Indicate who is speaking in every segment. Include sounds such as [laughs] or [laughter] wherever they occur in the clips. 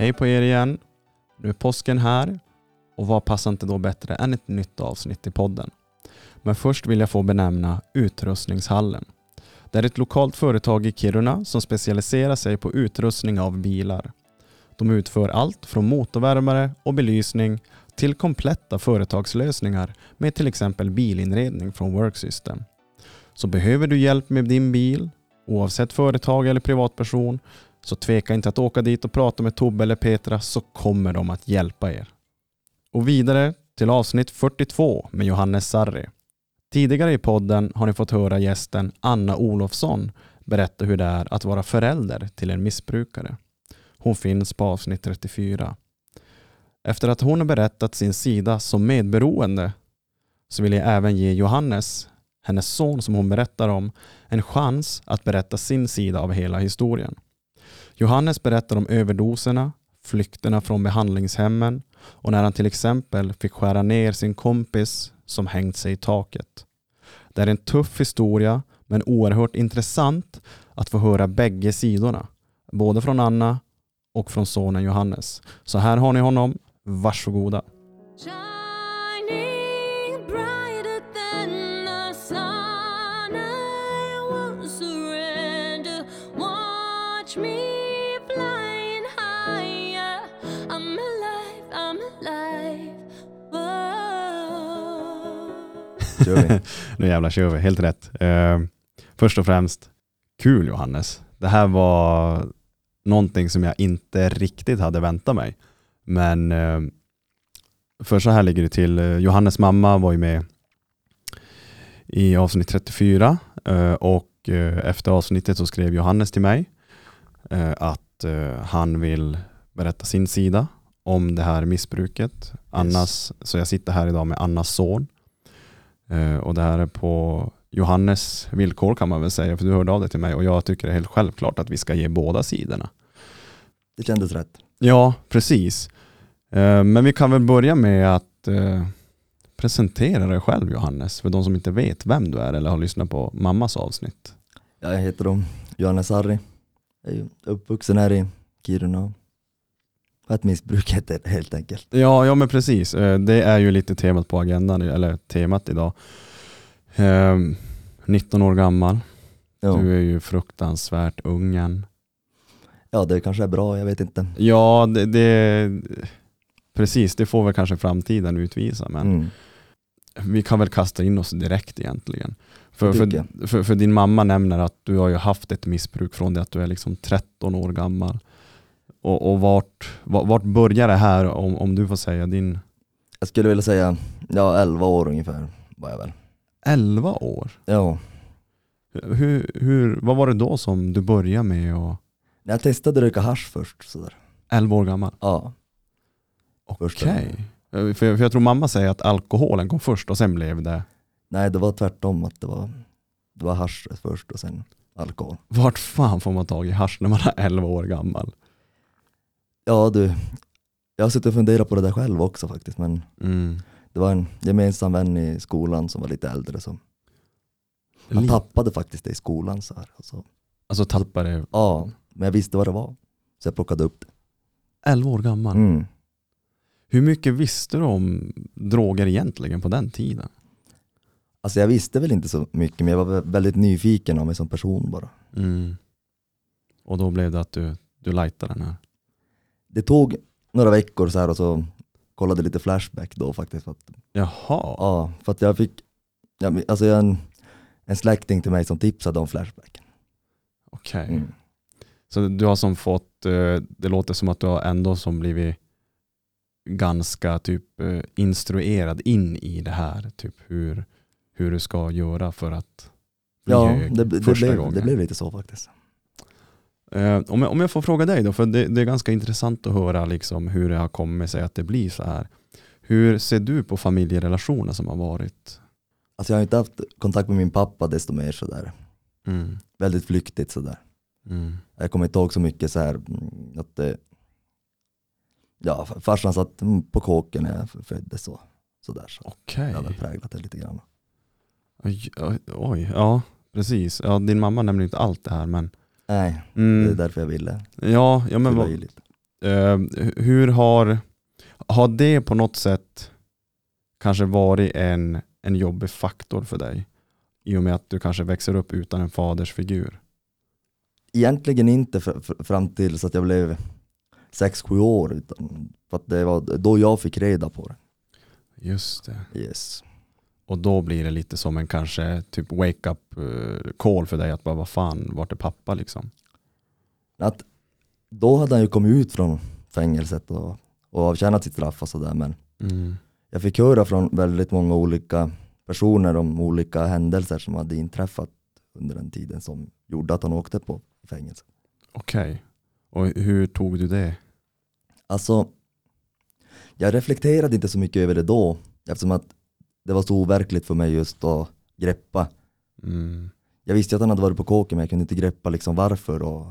Speaker 1: Hej på er igen. Nu är påsken här och vad passar inte då bättre än ett nytt avsnitt i podden. Men först vill jag få benämna Utrustningshallen. Det är ett lokalt företag i Kiruna som specialiserar sig på utrustning av bilar. De utför allt från motorvärmare och belysning till kompletta företagslösningar med till exempel bilinredning från Worksystem. Så behöver du hjälp med din bil, oavsett företag eller privatperson, så tveka inte att åka dit och prata med Tobbe eller Petra så kommer de att hjälpa er. Och vidare till avsnitt 42 med Johannes Sarri. Tidigare i podden har ni fått höra gästen Anna Olofsson berätta hur det är att vara förälder till en missbrukare. Hon finns på avsnitt 34. Efter att hon har berättat sin sida som medberoende så vill jag även ge Johannes, hennes son som hon berättar om, en chans att berätta sin sida av hela historien. Johannes berättar om överdoserna, flykterna från behandlingshemmen och när han till exempel fick skära ner sin kompis som hängt sig i taket. Det är en tuff historia men oerhört intressant att få höra bägge sidorna. Både från Anna och från sonen Johannes. Så här har ni honom. Varsågoda.
Speaker 2: Kör vi.
Speaker 1: Nu jävlar kör vi, helt rätt. Eh, först och främst, kul Johannes. Det här var någonting som jag inte riktigt hade väntat mig. Men eh, för så här ligger det till. Johannes mamma var ju med i avsnitt 34 eh, och eh, efter avsnittet så skrev Johannes till mig eh, att han vill berätta sin sida om det här missbruket. Annas, så jag sitter här idag med Annas son. Eh, och det här är på Johannes villkor kan man väl säga, för du hörde av dig till mig och jag tycker det är helt självklart att vi ska ge båda sidorna.
Speaker 2: Det kändes rätt.
Speaker 1: Ja, precis. Eh, Men vi kan väl börja med att eh, presentera dig själv Johannes, för de som inte vet vem du är eller har lyssnat på mammas avsnitt.
Speaker 2: Ja, jag heter då Johannes Harry. Jag är uppvuxen här i Kiruna. Har ett missbruk det helt enkelt.
Speaker 1: Ja, ja men precis. Eh, Det är ju lite temat på agendan, eller temat idag. Eh, 19 år gammal,
Speaker 2: Ja.
Speaker 1: du är ju fruktansvärt ungen.
Speaker 2: ja, det kanske är bra, jag vet inte.
Speaker 1: Ja, det, det, precis, det får väl kanske framtiden utvisa, men
Speaker 2: Mm.
Speaker 1: vi kan väl kasta in oss direkt egentligen. För, för, för, för din mamma nämner att du har ju haft ett missbruk från det att du är liksom 13 år gammal. Och, och vart, vart, börjar det här om, om du får säga din
Speaker 2: Jag skulle vilja säga, ja 11 år ungefär var jag väl.
Speaker 1: 11 år?
Speaker 2: Ja,
Speaker 1: Hur, hur, vad var det då som du började med och
Speaker 2: jag testade röka hasch först sådär.
Speaker 1: 11 år gammal?
Speaker 2: Ja,
Speaker 1: Okej.
Speaker 2: Första gången.
Speaker 1: För, för jag tror mamma säger att alkoholen kom först och sen blev det,
Speaker 2: nej det var tvärtom att det var, det var hasch först och sen alkohol.
Speaker 1: vart fan får man tag i hasch när man är 11 år gammal?
Speaker 2: Ja du, jag har suttit och funderat på det där själv också faktiskt men
Speaker 1: Mm.
Speaker 2: det var en gemensam vän i skolan som var lite äldre som han tappade faktiskt det i skolan så här. Så,
Speaker 1: Alltså tappade
Speaker 2: ja, men jag visste vad det var. Så jag plockade upp det.
Speaker 1: 11 år gammal.
Speaker 2: Mm.
Speaker 1: Hur mycket visste du om droger egentligen på den tiden?
Speaker 2: Alltså jag visste väl inte så mycket men jag var vä- väldigt nyfiken av mig som person bara.
Speaker 1: Mm. Och då blev det att du, du lightade den här.
Speaker 2: Det tog några veckor så här och så kollade lite Flashback då faktiskt. För att,
Speaker 1: Jaha.
Speaker 2: ja, för att jag fick, ja, men- alltså jag en, en släkting till mig som tipsade om Flashback.
Speaker 1: Okej.
Speaker 2: Mm.
Speaker 1: Så du har som fått, eh, det låter som att du har ändå som blivit ganska typ eh, instruerad in i det här. Typ hur, hur du ska göra för att bli
Speaker 2: Ja,
Speaker 1: hög
Speaker 2: det, det,
Speaker 1: första
Speaker 2: blev,
Speaker 1: gången.
Speaker 2: det blev lite så faktiskt.
Speaker 1: Eh, om, jag, om jag får fråga dig då, för det, det är ganska intressant att höra liksom hur det har kommit sig att det blir så här. Hur ser du på familjerelationer som har varit?
Speaker 2: Alltså jag har inte haft kontakt med min pappa desto mer sådär.
Speaker 1: Mm.
Speaker 2: Väldigt flyktigt sådär.
Speaker 1: Mm.
Speaker 2: Jag kommer inte ihåg så mycket så här mm, att eh, ja, farsan satt mm, på kåken när jag föddes så, sådär. Så
Speaker 1: Okej.
Speaker 2: det har präglat det lite grann.
Speaker 1: Oj, oj, oj, ja precis. Ja, din mamma nämner inte allt det här men
Speaker 2: Nej,
Speaker 1: mm,
Speaker 2: det är därför jag ville
Speaker 1: ja, ja, men vad. Eh, hur har, har det på något sätt kanske varit en, en jobbig faktor för dig? I och med att du kanske växer upp utan en fadersfigur.
Speaker 2: Egentligen inte för, för, fram tills att jag blev 6-7 år, utan för att det var då jag fick reda på det.
Speaker 1: Just det.
Speaker 2: Yes.
Speaker 1: Och då blir det lite som en kanske typ wake up eh, call för dig att bara vad fan, vart är pappa liksom?
Speaker 2: Att då hade han ju kommit ut från fängelset och, och avtjänat sitt straff och sådär men
Speaker 1: Mm.
Speaker 2: jag fick höra från väldigt många olika personer om olika händelser som hade inträffat under den tiden som gjorde att han åkte på fängelse.
Speaker 1: Okej. Och hur tog du det?
Speaker 2: Alltså, jag reflekterade inte så mycket över det då eftersom att det var så overkligt för mig just att greppa.
Speaker 1: Mm.
Speaker 2: Jag visste att han hade varit på kåken men jag kunde inte greppa liksom varför och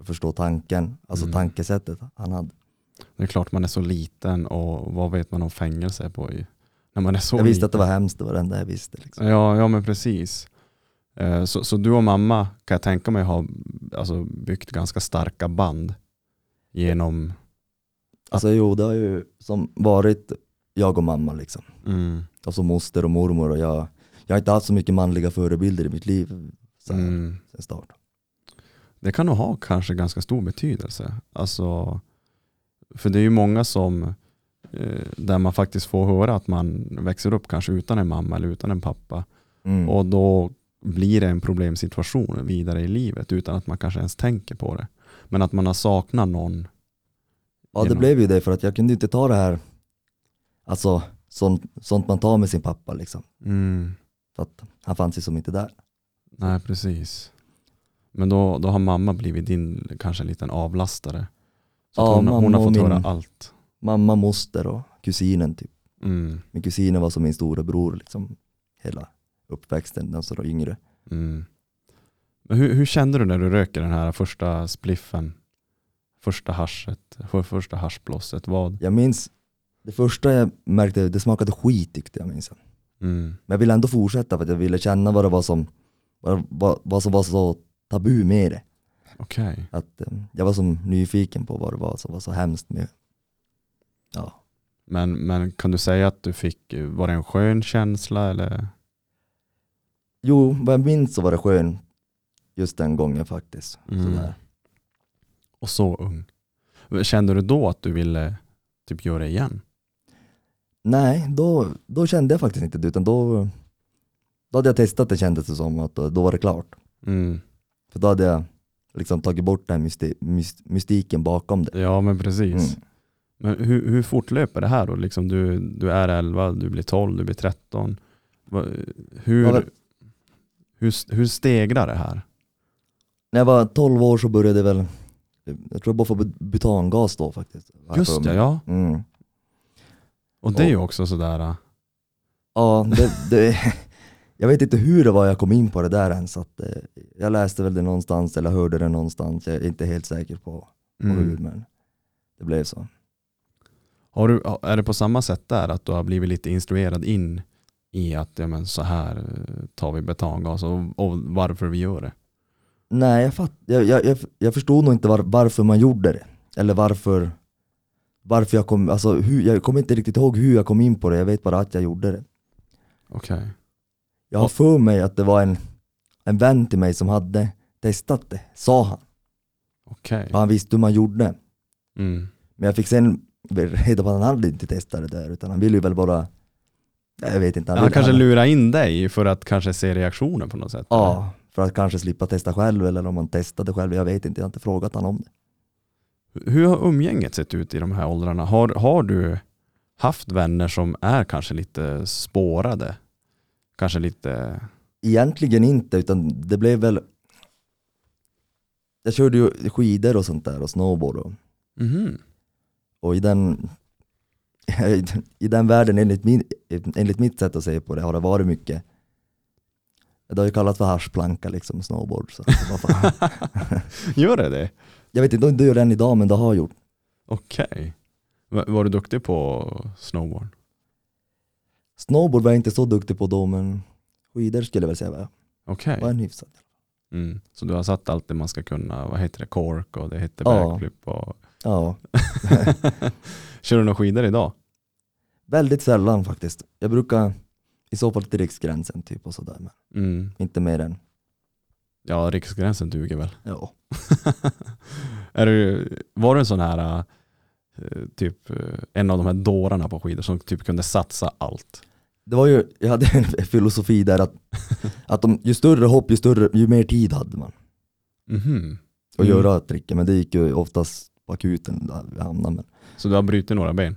Speaker 2: förstå tanken, alltså
Speaker 1: Mm.
Speaker 2: tankesättet han hade.
Speaker 1: Det är klart man är så liten och vad vet man om fängelse på när man är så
Speaker 2: jag visste
Speaker 1: liten.
Speaker 2: att det var hemskt, det var det enda jag visste. Liksom.
Speaker 1: Ja, ja men precis. Eh, Så, så du och mamma kan jag tänka mig har alltså, byggt ganska starka band genom,
Speaker 2: Alltså jo, det har ju som varit jag och mamma liksom.
Speaker 1: mm,
Speaker 2: Alltså moster och mormor och jag, jag har inte haft så mycket manliga förebilder i mitt liv så här,
Speaker 1: mm,
Speaker 2: sen start.
Speaker 1: det kan nog ha kanske ganska stor betydelse. Alltså, för det är ju många som, eh, där man faktiskt får höra att man växer upp kanske utan en mamma eller utan en pappa.
Speaker 2: Mm.
Speaker 1: Och då blir det en problemsituation vidare i livet utan att man kanske ens tänker på det. Men att man har saknat någon.
Speaker 2: Ja det
Speaker 1: genom-
Speaker 2: blev ju det för att jag kunde inte ta det här, alltså sånt, sånt man tar med sin pappa liksom.
Speaker 1: Mm,
Speaker 2: För att han fanns ju som inte där.
Speaker 1: nej, precis. Men då, då har mamma blivit din kanske en liten avlastare. Så
Speaker 2: Ja,
Speaker 1: hon, hon har fått höra allt.
Speaker 2: Mamma, moster och kusinen typ.
Speaker 1: Mm,
Speaker 2: Min kusin var som min storebror liksom hela uppväxten, alltså då yngre.
Speaker 1: mm. Men hur, hur kände du när du röker den här första spliffen? Första haschet, för, första haschblåset? Vad?
Speaker 2: Jag minns, det första jag märkte, det smakade skit tyckte jag minns.
Speaker 1: Mm,
Speaker 2: Men jag ville ändå fortsätta för att jag ville känna vad det var som, vad, vad, vad som var så tabu med det.
Speaker 1: Okej.
Speaker 2: Att, eh, jag var som nyfiken på vad det var som var så hemskt med Ja,
Speaker 1: Men, men kan du säga att du fick, var det en skön känsla eller?
Speaker 2: jo vad jag minns så var det skön just den gången faktiskt.
Speaker 1: Mm.
Speaker 2: Sådär.
Speaker 1: Och så ung. Kände du då att du ville typ göra det igen?
Speaker 2: Nej, då, då kände jag faktiskt inte det utan då, då hade jag testat det kändes det som att då, var det klart.
Speaker 1: Mm.
Speaker 2: För då hade jag liksom tagit bort den mysti, myst, mystiken bakom det.
Speaker 1: Ja men precis.
Speaker 2: Mm.
Speaker 1: Men hur, hur fortlöper det här då? Liksom du, du är 11, du blir 12, du blir 13. Va- Hur,
Speaker 2: Ja,
Speaker 1: hur, hur stegrar det här?
Speaker 2: När jag var 12 år så började jag väl, jag tror jag bara få bu- butangas då faktiskt.
Speaker 1: Just det, ja.
Speaker 2: Mm.
Speaker 1: Och det är ju också sådär, äh,
Speaker 2: Ja, det, det, [laughs] jag vet inte hur det var jag kom in på det där ens. Att, eh, jag läste väl det någonstans eller hörde det någonstans. Jag är inte helt säker på, på hur,
Speaker 1: mm.
Speaker 2: men det blev så.
Speaker 1: Har du, är det på samma sätt där? Att du har blivit lite instruerad in i att ja, men så här eh, tar vi betangas och, och varför vi gör det?
Speaker 2: Nej, jag, fatt, jag, jag, jag förstod nog inte var, varför man gjorde det. Eller varför, varför jag kom, alltså hur, jag kommer inte riktigt ihåg hur jag kom in på det. Jag vet bara att jag gjorde det.
Speaker 1: Okej.
Speaker 2: Jag har för mig att det var en, en vän till mig som hade testat det, sa han.
Speaker 1: Okej.
Speaker 2: Och han visste hur man gjorde.
Speaker 1: Mm.
Speaker 2: Men jag fick sen reda på att han hade inte testat det där utan han ville ju väl bara, jag vet inte.
Speaker 1: Han
Speaker 2: ville-
Speaker 1: kanske lurar in dig för att kanske se reaktionen på något sätt? eller?
Speaker 2: Ja, för att kanske slippa testa själv eller om man testade själv. Jag vet inte, jag har inte frågat han om det.
Speaker 1: Hur har umgänget sett ut i de här åldrarna? Har, har du haft vänner som är kanske lite spårade? Kanske lite...
Speaker 2: Egentligen inte utan det blev väl Jag körde ju skidor och sånt där och snowboard och,
Speaker 1: Mhm.
Speaker 2: och i den i den världen enligt, min, enligt mitt sätt att se på det har det varit mycket Det har ju kallats för haschplanka liksom, snowboard. Så [laughs]
Speaker 1: Gör det det?
Speaker 2: Jag vet inte om det gör det än idag men det har gjort.
Speaker 1: Okej. Va- Var du duktig på snowboard?
Speaker 2: Snowboard var jag inte så duktig på då men skidor skulle jag väl säga var,
Speaker 1: Okej.
Speaker 2: var en hyfsad.
Speaker 1: Mm. Så du har satt allt det man ska kunna, vad heter det, cork och det heter
Speaker 2: Ja.
Speaker 1: backflip och...
Speaker 2: Ja, [laughs]
Speaker 1: Kör du några skidor idag?
Speaker 2: väldigt sällan faktiskt. Jag brukar i så fall till riksgränsen typ och sådär, men
Speaker 1: Mm.
Speaker 2: inte mer än,
Speaker 1: Ja, riksgränsen duger väl.
Speaker 2: ja. [laughs]
Speaker 1: är du, var du en sån här eh, typ eh, en av de här dårarna på skidor som typ kunde satsa allt?
Speaker 2: Det var ju, jag hade en [laughs] filosofi där att, [laughs] att de, ju större hopp, ju, större, ju mer tid hade man
Speaker 1: Mhm.
Speaker 2: att
Speaker 1: Mm.
Speaker 2: göra tricket, men det gick ju oftast på akuten där vi hamnade. Men
Speaker 1: Så du har brutit några ben?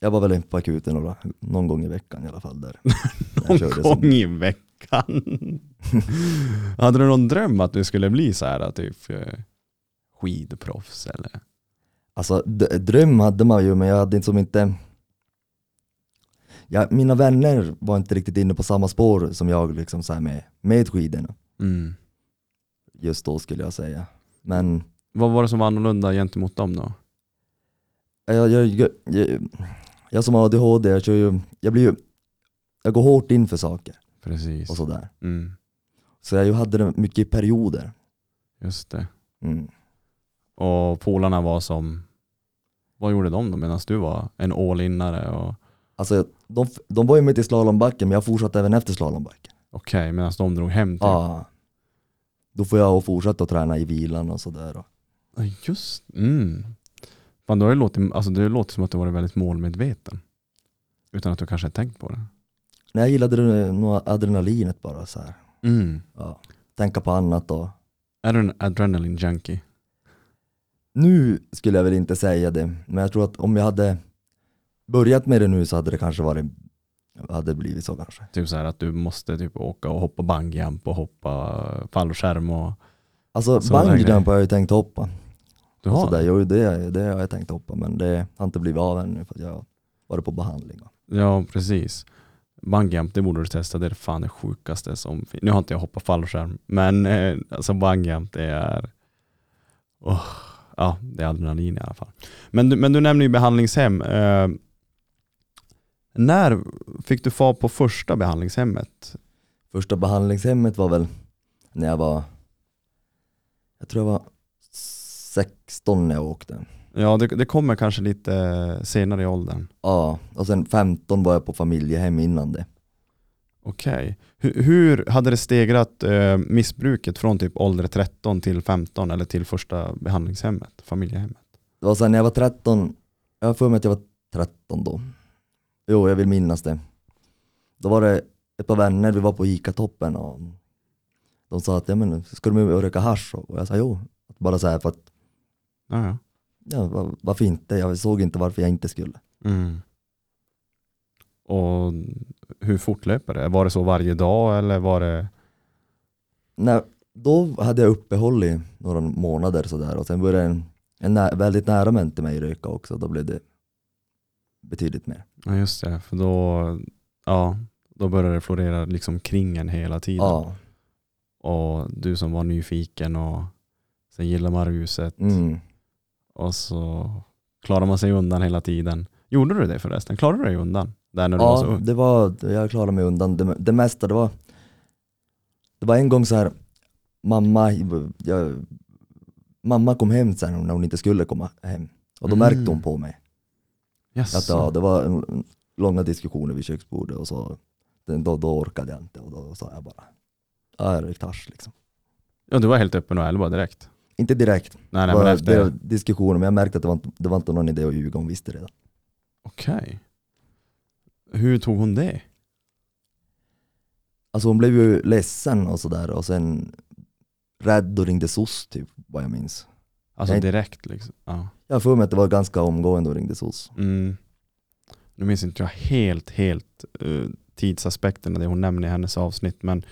Speaker 2: jag var väl på akuten några, någon gång i veckan i alla fall där.
Speaker 1: Någon gång
Speaker 2: som-
Speaker 1: i veckan. [laughs] Hade du någon dröm att du skulle bli så här typ eh, skidproffs eller?
Speaker 2: Alltså dröm hade man ju men jag hade som inte ja, Mina vänner var inte riktigt inne på samma spår som jag liksom så med, med skidorna
Speaker 1: Mm.
Speaker 2: just då skulle jag säga. Men
Speaker 1: Vad var det som var annorlunda gentemot dem då?
Speaker 2: jag, jag, jag, jag, jag som har ADHD, jag, kör ju, jag blir ju Jag går hårt in för saker
Speaker 1: Precis.
Speaker 2: och sådär.
Speaker 1: Mm.
Speaker 2: Så jag hade det mycket i perioder.
Speaker 1: Just det.
Speaker 2: Mm.
Speaker 1: Och polarna var som, vad gjorde de då medan du var en all-innare? Och,
Speaker 2: Alltså de, de var ju med i slalombacken men jag fortsatte även efter slalombacken.
Speaker 1: Okej, medan de drog hem typ.
Speaker 2: Ja. Då får jag fortsätta att träna i vilan och sådär.
Speaker 1: Just mm. Fan, då har låtit, alltså det låter som att du varit väldigt målmedveten. Utan att du kanske har tänkt på det.
Speaker 2: Nej, jag gillade nog adrenalinet bara så här.
Speaker 1: Mm.
Speaker 2: Ja. Tänka på annat och
Speaker 1: Är du en adrenaline junkie?
Speaker 2: Nu skulle jag väl inte säga det, men jag tror att om jag hade börjat med det nu så hade det kanske varit, hade blivit så kanske.
Speaker 1: Typ så här att du måste typ åka och hoppa bungyjump och hoppa fallskärm och
Speaker 2: Alltså
Speaker 1: Så där
Speaker 2: bungee
Speaker 1: grejer.
Speaker 2: jump har jag ju tänkt hoppa.
Speaker 1: du har
Speaker 2: sådär,
Speaker 1: det?
Speaker 2: jo, det, det har jag tänkt hoppa men det har inte blivit av ännu för att jag har varit på behandling.
Speaker 1: Ja, precis. Bungyjump, det borde du testa. Det är fan det sjukaste som finns. Nu har inte jag hoppat fallskärm, men eh, alltså bungyjump det är Oh, ja, det är adrenalin i alla fall. Men du, men du nämner ju behandlingshem. Eh, när fick du fara på första behandlingshemmet?
Speaker 2: Första behandlingshemmet var väl när jag var, jag tror jag var 16 när jag åkte.
Speaker 1: Ja, det, det kommer kanske lite senare i åldern.
Speaker 2: Ja, och sen 15 var jag på familjehem innan det.
Speaker 1: Okej. Hur, hur hade det stegrat eh, missbruket från typ ålder 13 till 15 eller till första behandlingshemmet, familjehemmet?
Speaker 2: Det var sen när jag var 13, jag har för mig att jag var 13 då. Jo, jag vill minnas det. Då var det ett par vänner, vi var på Ica-toppen och de sa att ja, men, ska du med och röka hasch? Och jag sa jo. Bara så här för att,
Speaker 1: Ja, ja.
Speaker 2: Ja, var- varför inte? Jag såg inte varför jag inte skulle.
Speaker 1: Mm. Och hur fortlöper det? Var det så varje dag eller var det?
Speaker 2: Nej, då hade jag uppehåll i några månader sådär och sen började en, en nä, väldigt nära vän till mig röka också. Då blev det betydligt mer.
Speaker 1: Ja just det, för då, ja, då började det florera liksom kring en hela tiden.
Speaker 2: Ja,
Speaker 1: Och du som var nyfiken och sen gillar man ruset
Speaker 2: mm.
Speaker 1: Och så klarar man sig undan hela tiden. Gjorde du det förresten? Klarade du dig undan? Där när du var så
Speaker 2: ja
Speaker 1: ung?
Speaker 2: det var, jag klarade mig undan. Det, det mesta, det var, det var en gång så här mamma, jag, mamma kom hem sen när hon inte skulle komma hem. Och då
Speaker 1: Mm.
Speaker 2: märkte hon på mig. Att
Speaker 1: Jaså?
Speaker 2: ja, det var en, långa diskussioner vid köksbordet och så då, då orkade jag inte och då sa jag bara, ja jag rökte hasch liksom.
Speaker 1: Ja, du var helt öppen och ärlig bara direkt?
Speaker 2: Inte direkt,
Speaker 1: Nej, nej men efter?
Speaker 2: det var diskussioner men jag märkte att det var, inte, det var inte någon idé att ljuga, hon visste redan.
Speaker 1: Okej. Hur tog hon det?
Speaker 2: Alltså hon blev ju ledsen och sådär och sen rädd och ringde SOS typ vad jag minns.
Speaker 1: Alltså
Speaker 2: Nej.
Speaker 1: direkt liksom? Ja.
Speaker 2: Jag har för mig att det var ganska omgående och ringde SOS.
Speaker 1: Mm. Nu minns inte jag helt, helt uh, tidsaspekterna det hon nämner i hennes avsnitt men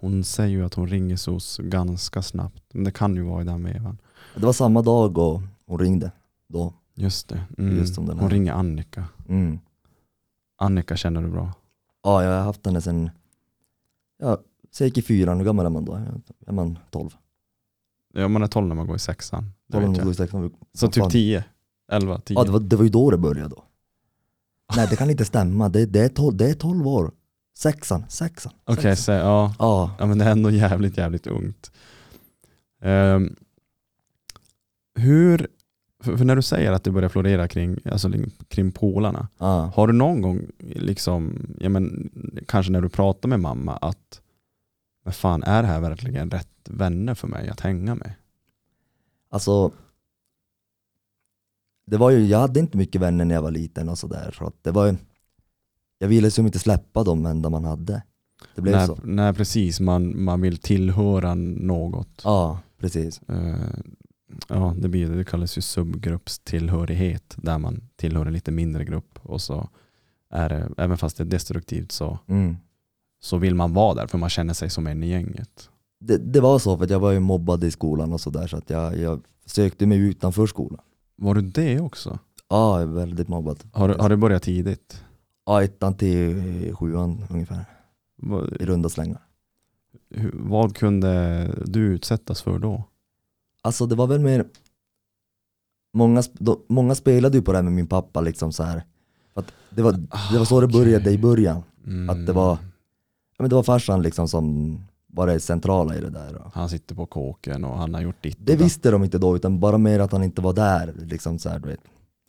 Speaker 1: hon säger ju att hon ringer SOS ganska snabbt. Men det kan ju vara i den vevan.
Speaker 2: Det var samma dag och hon ringde då.
Speaker 1: Just det. Mm.
Speaker 2: Just.
Speaker 1: Hon ringer Annika.
Speaker 2: Mm.
Speaker 1: Annika känner du bra?
Speaker 2: Ja, jag har haft henne sen, ja, så jag gick i fyran, hur gammal är man då? Är man 12?
Speaker 1: Ja man är 12 när man går i sexan.
Speaker 2: 12
Speaker 1: vet
Speaker 2: man går i sexan.
Speaker 1: Så typ. 10? 11, 10?
Speaker 2: Ja, det var, det var ju då det började då. Nej, det kan inte stämma. Det, det, är, 12, det är 12 år. Sexan, sexan.
Speaker 1: Okej, så ja.
Speaker 2: Ja,
Speaker 1: Ja men det är ändå jävligt jävligt ungt. Ehm, hur För, för när du säger att det börjar florera kring, alltså, kring polarna,
Speaker 2: Ja.
Speaker 1: har du någon gång, liksom, ja, men, kanske när du pratar med mamma, att men fan, är det här verkligen rätt vänner för mig att hänga med?
Speaker 2: Alltså, det var ju, jag hade inte mycket vänner när jag var liten och sådär. Så det var jag ville som inte släppa de enda man hade. Det blev
Speaker 1: Nej,
Speaker 2: så.
Speaker 1: nej precis, man, man vill tillhöra något.
Speaker 2: Ja, precis.
Speaker 1: Eh, ja, det, blir, det kallas ju subgruppstillhörighet, där man tillhör en lite mindre grupp. Och så är det, även fast det är destruktivt så,
Speaker 2: Mm.
Speaker 1: så vill man vara där för man känner sig som en i gänget.
Speaker 2: Det, det var så för att jag var ju mobbad i skolan och sådär så att jag, jag sökte mig utanför skolan.
Speaker 1: Var du det också?
Speaker 2: Ja, jag är väldigt mobbad.
Speaker 1: Har, har du börjat tidigt?
Speaker 2: Ja, ettan till sjuan ungefär, i runda slängar.
Speaker 1: vad kunde du utsättas för då?
Speaker 2: Alltså det var väl mer Många, då, många spelade ju på det här med min pappa liksom så här. För att det, var, det var så det
Speaker 1: Ah,
Speaker 2: började i början.
Speaker 1: Mm.
Speaker 2: Att det var- Ja, men det var farsan liksom som var det centrala i det där.
Speaker 1: Han sitter på kåken och han har gjort ditt.
Speaker 2: Det visste de inte då, utan bara mer att han inte var där. Liksom så här.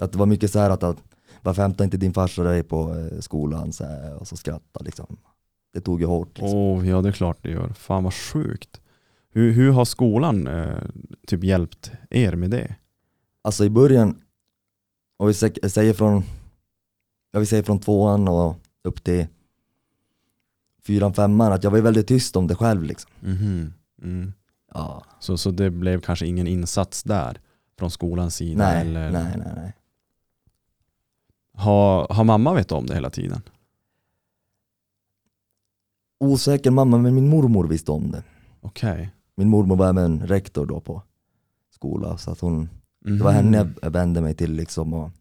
Speaker 2: Att det var mycket så här att, att varför hämtar inte din farsa dig på eh, skolan? Så här, och så skrattade liksom. Det tog ju hårt. Liksom.
Speaker 1: Åh, ja det är klart det gör. Fan vad sjukt. Hur, hur har skolan eh, typ hjälpt er med det?
Speaker 2: Alltså i början, om vi sä- säger från, jag vill säga från tvåan och upp till fyran, femman, att jag var väldigt tyst om det själv liksom.
Speaker 1: Mhm. Mm.
Speaker 2: Ja.
Speaker 1: Så, så det blev kanske ingen insats där från skolans sida?
Speaker 2: Nej,
Speaker 1: eller?
Speaker 2: nej, nej, nej.
Speaker 1: Har, har mamma vetat om det hela tiden?
Speaker 2: Osäker mamma, men min mormor visste om det.
Speaker 1: Okej.
Speaker 2: Min mormor var även rektor då på skola, så att hon, det var
Speaker 1: Mhm.
Speaker 2: henne jag vände mig till liksom och,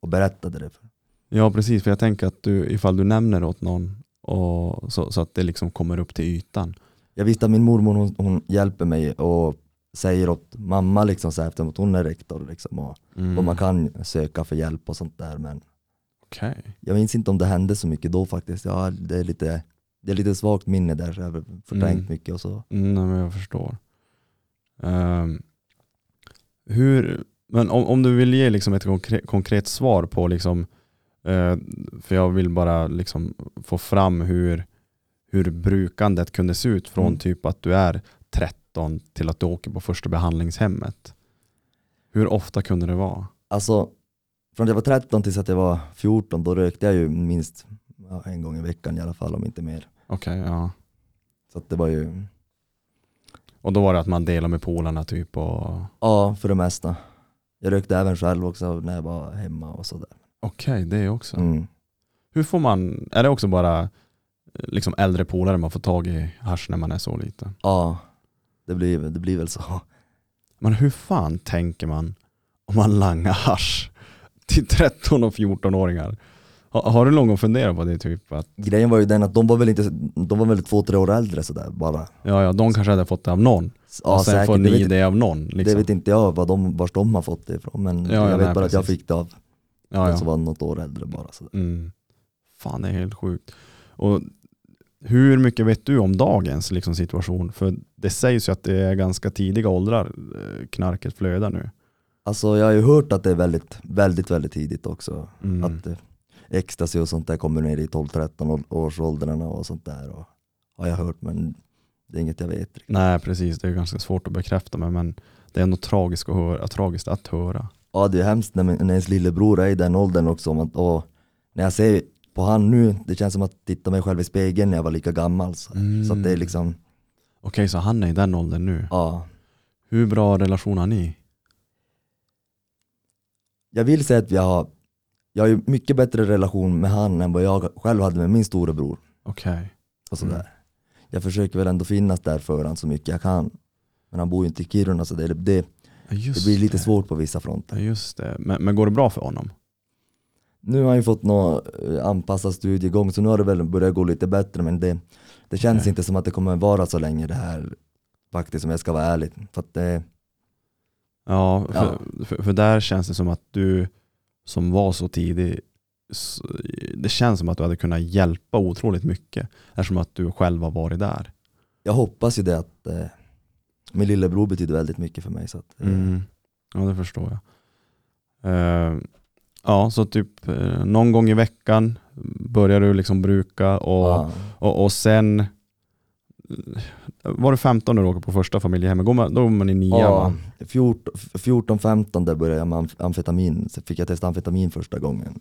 Speaker 2: och berättade det. för.
Speaker 1: Ja precis, för jag tänker att du, ifall du nämner åt någon och, så, så att det liksom kommer upp till ytan.
Speaker 2: Jag visste att min mormor hon, hon hjälper mig och säger åt mamma liksom så här, eftersom att hon är rektor liksom, och,
Speaker 1: Mm.
Speaker 2: och man kan söka för hjälp och sånt där men
Speaker 1: Okej.
Speaker 2: jag minns inte om det hände så mycket då faktiskt. Ja, det, är lite, det är lite svagt minne där så jag har förträngt
Speaker 1: Mm.
Speaker 2: mycket och så.
Speaker 1: Mm, nej, men jag förstår. Ehm, hur, men om, om du vill ge liksom ett konkret, konkret svar på, liksom, eh, för jag vill bara liksom få fram hur, hur brukandet kunde se ut från
Speaker 2: Mm.
Speaker 1: typ att du är 13 till att du åker på första behandlingshemmet. Hur ofta kunde det vara?
Speaker 2: Alltså, från jag var 13 tills att jag var 14, då rökte jag ju minst ja, en gång i veckan i alla fall, om inte mer.
Speaker 1: Okej, ja.
Speaker 2: Så det var ju,
Speaker 1: Och då var det att man delar med polarna typ och
Speaker 2: ja för det mesta. Jag rökte även själv också när jag var hemma och sådär.
Speaker 1: okej, det också.
Speaker 2: Mm.
Speaker 1: Hur får man, är det också bara liksom äldre polare man får tag i hasch när man är så liten?
Speaker 2: Ja, det blir, det blir väl så.
Speaker 1: Men hur fan tänker man om man langar hasch till 13 och 14-åringar? Har, har du någon gång funderat på det? Typ att,
Speaker 2: Grejen var ju den att de var väl inte, de var väl två, tre år äldre sådär bara.
Speaker 1: ja, ja, de kanske hade fått det av någon
Speaker 2: Ja,
Speaker 1: och sen får
Speaker 2: det
Speaker 1: ni
Speaker 2: vet,
Speaker 1: det av någon.
Speaker 2: det
Speaker 1: Liksom.
Speaker 2: vet inte jag vad de, vars de har fått det ifrån men
Speaker 1: Ja, ja,
Speaker 2: jag vet
Speaker 1: nej,
Speaker 2: bara att jag
Speaker 1: precis.
Speaker 2: fick det av
Speaker 1: ja,
Speaker 2: den
Speaker 1: ja.
Speaker 2: som var något år äldre bara. Sådär.
Speaker 1: Mm. Fan det är helt sjukt. Och hur mycket vet du om dagens liksom, situation? För det sägs ju att det är ganska tidiga åldrar eh, knarket flödar nu.
Speaker 2: Alltså jag har ju hört att det är väldigt, väldigt, väldigt tidigt också.
Speaker 1: Mm.
Speaker 2: Att eh, ecstasy och sånt där kommer ner i 12-13 år- årsåldrarna och sånt där. Och, har jag hört men det är inget jag vet. riktigt.
Speaker 1: Nej precis, det är ganska svårt att bekräfta mig men det är ändå tragiskt att höra. Tragiskt att höra.
Speaker 2: Ja det är hemskt när, när ens lillebror är i den åldern också. och när jag ser på han nu, det känns som att titta mig själv i spegeln när jag var lika gammal. Så,
Speaker 1: Mm.
Speaker 2: så det är liksom,
Speaker 1: Okej, så han är i den åldern nu.
Speaker 2: ja.
Speaker 1: Hur bra relation har ni?
Speaker 2: Jag vill säga att jag har, jag har ju mycket bättre relation med han än vad jag själv hade med min storebror.
Speaker 1: Okej.
Speaker 2: Och sådär.
Speaker 1: Mm.
Speaker 2: Jag försöker väl ändå finnas där för honom så mycket jag kan. Men han bor ju inte i Kiruna så det, det,
Speaker 1: just
Speaker 2: det blir lite
Speaker 1: det.
Speaker 2: svårt på vissa fronter.
Speaker 1: Ja, just det. Men, men går det bra för honom?
Speaker 2: Nu har han ju fått någon eh, anpassad studiegång så nu har det väl börjat gå lite bättre men det, det känns
Speaker 1: Okej.
Speaker 2: inte som att det kommer vara så länge det här faktiskt om jag ska vara ärlig. För att det,
Speaker 1: Ja, för,
Speaker 2: Ja.
Speaker 1: För, för där känns det som att du som var så tidig, det känns som att du hade kunnat hjälpa otroligt mycket eftersom att du själv har varit där.
Speaker 2: jag hoppas ju det att eh, min lillebror betyder väldigt mycket för mig. Så att, eh,
Speaker 1: Mm. Ja, det förstår jag. Eh, ja, så typ eh, någon gång i veckan börjar du liksom bruka och,
Speaker 2: Ja.
Speaker 1: och, och sen var det 15 när du åker på första familjehemmet? Då är man i nian
Speaker 2: Ja,
Speaker 1: va?
Speaker 2: 14-15 där började jag med amf- amfetamin, så fick jag testa amfetamin första gången.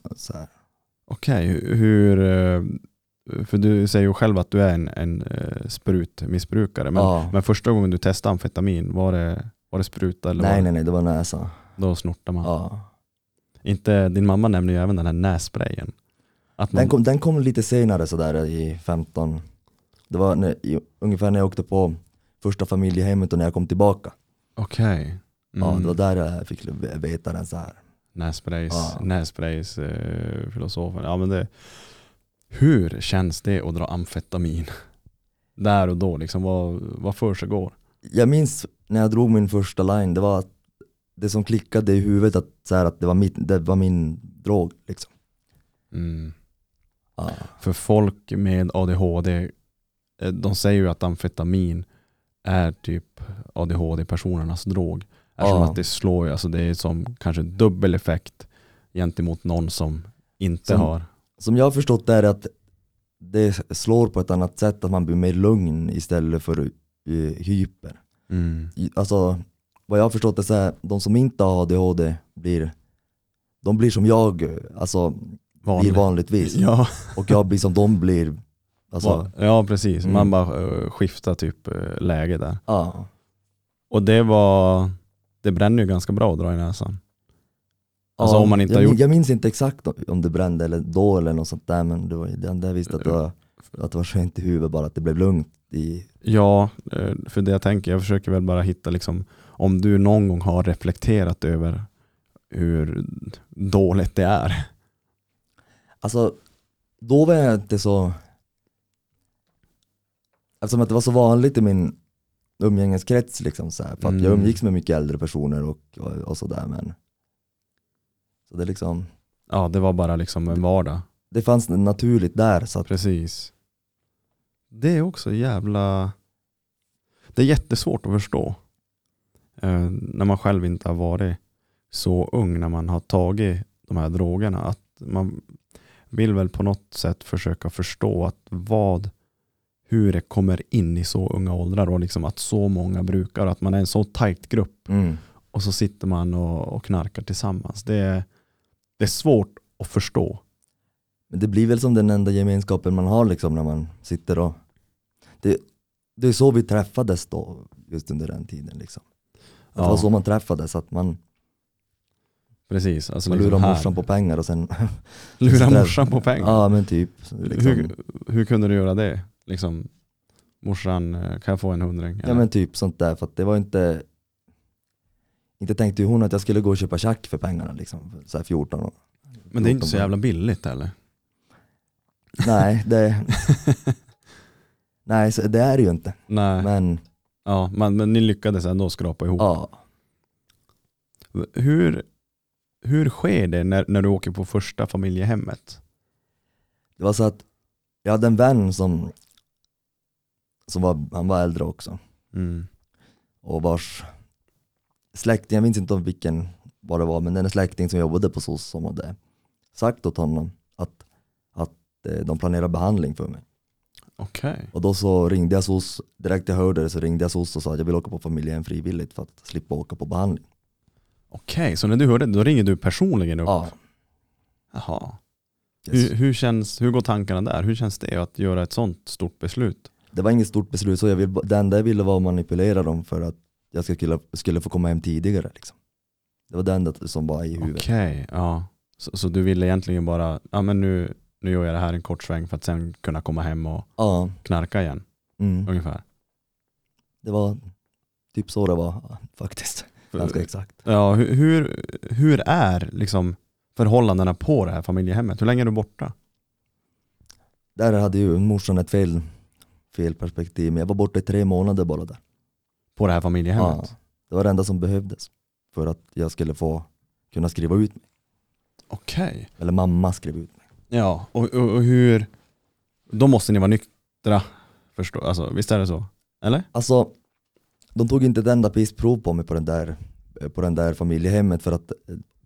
Speaker 1: Okej, hu- hur, eh, för du säger ju själv att du är en, en eh, sprutmissbrukare, men,
Speaker 2: ja.
Speaker 1: men första gången du testade amfetamin, var det, var det spruta eller var
Speaker 2: Nej
Speaker 1: det,
Speaker 2: nej nej, det var näsa.
Speaker 1: då snortade man?
Speaker 2: Ja.
Speaker 1: Inte, din mamma nämner ju även den här nässprayen. Man,
Speaker 2: Den, kom, den kom lite senare sådär i 15, det var när, i, ungefär när jag åkte på första familjehemmet och när jag kom tillbaka.
Speaker 1: Okej.
Speaker 2: Ja,
Speaker 1: Mm.
Speaker 2: det var där jag fick veta den så här.
Speaker 1: Nässprays,
Speaker 2: Ja.
Speaker 1: nässprays eh, filosofen. Ja, men det, hur känns det att dra amfetamin? [laughs] Där och då, liksom, vad, vad för sig går?
Speaker 2: Jag minns när jag drog min första line, det var att det som klickade i huvudet att, så här, att det, var mitt, det var min drog. Liksom.
Speaker 1: Mm.
Speaker 2: Ja.
Speaker 1: För folk med ADHD, de säger ju att amfetamin är typ ADHD-personernas drog. Eftersom
Speaker 2: Ja.
Speaker 1: att det slår, ju- alltså det är som kanske dubbel effekt gentemot någon som inte
Speaker 2: Som-
Speaker 1: har.
Speaker 2: Som jag har förstått det är att det slår på ett annat sätt, att man blir mer lugn istället för eh, hyper.
Speaker 1: Mm.
Speaker 2: Alltså, vad jag har förstått är så här, de som inte har ADHD blir, de blir som jag, alltså
Speaker 1: Vanlig.
Speaker 2: blir vanligtvis.
Speaker 1: Ja,
Speaker 2: Och jag blir som de blir. Alltså,
Speaker 1: ja precis. Man
Speaker 2: Mm.
Speaker 1: bara uh, skiftar typ eh, läge där.
Speaker 2: ja.
Speaker 1: Och det var, det bränner ju ganska bra att dra i näsan. Alltså
Speaker 2: Ja,
Speaker 1: om man inte
Speaker 2: jag,
Speaker 1: har gjort-
Speaker 2: jag minns inte exakt om- det brände eller då eller något sånt där men det var jag visste att det var, att det var skönt i huvudet bara att det blev lugnt i,
Speaker 1: Ja, eh, för det jag tänker, jag försöker väl bara hitta liksom, om du någon gång har reflekterat över hur dåligt det är.
Speaker 2: Alltså, då var jag inte så... Eftersom att det var så vanligt i min umgängeskrets liksom så här, för att
Speaker 1: Mm.
Speaker 2: jag umgicks med mycket äldre personer och, och, och sådär men Så det liksom,
Speaker 1: Ja, det var bara liksom en vardag.
Speaker 2: det fanns naturligt där så att,
Speaker 1: Precis. Det är också jävla... Det är jättesvårt att förstå. Eh, när man själv inte har varit så ung när man har tagit de här drogerna. Att man vill väl på något sätt försöka förstå att vad, hur det kommer in i så unga åldrar och liksom att så många brukar. Att man är en så tajt grupp
Speaker 2: mm.
Speaker 1: och så sitter man och, och knarkar tillsammans. Det är, det är svårt att förstå.
Speaker 2: Men det blir väl som den enda gemenskapen man har liksom när man sitter och Det, det är så vi träffades då, just under den tiden liksom att Det
Speaker 1: Ja.
Speaker 2: var så man träffades, att man,
Speaker 1: Precis. Alltså
Speaker 2: man
Speaker 1: liksom
Speaker 2: morsan på pengar och sen
Speaker 1: Lura
Speaker 2: Så där-
Speaker 1: morsan på pengar?
Speaker 2: Ja men typ liksom,
Speaker 1: hur, hur kunde du göra det? Liksom, morsan, eh, kan jag få en hundring?
Speaker 2: Ja men typ sånt där, för att det var inte Inte tänkte ju hon att jag skulle gå och köpa tjack för pengarna liksom, så här 14 år.
Speaker 1: men det är inte så
Speaker 2: 14
Speaker 1: jävla billigt eller?
Speaker 2: Nej, det [laughs] Nej, så det är det ju inte.
Speaker 1: Nej,
Speaker 2: Men
Speaker 1: ja, men, men ni lyckades ändå skrapa ihop.
Speaker 2: ja,
Speaker 1: Hur, hur sker det när, när du åker på första familjehemmet?
Speaker 2: det var så att jag hade en vän som, som var, han var äldre också.
Speaker 1: Mm.
Speaker 2: och vars släkting, jag minns inte om vilken vad det var, men den släkting som jobbade på SOS som hade sagt åt honom att, att eh, de planerar behandling för mig.
Speaker 1: Okej.
Speaker 2: Och då så ringde jag SOS, direkt jag hörde det så ringde jag SOS och sa att jag vill åka på familjehem frivilligt för att slippa åka på behandling.
Speaker 1: Okej, så när du hörde det, då ringer du personligen upp?
Speaker 2: Ja,
Speaker 1: Jaha.
Speaker 2: yes.
Speaker 1: Hur, hur, känns, hur går tankarna där? Hur känns det att göra ett sånt stort beslut?
Speaker 2: Det var inget stort beslut, så jag vill, det enda jag ville var att manipulera dem för att jag skulle, skulle få komma hem tidigare. Liksom. Det var det enda som var i huvudet.
Speaker 1: Okej, ja. Så, så du ville egentligen bara, ja men nu, nu gör jag det här en kort sväng för att sen kunna komma hem och
Speaker 2: Ja,
Speaker 1: knarka igen,
Speaker 2: mm.
Speaker 1: ungefär?
Speaker 2: det var typ så det var faktiskt. Ganska exakt.
Speaker 1: Ja, hur, hur, hur är liksom förhållandena på det här familjehemmet? Hur länge är du borta?
Speaker 2: Där hade ju morsan ett fel, fel perspektiv, men jag var borta i tre månader bara där.
Speaker 1: På det här familjehemmet?
Speaker 2: Ja, det var det enda som behövdes för att jag skulle få kunna skriva ut mig.
Speaker 1: Okej.
Speaker 2: Eller mamma skrev ut mig.
Speaker 1: Ja, och, och, och hur, då måste ni vara nyktra, förstå, alltså, visst är det så? Eller?
Speaker 2: Alltså, de tog inte ett enda pissprov på mig på den där, på den där familjehemmet för att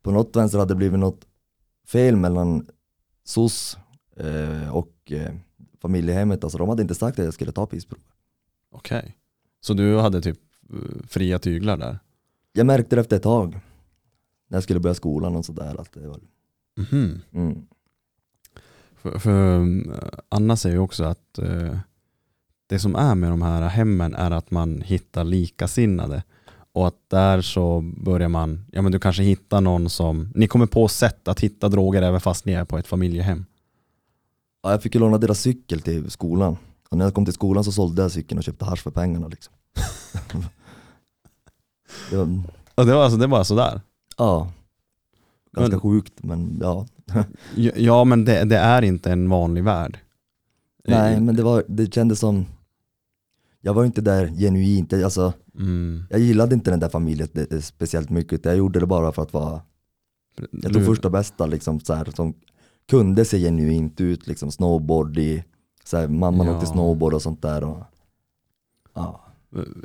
Speaker 2: på något vänster hade det blivit något fel mellan SOS eh, och eh, familjehemmet. Alltså de hade inte sagt att jag skulle ta pissprov.
Speaker 1: Okej. Så du hade typ eh, fria tyglar där?
Speaker 2: Jag märkte det efter ett tag. När jag skulle börja skolan och sådär. Att det var,
Speaker 1: Mhm.
Speaker 2: mm.
Speaker 1: För, för eh, Anna säger ju också att eh, det som är med de här hemmen är att man hittar likasinnade. Och att där så börjar man, ja men du kanske hittar någon som, ni kommer på sätt att hitta droger även fast ni är på ett familjehem.
Speaker 2: Ja, jag fick ju låna deras cykel till skolan. Och när jag kom till skolan så sålde jag cykeln och köpte hasch för pengarna. Liksom. [laughs] det var,
Speaker 1: Och det var alltså, det var sådär?
Speaker 2: ja, ganska
Speaker 1: Men-
Speaker 2: sjukt men [laughs] ja.
Speaker 1: Ja, men det, det är inte en vanlig värld.
Speaker 2: Nej men det, var, det kändes som, jag var inte där genuint, alltså,
Speaker 1: Mm.
Speaker 2: jag gillade inte den där familjen eh, speciellt mycket. Jag gjorde det bara för att vara, jag tog
Speaker 1: Du-
Speaker 2: första bästa liksom, så här, som kunde se genuint ut, liksom, snowboard i, så här, mamman
Speaker 1: Ja.
Speaker 2: åkte snowboard och sånt där. Och, ja.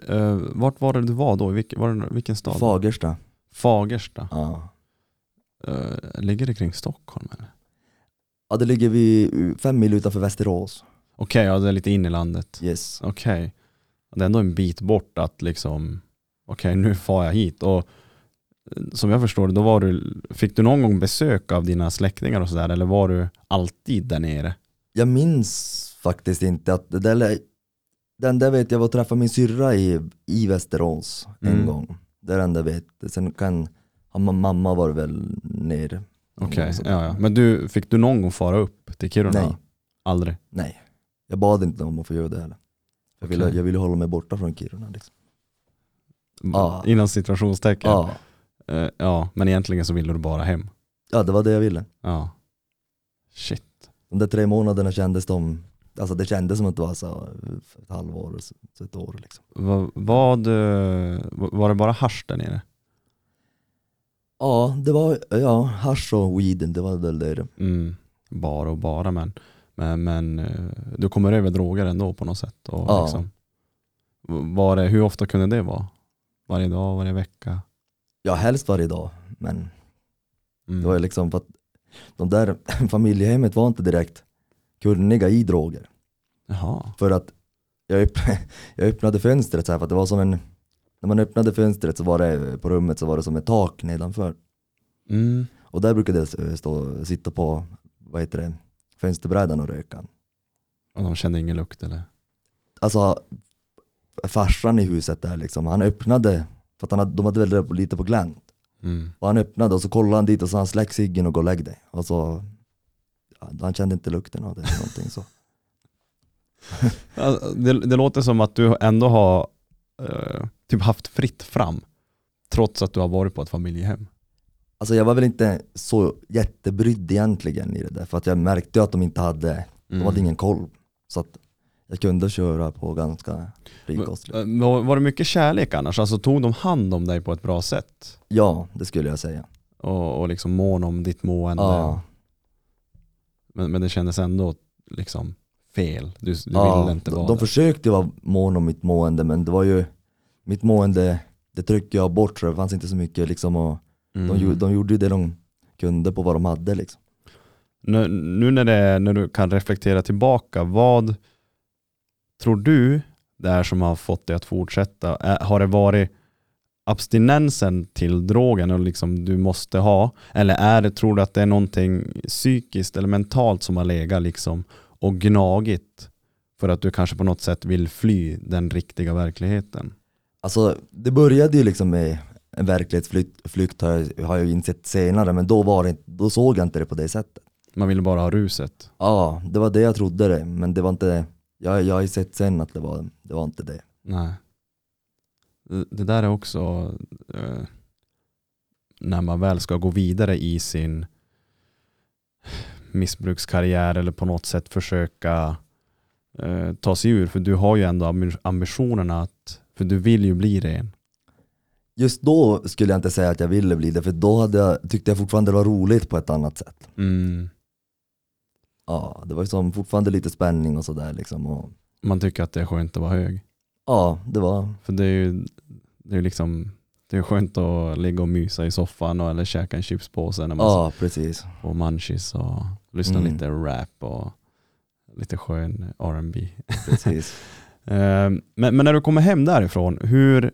Speaker 1: Eh, vart var det du var då? Vilken, var vilken stad?
Speaker 2: Fagersta.
Speaker 1: Fagersta.
Speaker 2: Ja.
Speaker 1: Eh, ligger det kring Stockholm eller?
Speaker 2: ja, det ligger vi fem mil utanför Västerås.
Speaker 1: Okej, ja det är lite in i landet.
Speaker 2: Yes.
Speaker 1: Okej. Det är ändå en bit bort att liksom, okej nu far jag hit. Och eh, som jag förstår det, då var du, fick du någon gång besök av dina släktingar och sådär eller var du alltid där nere?
Speaker 2: Jag minns faktiskt inte att där, lä- den där vet jag var att träffa min syrra i, i Västerås en
Speaker 1: Mm.
Speaker 2: gång. Det är enda jag vet. Sen kan, mamma var väl nere.
Speaker 1: Okej,
Speaker 2: så-
Speaker 1: ja, ja. men du, fick du någon gång fara upp till Kiruna?
Speaker 2: Nej.
Speaker 1: Aldrig?
Speaker 2: Nej, jag bad inte om att få göra det heller. Jag ville, jag ville hålla mig borta från Kiruna. Liksom. Ja.
Speaker 1: Inom situationstecken?
Speaker 2: Ja.
Speaker 1: Eh, ja, men egentligen så ville du bara hem?
Speaker 2: ja, det var det jag ville.
Speaker 1: Ja. Shit.
Speaker 2: De där tre månaderna kändes de, alltså det kändes som att det var så ett halvår, så ett år liksom.
Speaker 1: Va, vad, eh, var det bara hasch där nere?
Speaker 2: Ja, det var, ja, hasch och weeden, det var väl det.
Speaker 1: Mm. Bara och bara men, men, men eh, du kommer över droger ändå på något sätt? Och
Speaker 2: Ja.
Speaker 1: liksom, var det, hur ofta kunde det vara? Varje dag, varje vecka?
Speaker 2: Ja, helst varje dag, men
Speaker 1: Mm.
Speaker 2: det var liksom för att de där [laughs] familjehemmet var inte direkt kunniga i droger.
Speaker 1: Jaha.
Speaker 2: För att jag, öpp [laughs] jag öppnade fönstret så här för att det var som en, när man öppnade fönstret så var det på rummet så var det som ett tak nedanför.
Speaker 1: Mm.
Speaker 2: Och där brukade jag stå, sitta på, vad heter det, fönsterbrädan och röka.
Speaker 1: Och de kände ingen lukt eller?
Speaker 2: Alltså farsan i huset där liksom, han öppnade, för att han hade, de hade väl lite på glänt.
Speaker 1: Mm.
Speaker 2: Och han öppnade och så kollade han dit och sa han släck ciggen och gå och lägg dig. Och så, han kände inte lukten av det eller någonting så.
Speaker 1: Ja, Det, det låter som att du ändå har eh, typ haft fritt fram trots att du har varit på ett familjehem.
Speaker 2: Alltså jag var väl inte så jättebrydd egentligen i det där för att jag märkte ju att de inte hade, de
Speaker 1: Mm.
Speaker 2: hade ingen koll. Så att jag kunde köra på ganska frikostigt.
Speaker 1: Var, det mycket kärlek annars? Alltså tog de hand om dig på ett bra sätt?
Speaker 2: Ja, det skulle jag säga.
Speaker 1: Och, och liksom mån om ditt mående?
Speaker 2: Ja,
Speaker 1: Men, men det kändes ändå liksom fel. Du, du
Speaker 2: ja,
Speaker 1: ville inte
Speaker 2: de,
Speaker 1: vara
Speaker 2: de
Speaker 1: där.
Speaker 2: försökte vara mån om mitt mående men det var ju, mitt mående, det tryckte jag bort så det fanns inte så mycket liksom och
Speaker 1: Mm.
Speaker 2: de, de gjorde ju det de kunde på vad de hade liksom.
Speaker 1: Nu, nu när, det, när du kan reflektera tillbaka, vad tror du det är som har fått dig att fortsätta? Ä- Har det varit abstinensen till drogen och liksom du måste ha? Eller är det, tror du att det är någonting psykiskt eller mentalt som har legat liksom och gnagit för att du kanske på något sätt vill fly den riktiga verkligheten?
Speaker 2: Alltså det började ju liksom med en verklighetsflykt flykt har, jag, har jag insett senare men då, var det, då såg jag inte det på det sättet.
Speaker 1: Man vill bara ha ruset.
Speaker 2: Ja, det var det jag trodde det men det var inte, jag, jag har ju sett sen att det var, det var inte det.
Speaker 1: Nej. Det- Det där är också eh, när man väl ska gå vidare i sin missbrukskarriär eller på något sätt försöka eh, ta sig ur. För du har ju ändå ambi- ambitionerna att, för du vill ju bli ren.
Speaker 2: Just då skulle jag inte säga att jag ville bli det för då hade jag, tyckte jag fortfarande det var roligt på ett annat sätt.
Speaker 1: Mm.
Speaker 2: Ja, det var ju som fortfarande lite spänning och sådär liksom. Och,
Speaker 1: Man tycker att det är skönt att vara hög.
Speaker 2: ja, det var,
Speaker 1: För det är ju det är ju liksom Det är skönt att ligga och mysa i soffan och, eller käka en chipspåse när man
Speaker 2: Ja, precis.
Speaker 1: får munchies och lyssna
Speaker 2: Mm.
Speaker 1: lite rap och lite skön R&B.
Speaker 2: precis. [laughs]
Speaker 1: Eh, Men, men när du kommer hem därifrån, hur,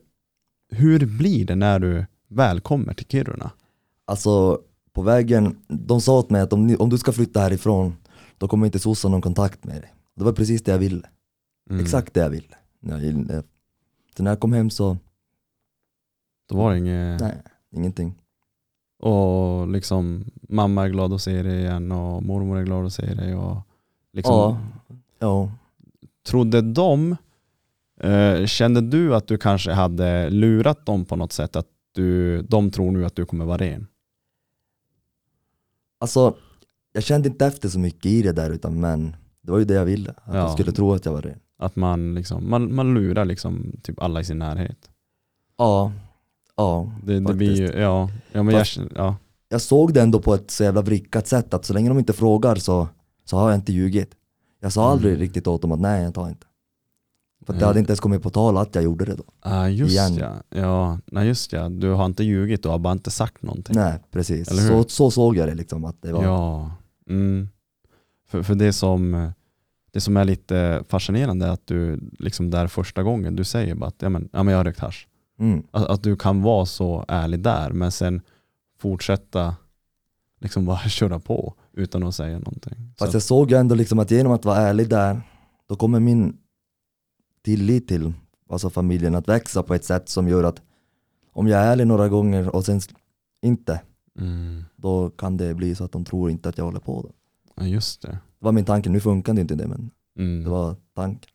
Speaker 1: hur blir det när du väl kommer till Kiruna?
Speaker 2: Alltså på vägen, de sa åt mig att om, ni, om du ska flytta härifrån, då kommer inte sossarna någon kontakt med dig. Det var precis det jag ville.
Speaker 1: Mm.
Speaker 2: Exakt det jag ville. Jag, så när jag kom hem så,
Speaker 1: Då var det inget...
Speaker 2: nej, ingenting.
Speaker 1: Och liksom mamma är glad att se dig igen och mormor är glad att se dig. Och liksom,
Speaker 2: Ja, ja.
Speaker 1: Trodde de, eh, kände du att du kanske hade lurat dem på något sätt? Att du, de tror nu att du kommer vara ren?
Speaker 2: Alltså, jag kände inte efter så mycket i det där utan men det var ju det jag ville. Att
Speaker 1: Ja.
Speaker 2: jag skulle tro att jag var ren.
Speaker 1: Att man, liksom, man, man lurar liksom typ alla i sin närhet.
Speaker 2: Ja, ja.
Speaker 1: Det, det blir ju, ja, ja, men jag, ja,
Speaker 2: Jag såg det ändå på ett så jävla vrickat sätt att så länge de inte frågar så, så har jag inte ljugit. Jag sa aldrig
Speaker 1: Mm.
Speaker 2: riktigt åt dem att nej jag tar inte. För att det hade inte ens kommit på tal att jag gjorde det då.
Speaker 1: ah, just
Speaker 2: Igen.
Speaker 1: ja. ja. Nej just ja, du har inte ljugit, du har bara inte sagt någonting.
Speaker 2: Nej precis, så, så såg jag det liksom att det var.
Speaker 1: Ja. Mm. För, för det, som, det som är lite fascinerande är att du liksom där första gången du säger bara att ja, men, ja, men jag har rökt hasch.
Speaker 2: Mm.
Speaker 1: Att, att du kan vara så ärlig där men sen fortsätta liksom bara [laughs] köra på utan att säga någonting. Så
Speaker 2: Fast
Speaker 1: att,
Speaker 2: jag såg ändå liksom att genom att vara ärlig där, då kommer min tillit till alltså familjen att växa på ett sätt som gör att om jag är ärlig några gånger och sen inte,
Speaker 1: mm,
Speaker 2: då kan det bli så att de tror inte att jag håller på. Då.
Speaker 1: ja, just det.
Speaker 2: Det var min tanke, nu funkar det inte det men
Speaker 1: Mm.
Speaker 2: det var tanken.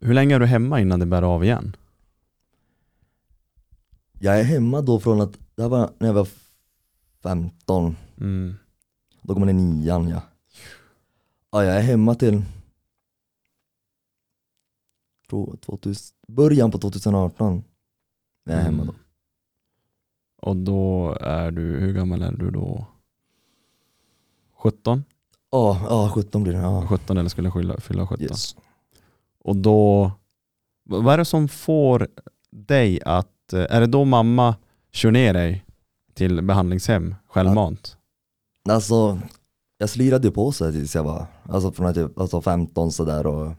Speaker 1: Hur länge är du hemma innan det bär av igen?
Speaker 2: Jag är hemma då från att, det här var när jag var 15,
Speaker 1: Mm.
Speaker 2: då går man i nian ja. Ja jag är hemma till tror 2000, början på 2018. Jag är hemma då.
Speaker 1: Mm. Och då är du, hur gammal är du då? 17?
Speaker 2: Ja, ja 17 blir det. Ja.
Speaker 1: 17 eller skulle fylla, fylla 17.
Speaker 2: Yes.
Speaker 1: Och då, vad är det som får dig att, eh, är det då mamma kör ner dig till behandlingshem självmant?
Speaker 2: Alltså, jag slirade ju på sig tills jag var, alltså från att jag alltså 15 sådär och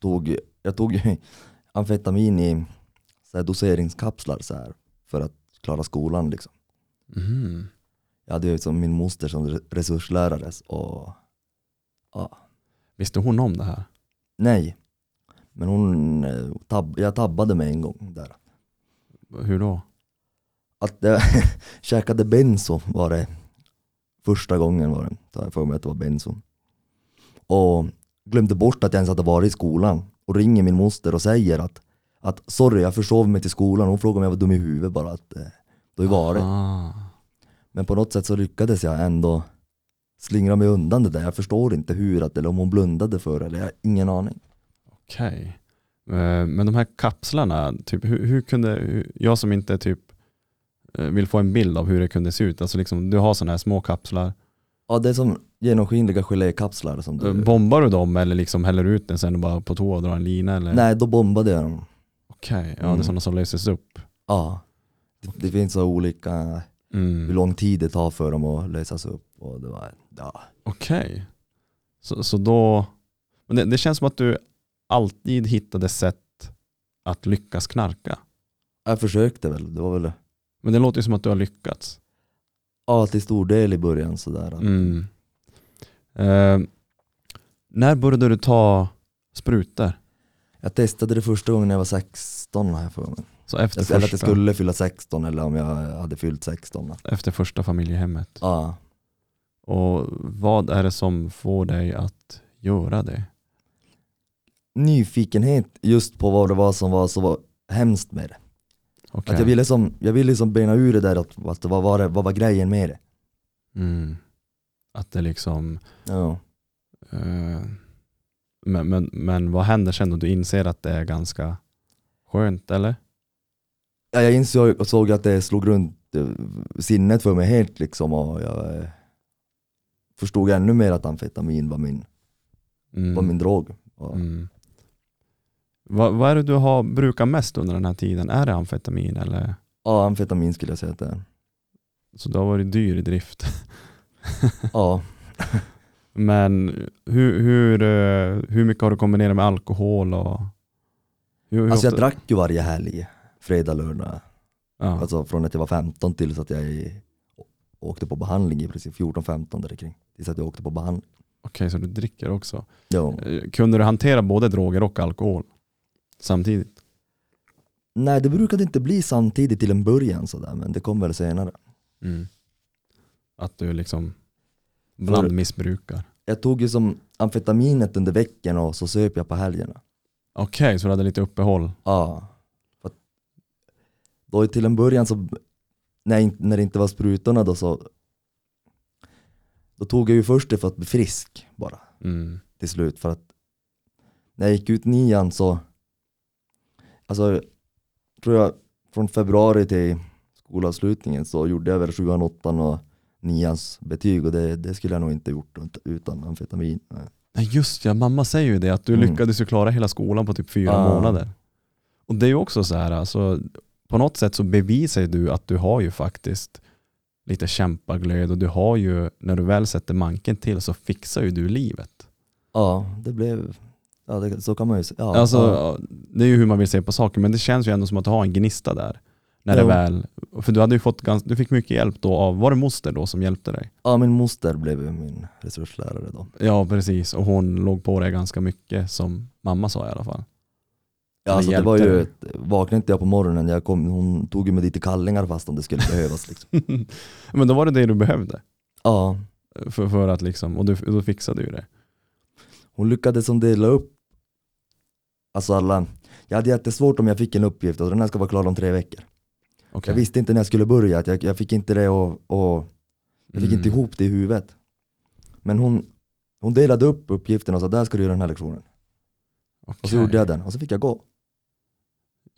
Speaker 2: tog, jag tog ju [laughs] amfetamin i så här doseringskapslar så här, för att klara skolan liksom.
Speaker 1: Mhm.
Speaker 2: Jag hade ju som min moster som re- resurslärare och ja,
Speaker 1: Visste hon om det här?
Speaker 2: nej. Men hon, eh, tab, jag tabbade mig en gång där.
Speaker 1: Hur då?
Speaker 2: Att jag [laughs] käkade benzo var det första gången var det, tar jag för mig att det var benzo. Och glömde bort att jag ens hade varit i skolan och ringer min moster och säger att, att sorry jag försov mig till skolan, hon frågade om jag var dum i huvudet bara att eh, då var det. Men på något sätt så lyckades jag ändå slingra mig undan det där. Jag förstår inte hur, att, eller om hon blundade för det, eller jag har ingen aning.
Speaker 1: Okej. Eh, Men de här kapslarna, typ, hur, hur kunde, jag som inte typ eh, vill få en bild av hur det kunde se ut, alltså liksom, du har sådana här små kapslar,
Speaker 2: Ja det är som genomskinliga gelékapslar som
Speaker 1: Eh,
Speaker 2: du...
Speaker 1: bombar du dem eller liksom häller ut den sen bara på toa och drar en lina? Eller?
Speaker 2: Nej då bombade jag dem.
Speaker 1: Okej, ja det är
Speaker 2: Mm.
Speaker 1: sådana som löses upp.
Speaker 2: Ja. Det, det finns så olika, hur
Speaker 1: Mm.
Speaker 2: lång tid det tar för dem att lösas upp. Och det var, ja.
Speaker 1: Okej. Så, så då, men det, det känns som att du alltid hittade sätt att lyckas knarka.
Speaker 2: Jag försökte väl, det var väl
Speaker 1: Men det låter ju som att du har lyckats.
Speaker 2: ja, till stor del i början sådär.
Speaker 1: Mm. Eh, när började du ta sprutor?
Speaker 2: Jag testade det första gången när jag var 16 har jag för mig.
Speaker 1: Så efter,
Speaker 2: Eller att jag
Speaker 1: första,
Speaker 2: skulle fylla 16 eller om jag hade fyllt 16.
Speaker 1: efter första familjehemmet.
Speaker 2: Ja.
Speaker 1: Och vad är det som får dig att göra det?
Speaker 2: Nyfikenhet just på vad det var som var så hemskt med det.
Speaker 1: Okej.
Speaker 2: Att jag ville som, jag ville som bena ur det där, att, att vad, var det, vad var grejen med det?
Speaker 1: Mm. Att det liksom
Speaker 2: Ja.
Speaker 1: Eh, men, men, men vad händer sen då? Du inser att det är ganska skönt eller?
Speaker 2: Ja, jag insåg och såg att det slog runt eh, sinnet för mig helt liksom och jag eh, förstod ännu mer att amfetamin var min,
Speaker 1: Mm.
Speaker 2: var min drog.
Speaker 1: Mm. Vad, vad är det du har brukat mest under den här tiden? Är det amfetamin eller?
Speaker 2: Ja, amfetamin skulle jag säga att det är.
Speaker 1: Så du har varit dyr i drift. [laughs] [laughs]
Speaker 2: Ja,
Speaker 1: Men hur, hur, eh, hur mycket har du kombinerat med alkohol? Och, hur, hur
Speaker 2: alltså jag
Speaker 1: ofta-
Speaker 2: drack ju varje helg, fredag, lördag.
Speaker 1: Ja.
Speaker 2: Alltså från att jag var 15 tills att jag åkte på behandling i princip, 14-15 där kring. Tills att jag åkte på behandling.
Speaker 1: Okej, så du dricker också.
Speaker 2: Ja.
Speaker 1: Eh, Kunde du hantera både droger och alkohol samtidigt?
Speaker 2: Nej det brukade inte bli samtidigt till en början sådär, men det kom väl senare.
Speaker 1: Mm. Att du liksom blandmissbrukar?
Speaker 2: Jag tog ju som amfetaminet under veckan och så söp jag på helgerna.
Speaker 1: Okej, så du hade lite uppehåll?
Speaker 2: Ja. Då till en början så, när, när det inte var sprutorna då så Då tog jag ju först det för att bli frisk bara
Speaker 1: Mm.
Speaker 2: till slut för att När jag gick ut nian så Alltså tror jag från februari till skolavslutningen så gjorde jag väl sjuan, åttan och nians betyg och det, det skulle jag nog inte gjort ut- utan amfetamin. Nej.
Speaker 1: Nej just ja, mamma säger ju det att du
Speaker 2: Mm.
Speaker 1: lyckades ju klara hela skolan på typ fyra
Speaker 2: Ja.
Speaker 1: månader. Och det är ju också så här, alltså, på något sätt så bevisar du att du har ju faktiskt lite kämpaglöd och du har ju, när du väl sätter manken till så fixar ju du livet.
Speaker 2: Ja, det blev, ja det, så kan man ju säga. Ja,
Speaker 1: alltså,
Speaker 2: ja.
Speaker 1: Det är ju hur man vill se på saker men det känns ju ändå som att du har en gnista där. När det väl, för du hade ju fått ganska, du fick mycket hjälp då av, var det moster då som hjälpte dig?
Speaker 2: ja, min moster blev ju min resurslärare då.
Speaker 1: Ja precis, och hon låg på dig ganska mycket som mamma sa i alla fall.
Speaker 2: Ja, alltså, det var ju, vaknade inte jag på morgonen, jag kom, hon tog ju mig dit i kallingar fast om det skulle behövas. Liksom. [laughs]
Speaker 1: men då var det det du behövde.
Speaker 2: Ja,
Speaker 1: För, för att liksom, och du, då fixade du det.
Speaker 2: hon lyckades som dela upp Alltså alla, jag hade jättesvårt om jag fick en uppgift och den här ska vara klar om tre veckor.
Speaker 1: Okej.
Speaker 2: Jag visste inte när jag skulle börja, att jag, jag fick inte det och, och jag fick
Speaker 1: Mm.
Speaker 2: inte ihop det i huvudet. Men hon, hon delade upp uppgifterna och sa där ska du göra den här lektionen. Och så gjorde jag den och så fick jag gå.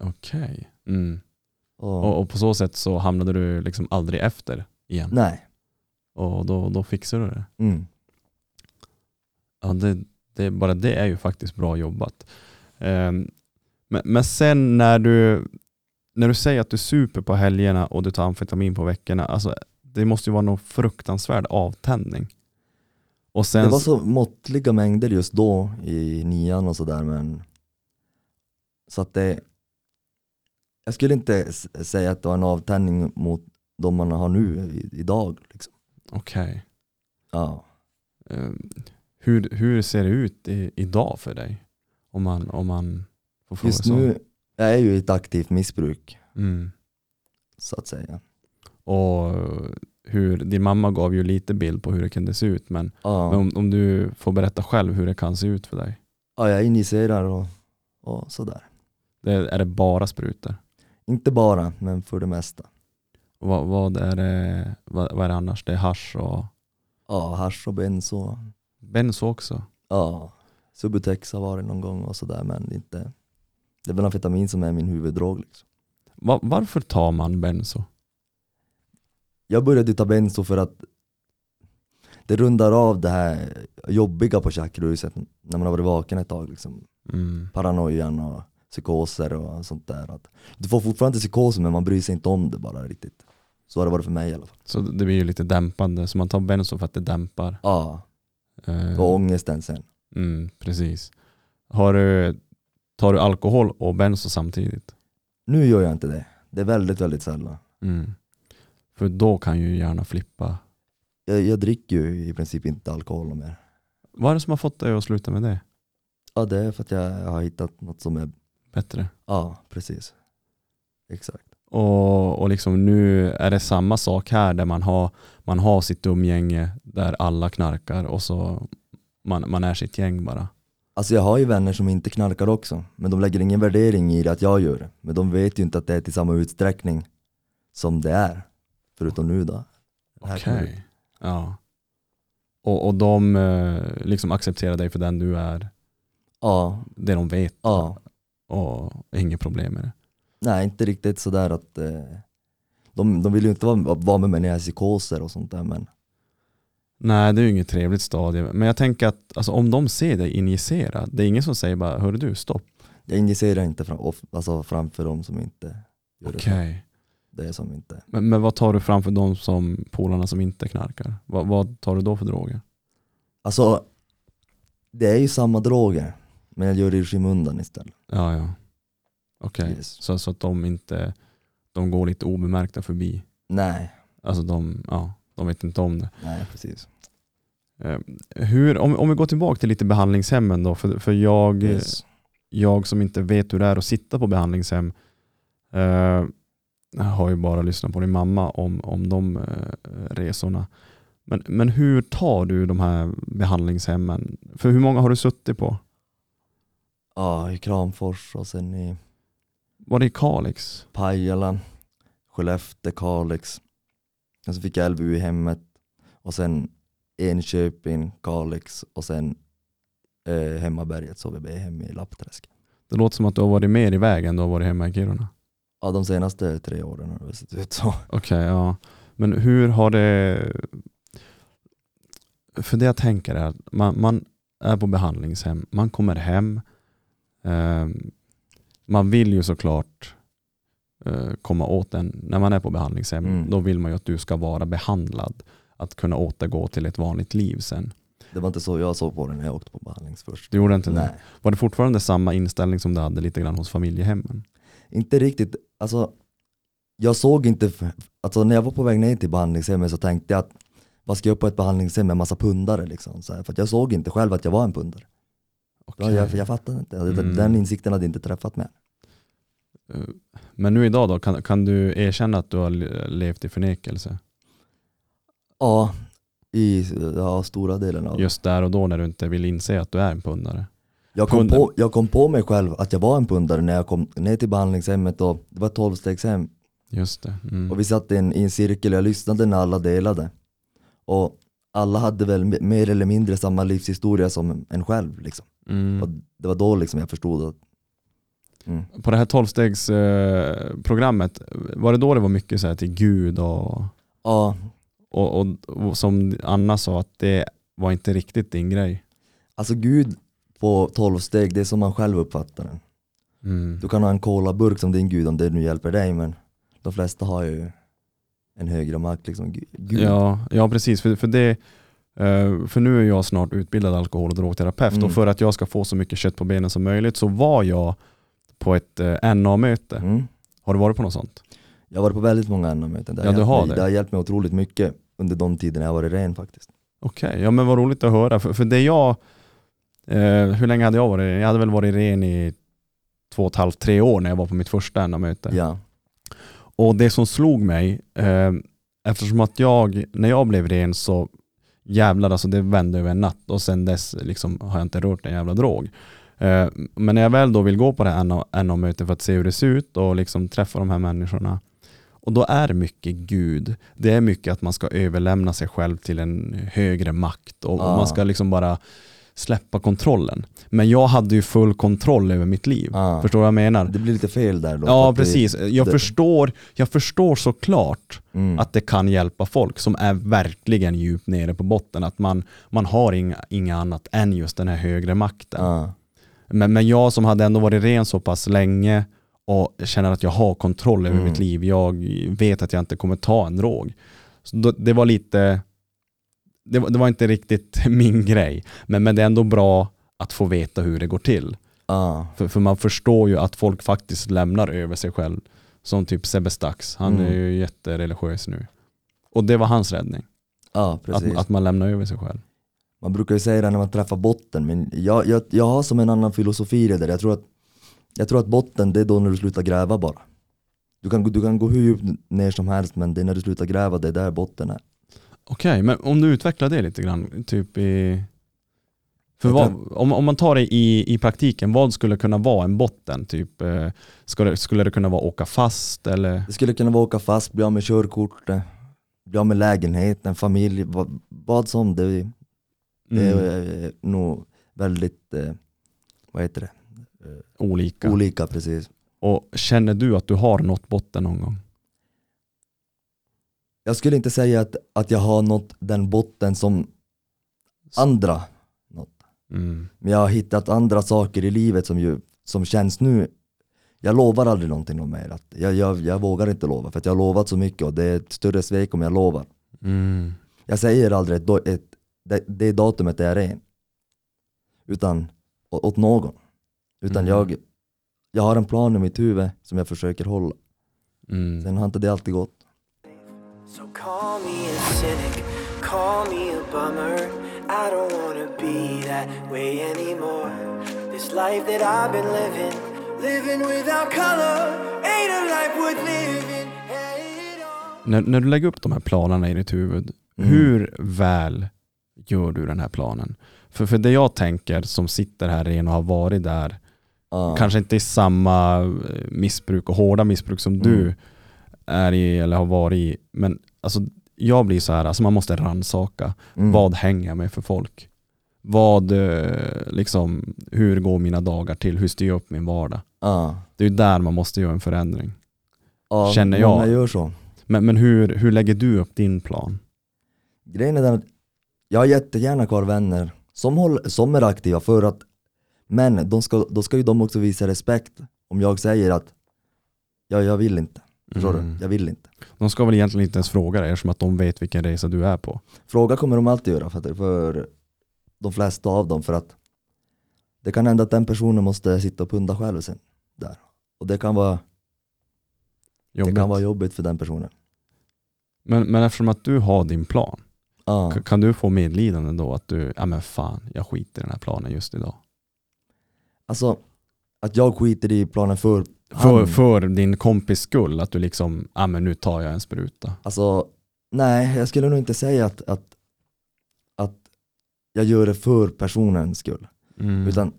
Speaker 1: Okej. Mm.
Speaker 2: Och,
Speaker 1: Och, och på så sätt så hamnade du liksom aldrig efter igen.
Speaker 2: nej.
Speaker 1: Och då, då fixade du det.
Speaker 2: Mm.
Speaker 1: Ja, det, det, bara det är ju faktiskt bra jobbat. Ehm, men, men sen när du, när du säger att du super på helgerna och du tar amfetamin på veckorna, alltså, det måste ju vara någon fruktansvärd avtändning. Och sen,
Speaker 2: Det var så måttliga mängder just då i nian och sådär men så att det jag skulle inte säga att det var en avtändning mot de man har nu idag. Liksom.
Speaker 1: Okej.
Speaker 2: Ja.
Speaker 1: Ehm, hur, hur ser det ut i, idag för dig? Om man, om man får fråga
Speaker 2: Just
Speaker 1: så.
Speaker 2: nu jag är ju i ett aktivt missbruk
Speaker 1: Mm.
Speaker 2: så att säga.
Speaker 1: Och hur, din mamma gav ju lite bild på hur det kunde se ut men,
Speaker 2: Ja.
Speaker 1: men om, om du får berätta själv hur det kan se ut för dig.
Speaker 2: ja, jag injicerar och, och sådär.
Speaker 1: Det, är det bara sprutor?
Speaker 2: Inte bara, men för det mesta.
Speaker 1: Och vad, vad, är det, vad, vad är det annars? Det är hasch och
Speaker 2: Ja, hasch och benzo.
Speaker 1: benzo också?
Speaker 2: Ja, Subutex har varit någon gång och sådär men inte Det är väl amfetamin som är min huvuddrog liksom.
Speaker 1: Va, varför tar man benzo?
Speaker 2: Jag började ta benzo för att det rundar av det här jobbiga på tjackruset när man har varit vaken ett tag. Liksom.
Speaker 1: Mm.
Speaker 2: Paranoian och psykoser och sånt där. Att du får fortfarande psykoser men man bryr sig inte om det bara riktigt. Så har det varit för mig i alla fall.
Speaker 1: Så det blir ju lite dämpande, så man tar benzo för att det dämpar.
Speaker 2: Ja,
Speaker 1: Eh,
Speaker 2: och ångesten sen.
Speaker 1: mm, precis. Har du, tar du alkohol och benzo samtidigt?
Speaker 2: Nu gör jag inte det. Det är väldigt, väldigt sällan.
Speaker 1: Mm. För då kan ju gärna flippa.
Speaker 2: Jag, jag dricker ju i princip inte alkohol mer.
Speaker 1: Vad är det som har fått dig att sluta med det?
Speaker 2: Ja, det är för att jag har hittat något som är,
Speaker 1: Bättre.
Speaker 2: ja precis. Exakt.
Speaker 1: Och, och liksom nu är det samma sak här där man har, man har sitt umgänge där alla knarkar och så man, man är sitt gäng bara.
Speaker 2: Alltså jag har ju vänner som inte knarkar också, men de lägger ingen värdering i det att jag gör det. Men de vet ju inte att det är till samma utsträckning som det är. Förutom nu då.
Speaker 1: Okej.
Speaker 2: kommer-
Speaker 1: Ja. Och, och de eh, liksom accepterar dig för den du är,
Speaker 2: Ja,
Speaker 1: det de vet
Speaker 2: ja.
Speaker 1: och inget problem med det.
Speaker 2: Nej, inte riktigt sådär att eh, de, de vill ju inte vara, vara med mig när jag är psykoser och sånt där men
Speaker 1: Nej det är ju inget trevligt stadie. Men jag tänker att alltså, om de ser dig injicera, det är ingen som säger bara hörru du stopp.
Speaker 2: ja, Jag injicerar inte fram, off, alltså framför dem som inte gör
Speaker 1: Okej.
Speaker 2: det, som inte...
Speaker 1: Men, men vad tar du framför de som polarna som inte knarkar? Vad, vad tar du då för droger?
Speaker 2: Alltså, det är ju samma droger, men jag gör det i skymundan istället.
Speaker 1: Ja, ja. Okej,
Speaker 2: Yes.
Speaker 1: så, så att de inte de går lite obemärkta förbi.
Speaker 2: Nej,
Speaker 1: Alltså de, ja, de vet inte om det.
Speaker 2: nej precis.
Speaker 1: Eh, Hur, om, om vi går tillbaka till lite behandlingshemmen då, för, för jag,
Speaker 2: Yes.
Speaker 1: jag som inte vet hur det är att sitta på behandlingshem eh, har ju bara lyssnat på din mamma om, om de eh, resorna. Men, men hur tar du de här behandlingshemmen? För hur många har du suttit på?
Speaker 2: Ja, i Kramfors och sen i
Speaker 1: Var det i Kalix?
Speaker 2: Pajala, Skellefteå, Kalix. Och så fick jag LVU i hemmet och sen Enköping, Kalix och sen eh, Hemmabergets HVB-hem i Lappträsk.
Speaker 1: Det låter som att du har varit mer i vägen du har varit hemma i Kiruna.
Speaker 2: Ja, de senaste tre åren har det sett ut så.
Speaker 1: Okej, ja. Men hur har det... För det jag tänker är att man, man är på behandlingshem, man kommer hem, eh, man vill ju såklart eh, komma åt den. När man är på behandlingshem,
Speaker 2: Mm.
Speaker 1: då vill man ju att du ska vara behandlad. Att kunna återgå till ett vanligt liv sen.
Speaker 2: Det var inte så jag såg på det när jag åkte på behandling först.
Speaker 1: Du gjorde inte det?
Speaker 2: Nej,
Speaker 1: Var det fortfarande samma inställning som du hade lite grann hos familjehemmen?
Speaker 2: inte riktigt. Alltså, jag såg inte, alltså när jag var på väg ner till behandlingshemmet så tänkte jag att vad ska jag på ett behandlingshem med massa pundare liksom? Så här, för jag såg inte själv att jag var en pundare.
Speaker 1: Okej.
Speaker 2: jag, jag fattade inte,
Speaker 1: Mm.
Speaker 2: den insikten hade inte träffat mig.
Speaker 1: Eh, Men nu idag då, kan, kan du erkänna att du har le- levt i förnekelse?
Speaker 2: Ja, i ja, stora delen av.
Speaker 1: Just där och då när du inte vill inse att du är en pundare.
Speaker 2: Jag kom,
Speaker 1: Pundare.
Speaker 2: på, jag kom på mig själv att jag var en pundare när jag kom ner till behandlingshemmet och det var ett tolvstegshem
Speaker 1: Just det. Mm.
Speaker 2: och vi satt i en, i en cirkel och jag lyssnade när alla delade. Och alla hade väl me- mer eller mindre samma livshistoria som en själv. Liksom.
Speaker 1: Mm.
Speaker 2: det var då liksom jag förstod att mm.
Speaker 1: På det här tolvstegsprogrammet, eh, var det då det var mycket så här till Gud och,
Speaker 2: ja,
Speaker 1: och, och, och som Anna sa att det var inte riktigt din grej?
Speaker 2: alltså Gud på tolv steg, det är som man själv uppfattar den.
Speaker 1: Mm.
Speaker 2: Du kan ha en colaburk som din gud om det nu hjälper dig men de flesta har ju en högre makt liksom. Gud.
Speaker 1: Ja, ja precis. För, för, det, eh, för nu är jag snart utbildad alkohol och drogterapeut
Speaker 2: Mm.
Speaker 1: och för att jag ska få så mycket kött på benen som möjligt så var jag på ett eh, NA-möte.
Speaker 2: Mm.
Speaker 1: Har du varit på något sånt?
Speaker 2: Jag har varit på väldigt många NA-möten. Det,
Speaker 1: Ja, du
Speaker 2: hjälpt
Speaker 1: har
Speaker 2: mig-
Speaker 1: det.
Speaker 2: det har hjälpt mig otroligt mycket under de tiderna jag varit ren faktiskt.
Speaker 1: Okej, ja men vad roligt att höra. För, för det jag, eh, hur länge hade jag varit? Jag hade väl varit ren i två och ett halvt, tre år när jag var på mitt första NA-möte.
Speaker 2: Ja.
Speaker 1: Och det som slog mig, eh, eftersom att jag, när jag blev ren så jävlar alltså det vände över en natt och sen dess liksom har jag inte rört en jävla drog. Eh, men när jag väl då vill gå på det här NA-mötet för att se hur det ser ut och liksom träffa de här människorna och då är mycket Gud. Det är mycket att man ska överlämna sig själv till en högre makt och,
Speaker 2: Ah.
Speaker 1: man ska liksom bara släppa kontrollen. Men jag hade ju full kontroll över mitt liv.
Speaker 2: Ah.
Speaker 1: Förstår du vad jag menar?
Speaker 2: Det blir lite fel där då.
Speaker 1: Ja precis, jag,
Speaker 2: det-
Speaker 1: förstår, jag förstår såklart
Speaker 2: Mm.
Speaker 1: att det kan hjälpa folk som är verkligen djupt nere på botten. Att man, man har inga, inga annat än just den här högre makten.
Speaker 2: Ja.
Speaker 1: Men, men jag som hade ändå varit ren så pass länge och känner att jag har kontroll över
Speaker 2: Mm.
Speaker 1: mitt liv. Jag vet att jag inte kommer ta en drog. Så då, det var lite, det var, det var inte riktigt [laughs] min grej. Men, men det är ändå bra att få veta hur det går till.
Speaker 2: Ja.
Speaker 1: För, för man förstår ju att folk faktiskt lämnar över sig själv. Som typ Sebbe Stax, han
Speaker 2: Mm.
Speaker 1: är ju jättereligiös nu. Och det var hans räddning,
Speaker 2: ja, precis.
Speaker 1: att, att man lämnar över sig själv.
Speaker 2: Man brukar ju säga det när man träffar botten, men jag, jag, jag har som en annan filosofi det där. Jag tror, att, jag tror att botten, det är då när du slutar gräva bara. Du kan, du kan gå hur djupt ner som helst, men det är när du slutar gräva, det är där botten är.
Speaker 1: Okej, men om du utvecklar det lite grann, typ i... För vad, om, om man tar det i, i praktiken, vad skulle kunna vara en botten? Typ, eh, skulle, skulle det kunna vara åka fast eller?
Speaker 2: Det skulle kunna vara åka fast, bli av med körkortet, bli av med lägenheten, familj, vad, vad som. Det, det
Speaker 1: Mm,
Speaker 2: är eh, nog väldigt, eh, vad heter det,
Speaker 1: olika.
Speaker 2: olika precis.
Speaker 1: Och känner du att du har nått botten någon gång?
Speaker 2: Jag skulle inte säga att, att jag har nått den botten som andra nått.
Speaker 1: Mm.
Speaker 2: Men jag har hittat andra saker i livet som ju som känns nu, jag lovar aldrig någonting om mer. Att jag, jag, jag vågar inte lova för jag har lovat så mycket och det är ett större svek om jag lovar.
Speaker 1: Mm.
Speaker 2: Jag säger aldrig ett, ett, det, det datumet är ren. Utan åt någon. Utan
Speaker 1: Mm.
Speaker 2: jag, jag har en plan i mitt huvud som jag försöker hålla.
Speaker 1: Mm.
Speaker 2: Sen har inte det alltid gått.
Speaker 3: So call me a cynic, call me a bummer. I don't wanna be that way anymore. This life that I've been living, living without color, ain't a life worth living.
Speaker 1: När, när du lägger upp de här planerna i ditt huvud,
Speaker 2: Mm.
Speaker 1: hur väl gör du den här planen? För, för det jag tänker som sitter här igen och har varit där,
Speaker 2: Ja.
Speaker 1: kanske inte i samma eh, missbruk och hårda missbruk som du
Speaker 2: Mm.
Speaker 1: är i eller har varit i, men alltså, jag blir så här, alltså man måste ransaka.
Speaker 2: Mm.
Speaker 1: Vad hänger jag med för folk? Vad, eh, liksom, hur går mina dagar till? Hur styr jag upp min vardag?
Speaker 2: Ja.
Speaker 1: Det är där man måste göra en förändring.
Speaker 2: Ja,
Speaker 1: Känner jag.
Speaker 2: Många gör så.
Speaker 1: Men, men hur, hur lägger du upp din plan?
Speaker 2: Grejen är den att jag har jättegärna kvar vänner som, håll, som är aktiva för att men de ska, då ska ju de också visa respekt om jag säger att ja, jag vill inte. Förstår
Speaker 1: Mm.
Speaker 2: du? Jag vill inte.
Speaker 1: De ska väl egentligen inte ens fråga dig eftersom att de vet vilken resa du är på.
Speaker 2: Fråga kommer de alltid göra för, för de flesta av dem för att det kan hända att den personen måste sitta och punda själv sen där. Och det kan vara,
Speaker 1: Jobbigt.
Speaker 2: det kan vara jobbigt för den personen.
Speaker 1: Men, men eftersom att du har din plan, k- kan du få medlidande då att du, ja men fan, jag skiter i den här planen just idag.
Speaker 2: Alltså, att jag skiter i planen för
Speaker 1: För,
Speaker 2: han.
Speaker 1: för din kompis skull, att du liksom, ja men nu tar jag en spruta.
Speaker 2: Alltså, nej, jag skulle nog inte säga att, att, att jag gör det för personens skull.
Speaker 1: Mm.
Speaker 2: Utan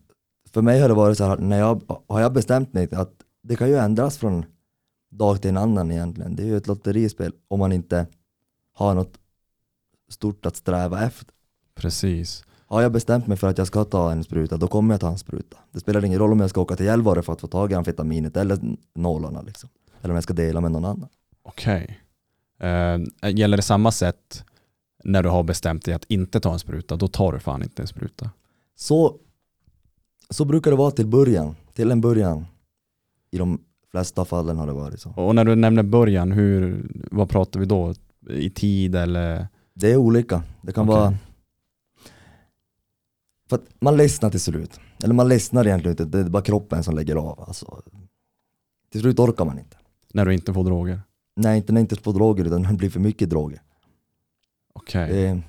Speaker 2: för mig har det varit så här, när jag, har jag bestämt mig att det kan ju ändras från dag till en annan egentligen. Det är ju ett lotterispel om man inte har något stort att sträva efter.
Speaker 1: Precis.
Speaker 2: Har jag bestämt mig för att jag ska ta en spruta, då kommer jag ta en spruta. Det spelar ingen roll om jag ska åka till Gällivare för att få tag i amfetaminet eller nålarna liksom. Eller om jag ska dela med någon annan.
Speaker 1: Okej. Eh, gäller det samma sätt när du har bestämt dig att inte ta en spruta, då tar du fan inte en spruta.
Speaker 2: Så, så brukar det vara till början, till en början. I de flesta fallen har det varit så.
Speaker 1: Och när du nämner början, hur, vad pratar vi då? I tid eller?
Speaker 2: Det är olika. Det kan
Speaker 1: Okej.
Speaker 2: vara... För att man ledsnar till slut. Eller man ledsnar egentligen inte, det är bara kroppen som lägger av. Alltså, till slut orkar man inte.
Speaker 1: När du inte får droger?
Speaker 2: Nej, inte när inte på droger utan när det blir för mycket droger.
Speaker 1: Okej.
Speaker 2: Det,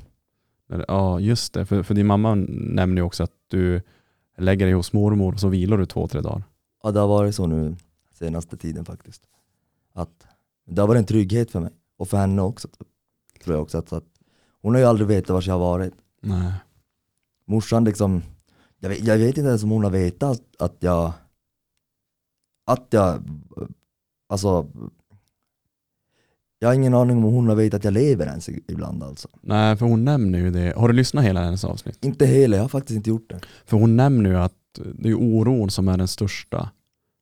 Speaker 1: Eller, Ja, just det. För, för din mamma nämner ju också att du lägger dig hos mormor och så vilar du två, tre dagar.
Speaker 2: ja, det har varit så nu senaste tiden faktiskt. Att det har varit en trygghet för mig. Och för henne också. Tror jag också. Att, att hon har ju aldrig vetat var jag har varit.
Speaker 1: Nej.
Speaker 2: Morsan liksom, jag vet, jag vet inte ens om hon har vetat att, jag, att jag, alltså, jag har ingen aning om hon har vetat att jag lever ens ibland alltså.
Speaker 1: Nej, för hon nämner ju det. Har du lyssnat hela hennes avsnitt?
Speaker 2: Inte hela, jag har faktiskt inte gjort det.
Speaker 1: För hon nämner ju att det är oron som är den största.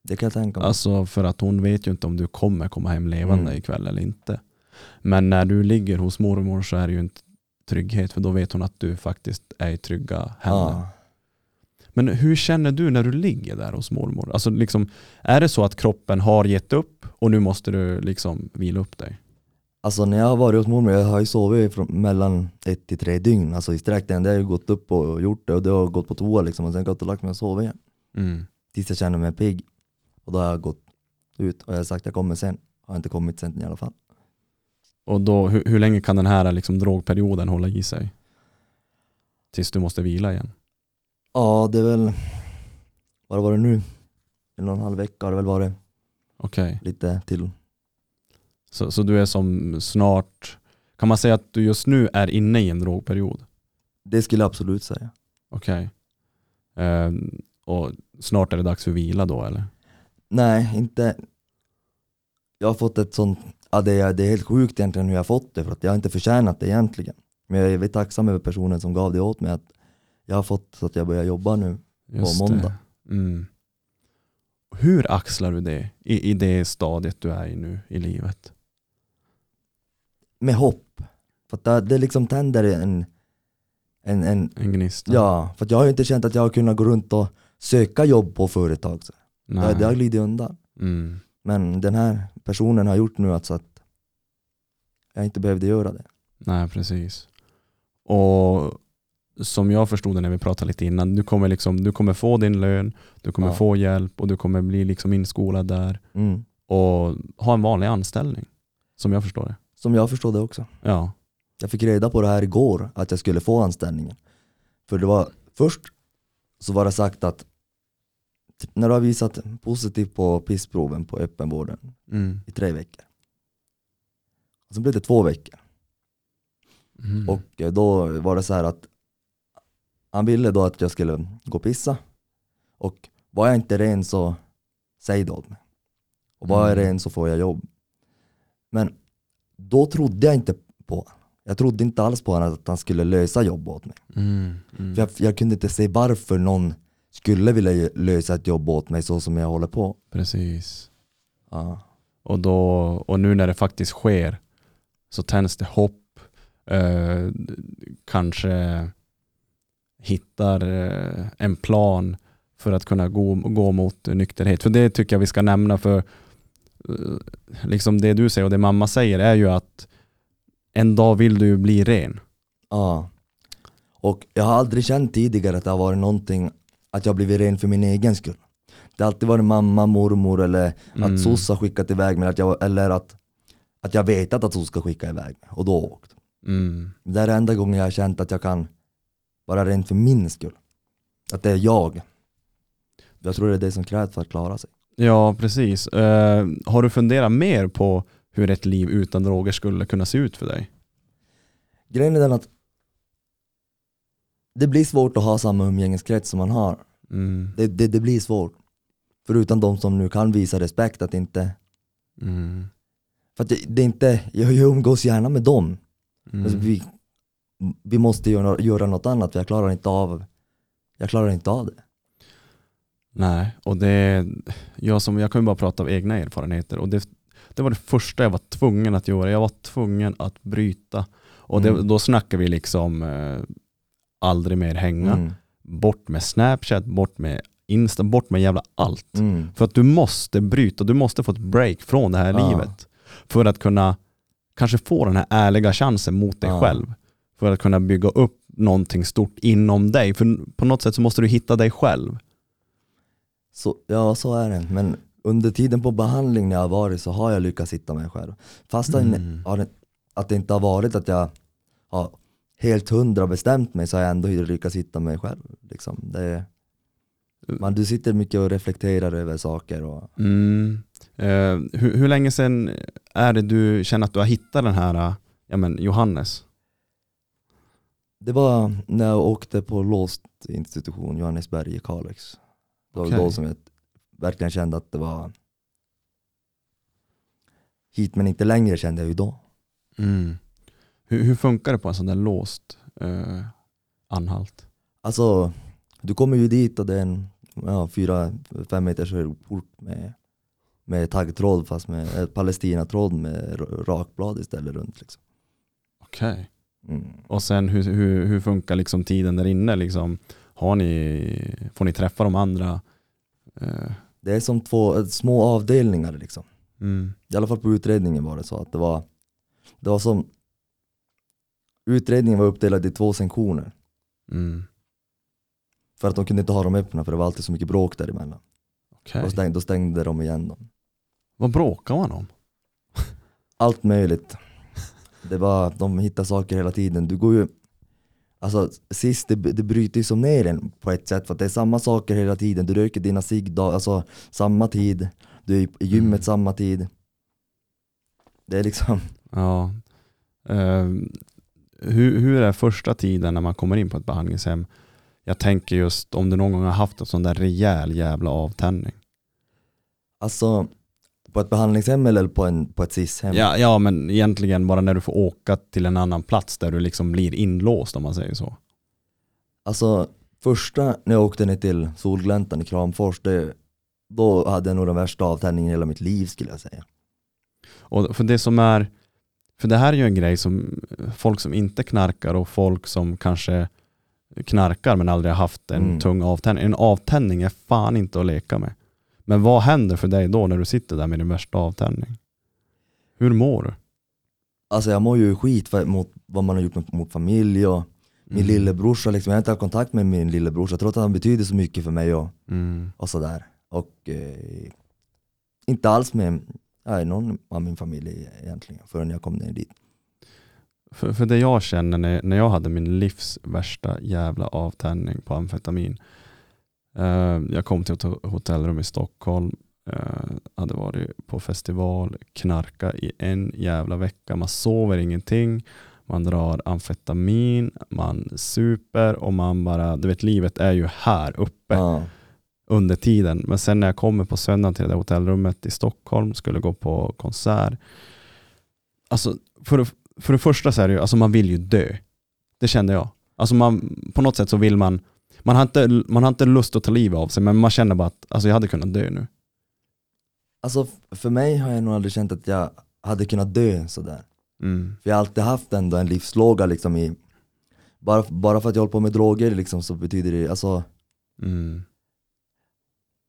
Speaker 2: Det kan jag tänka mig.
Speaker 1: Alltså för att hon vet ju inte om du kommer komma hem levande
Speaker 2: Mm.
Speaker 1: ikväll eller inte. Men när du ligger hos mormor så är det ju en trygghet för då vet hon att du faktiskt är i trygga händer.
Speaker 2: ja.
Speaker 1: Men hur känner du när du ligger där hos mormor? Alltså liksom, är det så att kroppen har gett upp och nu måste du liksom vila upp dig?
Speaker 2: Alltså när jag har varit hos mormor, jag har ju sovit från, mellan ett till tre dygn, alltså i sträck. Det har ju gått upp och gjort det och det har gått på toa liksom och sen gått och lagt mig och sovit igen.
Speaker 1: Mm.
Speaker 2: Tills jag känner mig pigg. Och då har jag gått ut och jag har sagt jag kommer sen. Har inte kommit sen i alla fall.
Speaker 1: Och då, hur, hur länge kan den här liksom drogperioden hålla i sig? Tills du måste vila igen?
Speaker 2: Ja, det är väl, vad var det nu? En och en halv vecka har det väl varit.
Speaker 1: Okej.
Speaker 2: Lite till.
Speaker 1: Så, så du är som snart, kan man säga att du just nu är inne i en drogperiod?
Speaker 2: Det skulle jag absolut säga.
Speaker 1: Okej. Ehm, och snart är det dags för vila då eller?
Speaker 2: Nej, inte. Jag har fått ett sånt, ja det är, det är helt sjukt egentligen hur jag fått det för att jag har inte förtjänat det egentligen. Men jag är väldigt tacksam över personen som gav det åt mig att jag har fått så att jag börjar jobba nu.
Speaker 1: Just
Speaker 2: måndag.
Speaker 1: Det. Mm. Hur axlar du det i, i det stadiet du är i nu i livet?
Speaker 2: Med hopp. För att det, det liksom tänder en, en, en
Speaker 1: En gnista?
Speaker 2: Ja, för jag har ju inte känt att jag har kunnat gå runt och söka jobb på företag. Så. Det,
Speaker 1: Nej.
Speaker 2: det har glidit undan.
Speaker 1: Mm.
Speaker 2: Men den här personen har gjort nu att, så att jag inte behövde göra det.
Speaker 1: Nej, precis. Och som jag förstod det när vi pratade lite innan, du kommer, liksom, du kommer få din lön, du kommer
Speaker 2: Ja.
Speaker 1: få hjälp och du kommer bli liksom inskolad där
Speaker 2: Mm.
Speaker 1: och ha en vanlig anställning. Som jag förstår det.
Speaker 2: Som jag förstod det också.
Speaker 1: Ja.
Speaker 2: Jag fick reda på det här igår, att jag skulle få anställningen. För det var, först så var det sagt att när du har visat positivt på pissproven på öppenvården
Speaker 1: Mm.
Speaker 2: i tre veckor. Och så blev det två veckor.
Speaker 1: Mm.
Speaker 2: Och eh, då var det så här att han ville då att jag skulle gå och pissa. Och var jag inte ren så säg det åt mig. Och var jag
Speaker 1: Mm.
Speaker 2: ren så får jag jobb. Men då trodde jag inte på honom. Jag trodde inte alls på honom att han skulle lösa jobb åt mig.
Speaker 1: Mm. Mm.
Speaker 2: För jag, jag kunde inte se varför någon skulle vilja lösa ett jobb åt mig så som jag håller på.
Speaker 1: Precis.
Speaker 2: Ja.
Speaker 1: Och, då, och nu när det faktiskt sker så tänds det hopp. Eh, kanske hittar eh, en plan för att kunna gå, gå mot nykterhet. För det tycker jag vi ska nämna för eh, liksom det du säger och det mamma säger är ju att en dag vill du bli ren.
Speaker 2: Ja. Och jag har aldrig känt tidigare att det har varit någonting, att jag blivit ren för min egen skull. Det har alltid varit mamma, mormor eller
Speaker 1: Mm.
Speaker 2: att SOS har skickat iväg mig, att jag, eller att, att jag vetat att SOS ska skicka iväg mig och då åkt.
Speaker 1: Mm.
Speaker 2: Det är enda gången jag har känt att jag kan vara ren för min skull. Att det är jag. Jag tror det är det som krävs för att klara sig.
Speaker 1: Ja, precis. Eh, har du funderat mer på hur ett liv utan droger skulle kunna se ut för dig?
Speaker 2: Grejen är den att det blir svårt att ha samma umgängeskrets som man har.
Speaker 1: Mm.
Speaker 2: Det, det, det blir svårt. Förutom de som nu kan visa respekt att inte
Speaker 1: Mm.
Speaker 2: För att det, det är inte, jag, jag umgås gärna med dem.
Speaker 1: Mm.
Speaker 2: Alltså vi, vi måste göra, göra något annat för jag klarar inte av Jag klarar inte av det.
Speaker 1: Nej, och det, jag, som, jag kan ju bara prata av egna erfarenheter och det, det var det första jag var tvungen att göra. Jag var tvungen att bryta. Och det,
Speaker 2: Mm.
Speaker 1: då snackar vi liksom eh, aldrig mer hänga.
Speaker 2: Mm.
Speaker 1: Bort med Snapchat, bort med Insta, bort med jävla allt.
Speaker 2: Mm.
Speaker 1: För att du måste bryta, du måste få ett break från det här
Speaker 2: Ja.
Speaker 1: livet. För att kunna kanske få den här ärliga chansen mot dig
Speaker 2: Ja.
Speaker 1: själv. För att kunna bygga upp någonting stort inom dig. För på något sätt så måste du hitta dig själv.
Speaker 2: Så, ja så är det. Men under tiden på behandling när jag har varit så har jag lyckats hitta mig själv. Fast
Speaker 1: Mm.
Speaker 2: att det inte har varit att jag har helt hundra bestämt mig så har jag ändå lyckats hitta mig själv. Liksom. Det, man, du sitter mycket och reflekterar över saker. Och,
Speaker 1: Mm. Eh, hur, hur länge sedan är det du känner att du har hittat den här ja, men Johannes?
Speaker 2: det var när jag åkte på låst institution, Johannesberg i Kalix. Det var
Speaker 1: Okej.
Speaker 2: då som jag verkligen kände att det var hit men inte längre kände jag ju då.
Speaker 1: Mm. Hur, hur funkar det på en sån där låst eh, anhalt?
Speaker 2: Alltså, du kommer ju dit och det är en ja, fyra, fem meters port med, med taggtråd fast med eh, palestinatråd med rakblad istället runt. Liksom.
Speaker 1: Okej.
Speaker 2: Mm.
Speaker 1: Och sen hur, hur, hur funkar liksom tiden där inne? Liksom, har ni, får ni träffa de andra? Eh,
Speaker 2: Det är som två eh, små avdelningar liksom.
Speaker 1: mm.
Speaker 2: I alla fall på utredningen var det så att det var, det var som Utredningen var uppdelad i två sektioner
Speaker 1: Mm.
Speaker 2: för att de kunde inte ha dem öppna för det var alltid så mycket bråk däremellan.
Speaker 1: Okej.
Speaker 2: Och stäng, då stängde de igen dem.
Speaker 1: Vad bråkar man om? [laughs]
Speaker 2: Allt möjligt. Det var, de hittar saker hela tiden. Du går ju, alltså sist det, det bryter ju som ner en på ett sätt för att det är samma saker hela tiden. Du röker dina cigg, alltså samma tid. Du är i gymmet
Speaker 1: Mm.
Speaker 2: samma tid. Det är liksom,
Speaker 1: Ja. Eh, hur, hur är första tiden när man kommer in på ett behandlingshem? Jag tänker just om du någon gång har haft en sån där rejäl jävla avtändning.
Speaker 2: alltså på ett behandlingshem eller på, en, på ett SIS-hem?
Speaker 1: Ja, ja, men egentligen bara när du får åka till en annan plats där du liksom blir inlåst om man säger så.
Speaker 2: Alltså första när jag åkte ner till Solgläntan i Kramfors, det, då hade jag nog den värsta avtändningen i hela mitt liv skulle jag säga.
Speaker 1: Och för det som är, för det här är ju en grej som folk som inte knarkar och folk som kanske knarkar men aldrig har haft en
Speaker 2: Mm.
Speaker 1: tung avtändning. En avtändning är fan inte att leka med. Men vad händer för dig då när du sitter där med din värsta avtändning? Hur mår du?
Speaker 2: Alltså jag mår ju skit för, mot vad man har gjort mot, mot familj och min
Speaker 1: Mm.
Speaker 2: lillebrorsa, liksom, jag har inte haft kontakt med min lillebrorsa trots att han betyder så mycket för mig och,
Speaker 1: Mm.
Speaker 2: och sådär. Och eh, inte alls med nej, någon av min familj egentligen förrän jag kom ner dit.
Speaker 1: För, för det jag känner när, när jag hade min livs värsta jävla avtändning på amfetamin. Eh, jag kom till ett ho- hotellrum i Stockholm, eh, hade varit på festival, knarka i en jävla vecka. Man sover ingenting, man drar amfetamin, man super och man bara, du vet livet är ju här uppe
Speaker 2: Ja.
Speaker 1: Under tiden. Men sen när jag kommer på söndagen till det där hotellrummet i Stockholm, skulle gå på konsert. Alltså för, det- för det första så är det ju, alltså man vill ju dö. Det kände jag. Alltså man, på något sätt så vill man, man har, inte, man har inte lust att ta livet av sig men man känner bara att alltså jag hade kunnat dö nu.
Speaker 2: Alltså för mig har jag nog aldrig känt att jag hade kunnat dö sådär.
Speaker 1: Mm.
Speaker 2: För jag har alltid haft ändå en livslåga liksom i bara, bara för att jag håller på med droger liksom så betyder det, alltså
Speaker 1: Mm.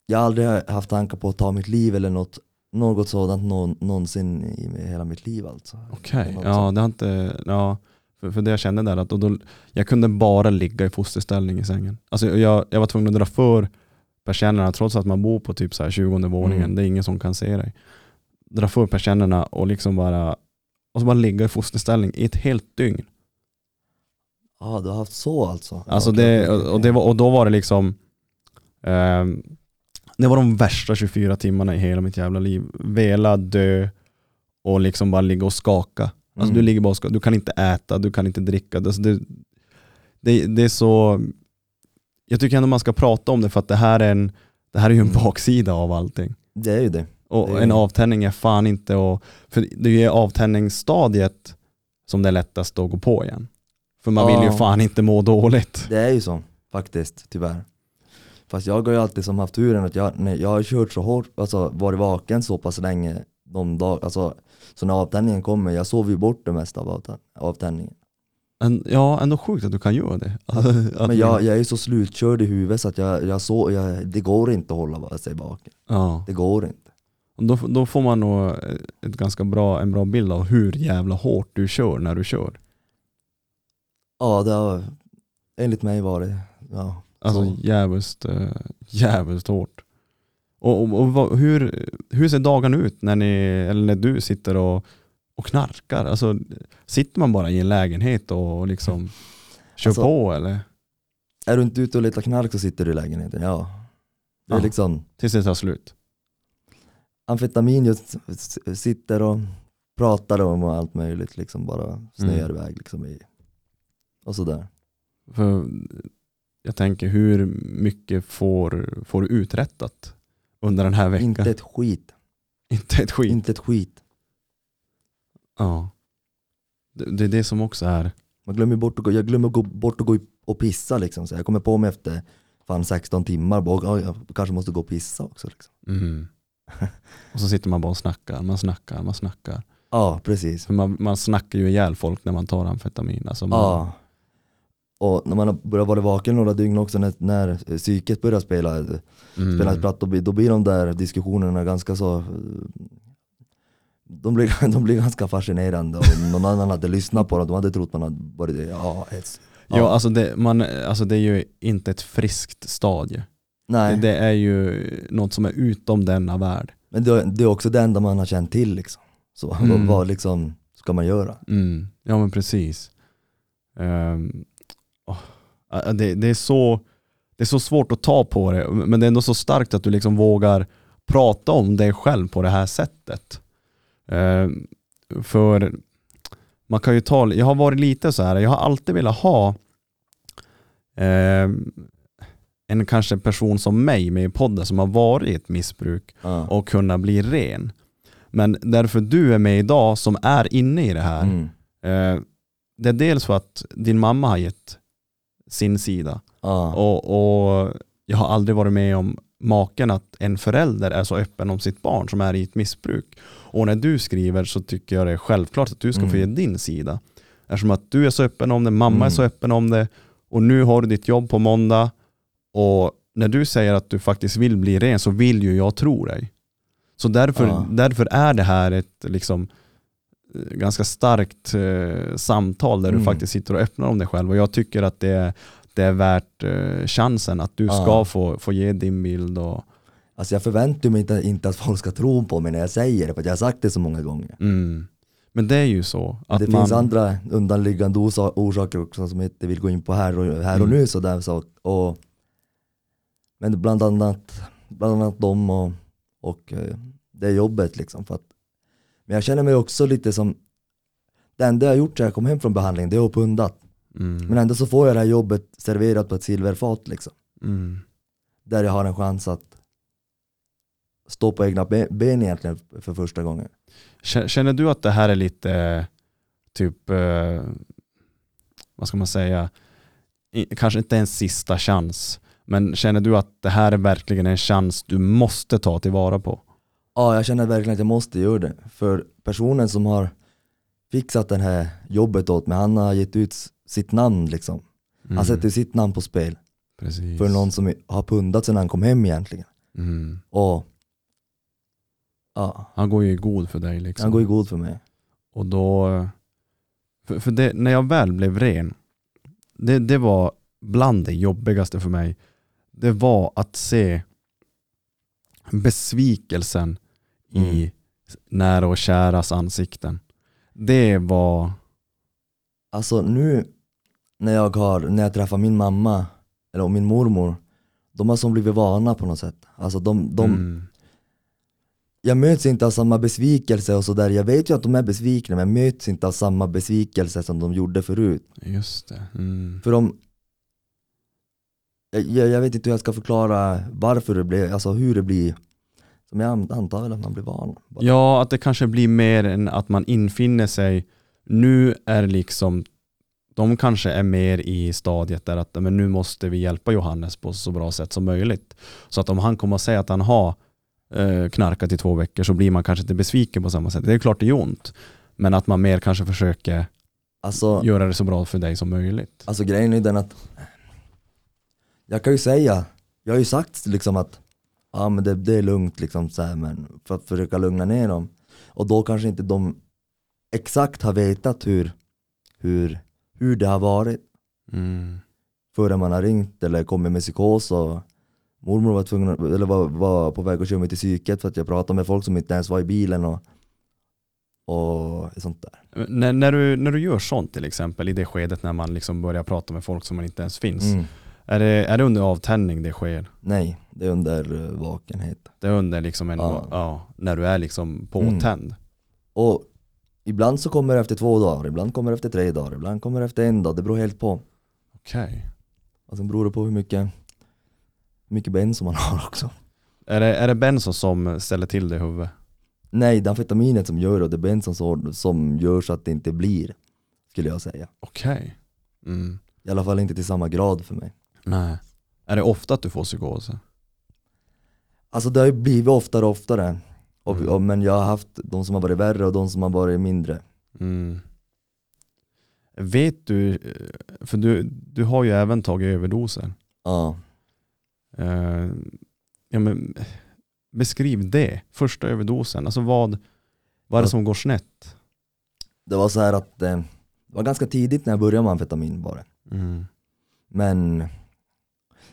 Speaker 2: Jag har aldrig haft tankar på att ta mitt liv eller något, något sådant någon, någonsin i hela mitt liv alltså.
Speaker 1: Okej,
Speaker 2: något
Speaker 1: ja det har inte, ja, för, för det jag kände där att och då, jag kunde bara ligga i fosterställning i sängen. Alltså jag, jag var tvungen att dra för persiennerna trots att man bor på typ så här 20 våningen,
Speaker 2: Mm.
Speaker 1: det är ingen som kan se dig. Dra för persiennerna och liksom bara, och så bara ligga i fosterställning i ett helt dygn.
Speaker 2: Ja du har haft så alltså?
Speaker 1: Alltså det, och, det var, och då var det liksom ehm, Det var de värsta 24 timmarna i hela mitt jävla liv. Vela, dö och liksom bara ligga och skaka. Alltså
Speaker 2: Mm.
Speaker 1: du ligger bara och skaka. Du kan inte äta, du kan inte dricka. Alltså det, det, det är så Jag tycker ändå man ska prata om det för att det här är en Det här är ju en
Speaker 2: Mm.
Speaker 1: baksida av allting.
Speaker 2: Det är ju det.
Speaker 1: Och
Speaker 2: Det
Speaker 1: en avtändning är fan inte och, För det är ju avtändningsstadiet som det är lättast att gå på igen. För man vill ju
Speaker 2: Ja.
Speaker 1: fan inte må dåligt.
Speaker 2: Det är ju så faktiskt, tyvärr. Fast jag har ju alltid som haft turen att jag, nej, jag har kört så hårt, alltså varit vaken så pass länge de dag, alltså så när avtändningen kommer, jag sover ju bort det mesta av avtä- avtändningen.
Speaker 1: En, ja, ändå sjukt att du kan göra det. [laughs] Att-
Speaker 2: Men jag, jag är så slutkörd i huvudet så att jag, jag så, jag, det går inte att hålla sig vaken.
Speaker 1: ja.
Speaker 2: Det går inte.
Speaker 1: Då, då får man nog ett ganska bra, en bra bild av hur jävla hårt du kör när du kör.
Speaker 2: Ja, det har enligt mig varit, ja.
Speaker 1: Alltså
Speaker 2: så.
Speaker 1: jävligt, äh, jävligt hårt. Och, och, och vad, hur, hur ser dagen ut när, ni, eller när du sitter och, och knarkar? Alltså, sitter man bara i en lägenhet och liksom kör
Speaker 2: Alltså-
Speaker 1: på eller?
Speaker 2: Är du inte ute och letar knark så sitter du i lägenheten, ja. Det är
Speaker 1: Ja.
Speaker 2: liksom,
Speaker 1: Tills det tar slut?
Speaker 2: amfetamin just sitter och pratar om och allt möjligt liksom bara snöar
Speaker 1: Mm.
Speaker 2: iväg liksom i och sådär.
Speaker 1: För jag tänker hur mycket får, får du uträttat under den här veckan?
Speaker 2: Inte ett skit, [laughs]
Speaker 1: Inte ett skit.
Speaker 2: inte ett skit.
Speaker 1: Ja. Det, det är det som också är,
Speaker 2: Man glömmer bort att gå, jag glömmer gå bort och gå och pissa liksom. Så jag kommer på mig efter fan 16 timmar, bara, "Oj, jag kanske måste gå och pissa också. Liksom. [laughs]
Speaker 1: mm. och så sitter man bara och snackar, man snackar, man snackar.
Speaker 2: Ja, precis.
Speaker 1: För man, man snackar ju ihjäl folk när man tar amfetamin. Alltså man,
Speaker 2: Ja. Och när man har börjat vara vaken några dygn också när, när psyket börjar spela,
Speaker 1: mm.
Speaker 2: spela ett spratt, då, blir- då blir de där diskussionerna ganska så de blir, [laughs] de blir ganska fascinerande om någon annan hade lyssnat på dem, de hade trott man hade varit ja, ett,
Speaker 1: Ja, alltså det, man, alltså det är ju inte ett friskt stadie. Det,
Speaker 2: Nej,
Speaker 1: det är ju något som är utom denna värld.
Speaker 2: men det, det är också det enda man har känt till liksom. Så
Speaker 1: Mm.
Speaker 2: vad, liksom ska man göra?
Speaker 1: Mm. Ja men precis. Äh, det, det, är så, det är så svårt att ta på det, men det är ändå så starkt att du liksom vågar prata om dig själv på det här sättet. Ehm, för man kan ju ta, jag har varit lite så här, jag har alltid velat ha ehm, en kanske person som mig med i podden som har varit i ett missbruk
Speaker 2: Ja.
Speaker 1: och kunna bli ren. Men därför du är med idag som är inne i det här,
Speaker 2: Mm.
Speaker 1: eh, det är dels för att din mamma har gett sin sida
Speaker 2: Ja.
Speaker 1: och, och jag har aldrig varit med om maken att en förälder är så öppen om sitt barn som är i ett missbruk. Och när du skriver så tycker jag det är självklart att du ska få
Speaker 2: Mm.
Speaker 1: ge din sida. Eftersom att du är så öppen om det, mamma är
Speaker 2: Mm.
Speaker 1: så öppen om det Och nu har du ditt jobb på måndag och när du säger att du faktiskt vill bli ren så vill ju jag tro dig. Så därför,
Speaker 2: Ja.
Speaker 1: därför är det här ett liksom ganska starkt eh, samtal där du
Speaker 2: Mm.
Speaker 1: faktiskt sitter och öppnar om dig själv och jag tycker att det är, det är värt eh, chansen att du
Speaker 2: Ja.
Speaker 1: ska få, få ge din bild och
Speaker 2: Alltså jag förväntar mig inte, inte att folk ska tro på mig när jag säger det, för jag har sagt det så många gånger.
Speaker 1: mm. Men det är ju så att
Speaker 2: det
Speaker 1: man,
Speaker 2: finns andra undanliggande orsa- orsaker också som jag inte vill gå in på här och, här och
Speaker 1: Mm.
Speaker 2: nu. Så där, så, och, men bland annat, bland annat dem och, och eh, det jobbet. Liksom, för att, men jag känner mig också lite som, det enda jag har gjort när jag kom hem från behandling det är att pundat.
Speaker 1: mm.
Speaker 2: Men ändå så får jag det här jobbet serverat på ett silverfat. Liksom,
Speaker 1: Mm.
Speaker 2: där jag har en chans att stå på egna be- ben egentligen för första gången.
Speaker 1: Kä- Känner du att det här är lite typ, eh, vad ska man säga, kanske inte en sista chans, men känner du att det här är verkligen en chans du måste ta tillvara på?
Speaker 2: Ja, jag känner verkligen att jag måste göra det. För personen som har fixat det här jobbet åt mig, han har gett ut sitt namn liksom.
Speaker 1: Mm.
Speaker 2: Han sätter sitt namn på spel
Speaker 1: Precis.
Speaker 2: för någon som har pundat sedan han kom hem egentligen.
Speaker 1: Mm.
Speaker 2: Och ja,
Speaker 1: Han går ju i god för dig liksom.
Speaker 2: han går i god för mig.
Speaker 1: Och då, för, för det, när jag väl blev ren, det, det var bland det jobbigaste för mig. Det var att se besvikelsen i
Speaker 2: Mm.
Speaker 1: nära och käras ansikten. Det var,
Speaker 2: Alltså nu när jag, har, när jag träffar min mamma eller min mormor, de har som blivit vana på något sätt. Alltså de, de,
Speaker 1: mm,
Speaker 2: Jag möts inte av samma besvikelse och sådär. Jag vet ju att de är besvikna men jag möts inte av samma besvikelse som de gjorde förut.
Speaker 1: just det. Mm.
Speaker 2: För de jag, jag jag vet inte hur jag ska förklara varför det blir, alltså hur det blir. Som jag antar väl att man blir van.
Speaker 1: Ja, att det kanske blir mer än att man infinner sig. Nu är liksom, de kanske är mer i stadiet där att men nu måste vi hjälpa Johannes på så bra sätt som möjligt. Så att om han kommer att säga att han har eh, knarkat i två veckor så blir man kanske inte besviken på samma sätt. Det är klart det är ont. Men att man mer kanske försöker
Speaker 2: Alltså,
Speaker 1: göra det så bra för dig som möjligt.
Speaker 2: alltså grejen är den att jag kan ju säga, jag har ju sagt liksom att ja men det, det är lugnt liksom så här, men för att försöka lugna ner dem. Och då kanske inte de exakt har vetat hur, hur, hur det har varit.
Speaker 1: Mm.
Speaker 2: förrän man har ringt eller kommit med psykos och mormor var, tvungen, eller var, var på väg att köra mig till psyket för att jag pratade med folk som inte ens var i bilen och, och sånt där.
Speaker 1: När, när, du, när du gör sånt till exempel i det skedet när man liksom börjar prata med folk som man inte ens finns.
Speaker 2: Mm.
Speaker 1: Är, det, är det under avtändning det sker?
Speaker 2: Nej, det är under uh, vakenhet.
Speaker 1: Det är under liksom en, ja.
Speaker 2: Ja.
Speaker 1: när du är liksom påtänd.
Speaker 2: Och ibland så kommer det efter två dagar, ibland kommer det efter tre dagar, ibland kommer det efter en dag. Det beror helt på.
Speaker 1: Okej.
Speaker 2: Och sen beror det på hur mycket, hur mycket benzo man [laughs] har också.
Speaker 1: Är det, är det benzo som ställer till det i huvudet?
Speaker 2: Nej, det är amfetaminet som gör det och det är benzon som, som gör så att det inte blir, skulle jag säga.
Speaker 1: Okej. Mm.
Speaker 2: I alla fall inte till samma grad för mig.
Speaker 1: Nej. Är det ofta att du får psykoser?
Speaker 2: Alltså det har ju blivit oftare och oftare. Och,
Speaker 1: Mm.
Speaker 2: och, men jag har haft de som har varit värre och de som har varit mindre.
Speaker 1: Mm. Vet du, eh, för du, du har ju även tagit överdoser.
Speaker 2: Ja.
Speaker 1: Eh, ja, men, beskriv det, första överdosen. Alltså vad, vad är det som går snett?
Speaker 2: Det var så här att eh, det var ganska tidigt när jag började med amfetamin bara.
Speaker 1: Mm.
Speaker 2: Men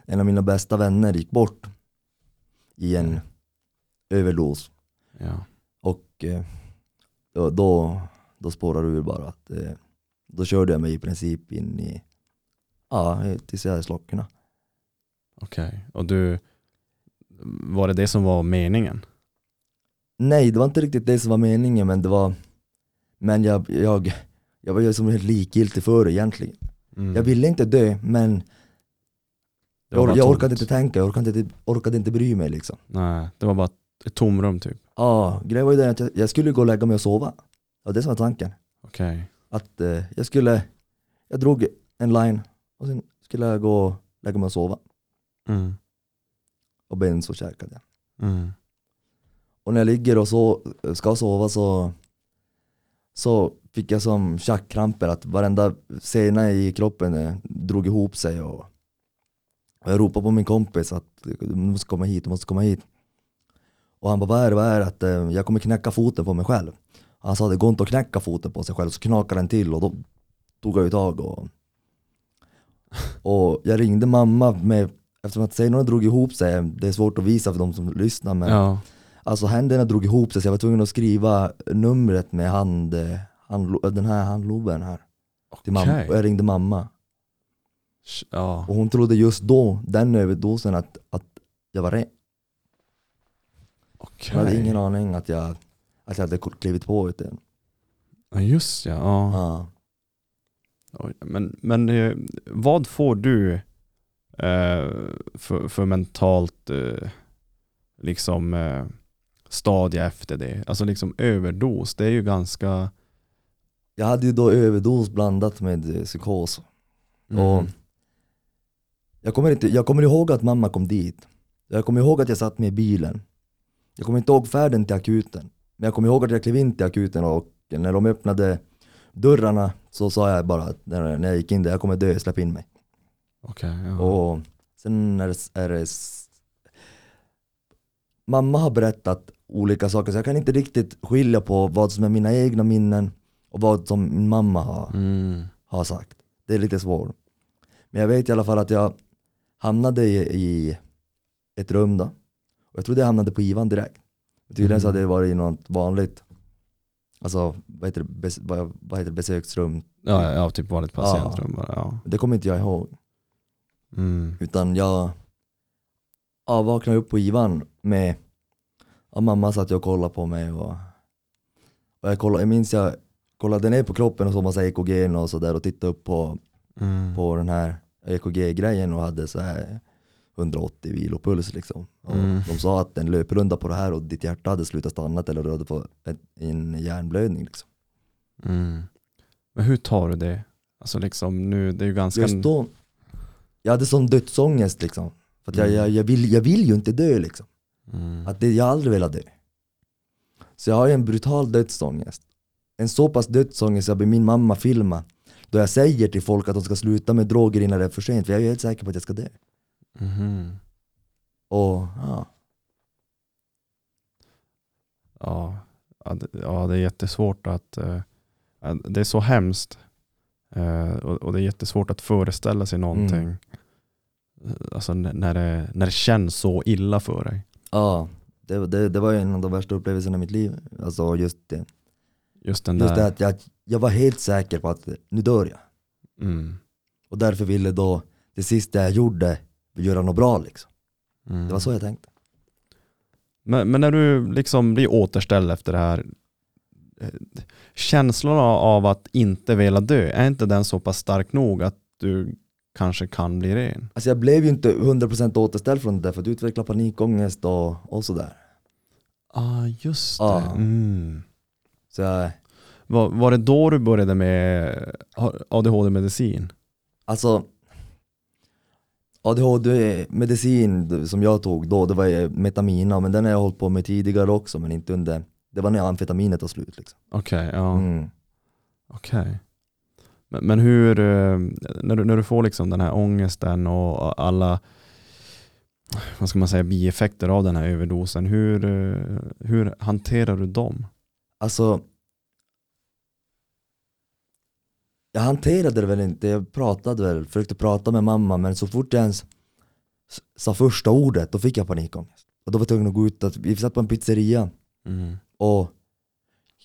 Speaker 2: en av mina bästa vänner gick bort i en överdos.
Speaker 1: Ja.
Speaker 2: Och eh, då, då, spårade det ur bara. Att, eh, då körde jag mig i princip in i, ja, tills jag slocknade.
Speaker 1: Okej, och du, var det det som var meningen?
Speaker 2: Nej, det var inte riktigt det som var meningen men det var Men jag, jag, jag var ju som helt likgiltig för det egentligen.
Speaker 1: Mm.
Speaker 2: Jag ville inte dö men jag,
Speaker 1: bara
Speaker 2: jag orkade inte tänka, jag orkade inte, orkade inte bry mig liksom.
Speaker 1: Nej, det var bara ett tomrum typ.
Speaker 2: Ja, grejen var ju den att jag, jag skulle gå och lägga mig och sova. Det var det som var tanken.
Speaker 1: Okej.
Speaker 2: Att eh, jag skulle, jag drog en line och sen skulle jag gå och lägga mig och sova.
Speaker 1: Mm.
Speaker 2: Och benzo käkade jag.
Speaker 1: Mm.
Speaker 2: Och när jag ligger och så, ska sova så, så fick jag som tjackkramper att varenda sena i kroppen eh, drog ihop sig och, och jag ropade på min kompis att du måste komma hit, du måste komma hit. Och han bara, vad är det, vad är det? Att, eh, jag kommer knäcka foten på mig själv. Han sa det går inte att knäcka foten på sig själv, så knakade den till och då tog jag ju tag och, och jag ringde mamma med, eftersom att senorna drog ihop sig, det är svårt att visa för de som lyssnar men
Speaker 1: Ja.
Speaker 2: Alltså händerna drog ihop sig så jag var tvungen att skriva numret med hand, eh, hand den här handloben här. Till mamma. Och jag ringde mamma.
Speaker 1: Ja.
Speaker 2: Och hon trodde just då, den överdosen, att, att jag var ren.
Speaker 1: Okej.
Speaker 2: Jag hade ingen aning att jag, att jag hade klivit på ut den.
Speaker 1: Ja, just ja. ja.
Speaker 2: Ja.
Speaker 1: Men, men eh, vad får du eh, för, för mentalt eh, liksom eh, stadie efter det? Alltså liksom överdos, det är ju ganska...
Speaker 2: Jag hade ju då överdos blandat med eh, psykos.
Speaker 1: Mm.
Speaker 2: Och jag, kommer inte, jag kommer ihåg att mamma kom dit. Jag kommer ihåg att jag satt med i bilen. Jag kommer inte ihåg färden till akuten. Men jag kommer ihåg att jag klev in till akuten och när de öppnade dörrarna så sa jag bara att när, när jag gick in där, jag kommer dö, släpp in mig.
Speaker 1: Okej, ja.
Speaker 2: Och sen är det, är det Mamma har berättat olika saker så jag kan inte riktigt skilja på vad som är mina egna minnen och vad som min mamma har
Speaker 1: Mm.
Speaker 2: har sagt. Det är lite svårt. Men jag vet i alla fall att jag hamnade i, ett rum då. Och jag trodde jag hamnade på Ivan direkt. Tydligen så hade det varit i något vanligt, alltså vad heter det, vad, heter det besöksrum.
Speaker 1: Ja, ja, ja, typ vanligt patientrum bara. Ja.
Speaker 2: Det kommer inte jag ihåg.
Speaker 1: Mm.
Speaker 2: Utan jag ja, vaknade upp på Ivan med, ja, mamma satt och kollade på mig och, och jag, kollade, jag minns jag kollade ner på kroppen och såg massa EKG och sådär och tittade upp på
Speaker 1: Mm.
Speaker 2: på den här EKG-grejen och hade så här 180 vilopuls liksom.
Speaker 1: Mm.
Speaker 2: De sa att en löprunda på det här och ditt hjärta hade slutat stanna eller du hade fått en, hjärnblödning. Liksom.
Speaker 1: Mm. Men hur tar du det? Alltså liksom nu, det är ju ganska...
Speaker 2: Just då, jag hade sån dödsångest liksom. För att jag,
Speaker 1: Mm.
Speaker 2: jag, jag, vill, jag vill ju inte dö liksom.
Speaker 1: Mm.
Speaker 2: Att det, jag har aldrig velat dö. Så jag har ju en brutal dödsångest. En så pass dödsångest så jag ber min mamma filma. Då jag säger till folk att de ska sluta med droger innan det är för sent. För jag är helt säker på att jag ska dö.
Speaker 1: Mhm.
Speaker 2: Och ja,
Speaker 1: Ja, ja, det, är jättesvårt att... ja, det är så hemskt. Eh, och, och det är jättesvårt att föreställa sig någonting.
Speaker 2: Mm.
Speaker 1: Eh, Alltså när det, när det känns så illa för dig.
Speaker 2: Ja, det, det, det var ju en av de värsta upplevelserna i mitt liv. Alltså just det,
Speaker 1: Just den
Speaker 2: just
Speaker 1: där...
Speaker 2: det att jag, jag var helt säker på att nu dör jag.
Speaker 1: Mm.
Speaker 2: Och därför ville då det sista jag gjorde göra något bra liksom.
Speaker 1: Mm.
Speaker 2: Det var så jag tänkte.
Speaker 1: Men, men när du liksom blir återställd efter det här, eh, känslan av att inte vilja dö, är inte den så pass stark nog att du kanske kan bli ren?
Speaker 2: Alltså jag blev ju inte 100% återställd från det där för att utveckla panikångest och, och sådär.
Speaker 1: Ja, ah, just det.
Speaker 2: Ja.
Speaker 1: Mm.
Speaker 2: Så jag,
Speaker 1: Var, var det då du började med ADHD-medicin?
Speaker 2: alltså ADHD-medicin som jag tog då, det var metamina, men den har jag hållit på med tidigare också men inte under, det var när amfetaminet tog slut liksom.
Speaker 1: Okej, ja.
Speaker 2: Mm.
Speaker 1: Okej. Men, men hur, eh, när du, när du får liksom den här ångesten och alla vad ska man säga, bieffekter av den här överdosen, hur, eh, hur hanterar du dem?
Speaker 2: Alltså Jag hanterade det väl inte, jag pratade väl, försökte prata med mamma men så fort jag ens sa första ordet då fick jag panikångest. Och då var jag tvungen att gå ut, att, vi satt på en pizzeria
Speaker 1: Mm.
Speaker 2: och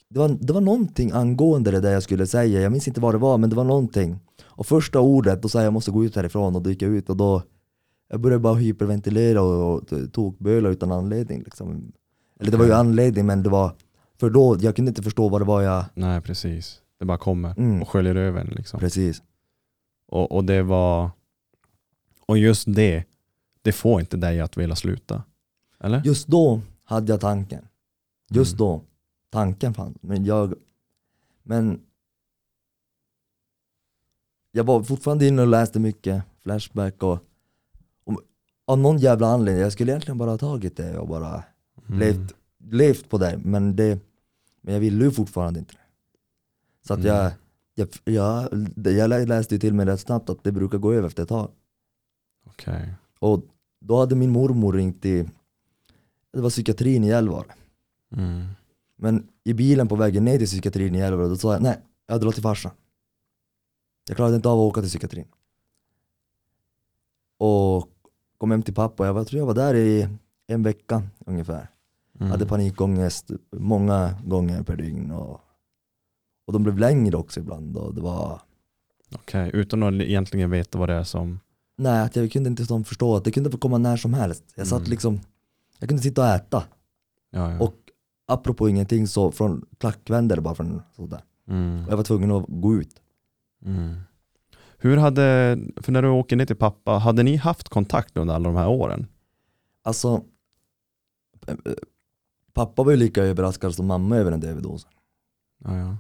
Speaker 2: det var, det var någonting angående det där jag skulle säga, jag minns inte vad det var men det var någonting. Och första ordet, då sa jag jag måste gå ut härifrån och då gick jag ut och då jag började bara hyperventilera och, och tokböla utan anledning liksom. Eller det var ju anledning men det var, för då, jag kunde inte förstå vad det var jag,
Speaker 1: Nej, precis. Det bara kommer
Speaker 2: Mm.
Speaker 1: och sköljer över en. Liksom.
Speaker 2: precis.
Speaker 1: Och, och det var, och just det, det får inte dig att vilja sluta. Eller?
Speaker 2: Just då hade jag tanken. Just
Speaker 1: Mm.
Speaker 2: då, tanken fanns. Men jag, men jag var fortfarande inne och läste mycket Flashback och, och av någon jävla anledning, jag skulle egentligen bara ha tagit det och bara
Speaker 1: Mm.
Speaker 2: levt, levt på det. Men, det, men jag ville ju fortfarande inte det. Så att
Speaker 1: Mm.
Speaker 2: jag, jag, jag, jag lä- läste ju till mig rätt snabbt att det brukar gå över efter ett tag.
Speaker 1: Okej.
Speaker 2: Och då hade min mormor ringt till, det var psykiatrin i Gällivare.
Speaker 1: Mm.
Speaker 2: Men i bilen på vägen ner till psykiatrin i Gällivare, då sa jag nej, jag drar till farsan. Jag klarade inte av att åka till psykiatrin. Och kom hem till pappa, jag var, tror jag var där i en vecka ungefär.
Speaker 1: Mm.
Speaker 2: Hade panikångest många gånger per dygn. Och, och de blev längre också ibland. Och det var,
Speaker 1: Okej, utan att egentligen veta vad det är som...
Speaker 2: nej, att jag kunde inte förstå att det kunde få komma när som helst. Jag satt
Speaker 1: Mm.
Speaker 2: liksom, jag kunde sitta och äta.
Speaker 1: Ja, ja.
Speaker 2: Och apropå ingenting så från klackvänder bara från sådär.
Speaker 1: Mm.
Speaker 2: Och jag var tvungen att gå ut.
Speaker 1: Mm. Hur hade, för när du åker ner till pappa, hade ni haft kontakt under alla de här åren?
Speaker 2: Alltså, eh, eh, pappa var ju lika överraskad som mamma över den där överdosen.
Speaker 1: Ja, ja.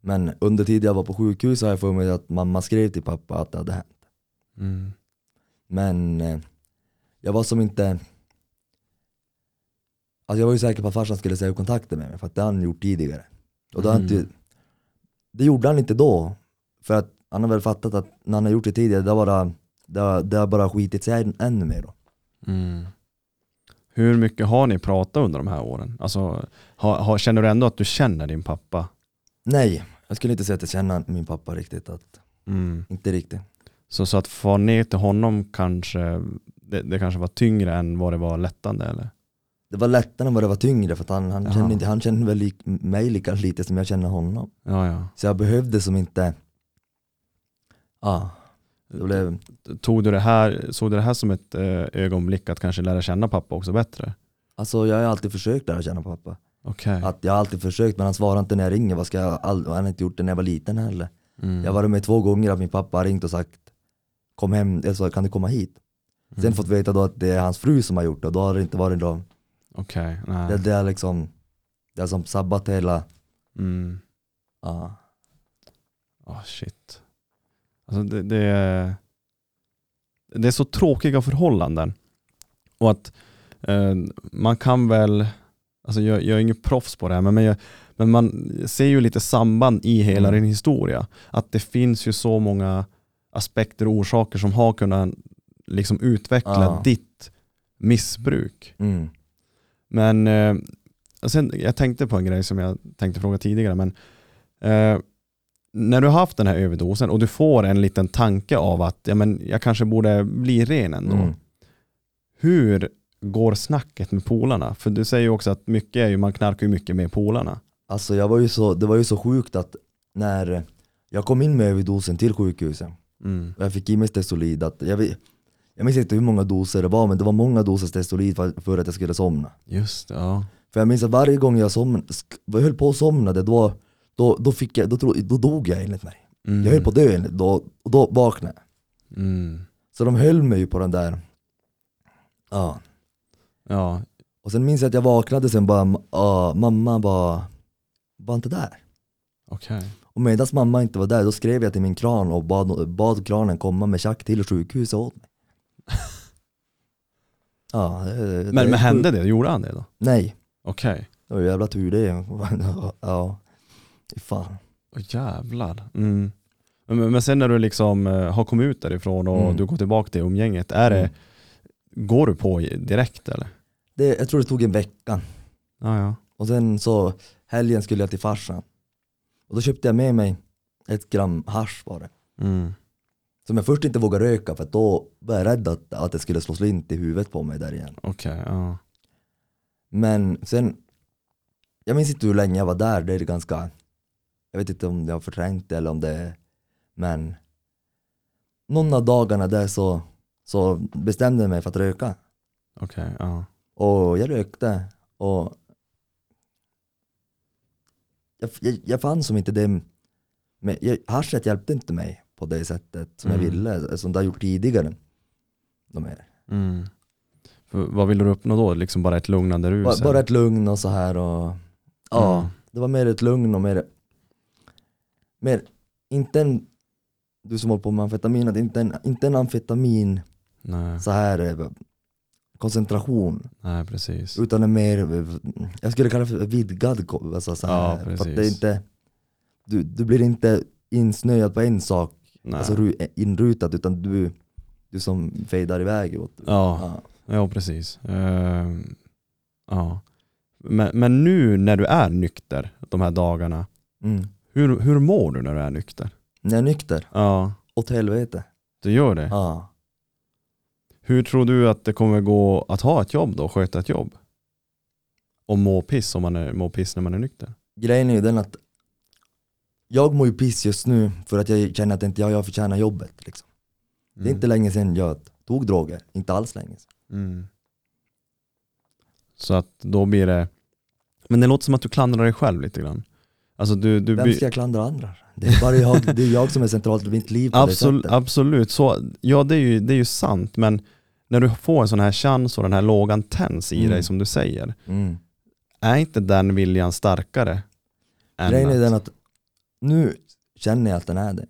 Speaker 2: Men under tiden jag var på sjukhus har jag för mig att mamma skrev till pappa att det hade hänt.
Speaker 1: Mm.
Speaker 2: Men eh, jag var som inte Alltså jag var ju säker på att farsan skulle säga upp kontakten med mig för att det hade han gjort tidigare. Och det, har
Speaker 1: Mm.
Speaker 2: inte, det gjorde han inte då. För att han har väl fattat att när han har gjort det tidigare, det har bara, det har, det har bara skitit sig än, ännu mer då.
Speaker 1: Mm. Hur mycket har ni pratat under de här åren? Alltså, har, har, känner du ändå att du känner din pappa?
Speaker 2: Nej, jag skulle inte säga att jag känner min pappa riktigt. Att,
Speaker 1: Mm.
Speaker 2: inte riktigt.
Speaker 1: Så, så att få ner till honom kanske, det, det kanske var tyngre än vad det var lättande eller?
Speaker 2: Det var lättare än vad det var tyngre för att han, han,
Speaker 1: Jaha.
Speaker 2: kände, inte, han kände väl lik, mig lika lite som jag känner honom.
Speaker 1: Ja, ja.
Speaker 2: Så jag behövde som inte, ja, det blev,
Speaker 1: Tog du det här, såg du det här som ett eh, ögonblick att kanske lära känna pappa också bättre?
Speaker 2: alltså jag har alltid försökt lära känna pappa.
Speaker 1: Okej.
Speaker 2: Att jag har alltid försökt men han svarar inte när jag ringer, vad ska jag, all, han har inte gjort det när jag var liten heller.
Speaker 1: Mm.
Speaker 2: Jag har varit med två gånger att min pappa har ringt och sagt Kom hem, eller så kan du komma hit? Sen
Speaker 1: Mm.
Speaker 2: fått veta då att det är hans fru som har gjort det och då har det inte varit då,
Speaker 1: Okej, nej.
Speaker 2: det, det är liksom Det har som sabbat hela,
Speaker 1: Mm.
Speaker 2: ja.
Speaker 1: Ah shit. Alltså det, det, är, det är så tråkiga förhållanden. Och att eh, man kan väl, alltså jag, jag är ingen proffs på det här, men, men, jag, men man ser ju lite samband i hela
Speaker 2: Mm.
Speaker 1: din historia. Att det finns ju så många aspekter och orsaker som har kunnat liksom utveckla
Speaker 2: Ja.
Speaker 1: ditt missbruk.
Speaker 2: Mm.
Speaker 1: Men eh, sen, jag tänkte på en grej som jag tänkte fråga tidigare. Men, eh, när du har haft den här överdosen och du får en liten tanke av att ja, men jag kanske borde bli ren ändå.
Speaker 2: Mm.
Speaker 1: Hur går snacket med polarna? För du säger ju också att mycket är ju, man knarkar ju mycket med polarna.
Speaker 2: Alltså jag var ju så, det var ju så sjukt att när jag kom in med överdosen till sjukhuset
Speaker 1: Mm.
Speaker 2: och jag fick i mig Stesolid, att jag, vet, jag minns inte hur många doser det var men det var många doser Stesolid för, för att jag skulle somna.
Speaker 1: Just det, ja.
Speaker 2: För jag minns att varje gång jag, somn, jag höll på att somna, då, då, då, fick jag, då, då dog jag enligt mig.
Speaker 1: Mm.
Speaker 2: Jag höll på att dö enligt, då, och då vaknade jag.
Speaker 1: Mm.
Speaker 2: Så de höll mig ju på den där, ja.
Speaker 1: Ja,
Speaker 2: Och sen minns jag att jag vaknade sen bara, ja, mamma var, var inte där.
Speaker 1: okej.
Speaker 2: Och medan mamma inte var där, då skrev jag till min kran och bad, bad kranen komma med tjack till sjukhuset åt mig. [laughs] Ja, det, det,
Speaker 1: Men, men hände det? Gjorde han det då?
Speaker 2: Nej,
Speaker 1: Okej.
Speaker 2: det var jävla tur det. [laughs] Ja, fan.
Speaker 1: Åh jävlar. Mm. Men, men- men sen när du liksom eh, har kommit ut därifrån och
Speaker 2: Mm.
Speaker 1: du går tillbaka till umgänget, är det,
Speaker 2: Mm.
Speaker 1: går du på direkt eller?
Speaker 2: Det, jag tror det tog en vecka.
Speaker 1: Ja, ja.
Speaker 2: Och sen så helgen skulle jag till farsan. Och då köpte jag med mig ett gram hasch var det.
Speaker 1: Mm.
Speaker 2: Som jag först inte vågade röka för då var jag rädd att, att det skulle slå slint i huvudet på mig där igen.
Speaker 1: Okej, ja.
Speaker 2: Men sen, jag minns inte hur länge jag var där, det är ganska, jag vet inte om jag har förträngt det eller om det, men någon av dagarna där så, så bestämde jag mig för att röka.
Speaker 1: Okej, ja.
Speaker 2: Och jag rökte och jag, jag, jag fann som inte det, men jag, haschet hjälpte inte mig på det sättet som
Speaker 1: Mm.
Speaker 2: jag ville, som det har gjort tidigare. De här.
Speaker 1: Mm. Vad vill du uppnå då? Liksom bara ett lugnande rus?
Speaker 2: Bara, bara ett lugn och så här och ja,
Speaker 1: Mm.
Speaker 2: det var mer ett lugn och mer, mer inte en, du som håller på med amfetamin, att inte en, inte en amfetamin
Speaker 1: Nej,
Speaker 2: så här koncentration
Speaker 1: nej, precis.
Speaker 2: utan en mer, jag skulle kalla det för vidgad alltså så
Speaker 1: Ja,
Speaker 2: här, för att det är
Speaker 1: precis.
Speaker 2: inte du, du blir inte insnöad på en sak,
Speaker 1: Nej.
Speaker 2: alltså ru- inrutad, utan du, du som fejdar iväg. Åt,
Speaker 1: ja, ja, precis. Ehm, ja. Men, men nu när du är nykter de här dagarna,
Speaker 2: Mm.
Speaker 1: hur, hur mår du när du är nykter?
Speaker 2: När jag är nykter,
Speaker 1: Ja,
Speaker 2: åt helvete.
Speaker 1: du gör det.
Speaker 2: Ja.
Speaker 1: Hur tror du att det kommer gå att ha ett jobb då, sköta ett jobb? Och må piss om man är, må piss när man är nykter?
Speaker 2: Grejen är ju den att jag mår ju piss just nu för att jag känner att inte jag, jag förtjänar jobbet. Liksom. Det är inte länge sedan jag tog droger, inte alls länge sedan.
Speaker 1: Mm. Så att då blir det, men det låter som att du klandrar dig själv lite grann. Alltså du, du
Speaker 2: Vem ska jag klandra andra? Det är bara jag, det är jag som är centralt i mitt liv på det
Speaker 1: Absolut,
Speaker 2: sättet.
Speaker 1: absolut. Så, ja det är, ju, det är ju sant, men när du får en sån här chans och den här lågan tänds i
Speaker 2: Mm.
Speaker 1: dig som du säger,
Speaker 2: Mm.
Speaker 1: är inte den viljan starkare?
Speaker 2: Grejen är den att nu känner jag att den är det.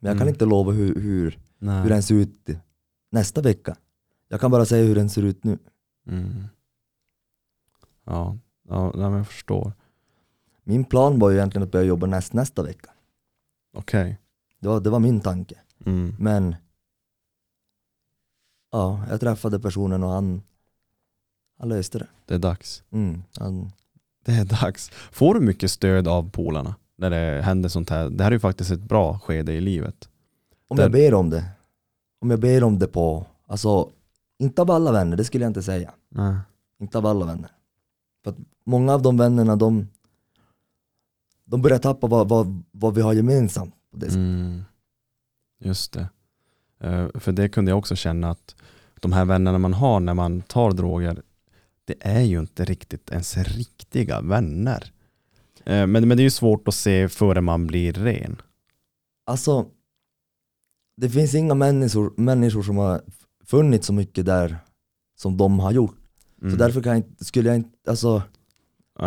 Speaker 2: Men jag kan
Speaker 1: Mm.
Speaker 2: inte lova hur, hur,
Speaker 1: Nej.
Speaker 2: hur den ser ut nästa vecka. Jag kan bara säga hur den ser ut nu.
Speaker 1: Mm. Ja, ja jag förstår.
Speaker 2: Min plan var ju egentligen att börja jobba näst, nästa vecka.
Speaker 1: Okej.
Speaker 2: Det var, det var min tanke.
Speaker 1: Mm.
Speaker 2: Men ja, jag träffade personen och han, han löste det.
Speaker 1: Det är dags.
Speaker 2: Mm, han,
Speaker 1: Det är dags. Får du mycket stöd av polarna när det händer sånt här? Det här är ju faktiskt ett bra skede i livet.
Speaker 2: om
Speaker 1: Där-
Speaker 2: jag ber om det, om jag ber om det på, alltså inte av alla vänner, det skulle jag inte säga.
Speaker 1: Nej.
Speaker 2: Inte av alla vänner. För att många av de vännerna de, de börjar tappa vad, vad, vad vi har gemensamt. på det sättet.
Speaker 1: Mm. Just det. Eh, för det kunde jag också känna att de här vännerna man har när man tar droger, det är ju inte riktigt ens riktiga vänner. Eh, men, men det är ju svårt att se före man blir ren.
Speaker 2: Alltså, det finns inga människor, människor som har funnits så mycket där som de har gjort.
Speaker 1: Mm.
Speaker 2: Så därför jag skulle jag inte, alltså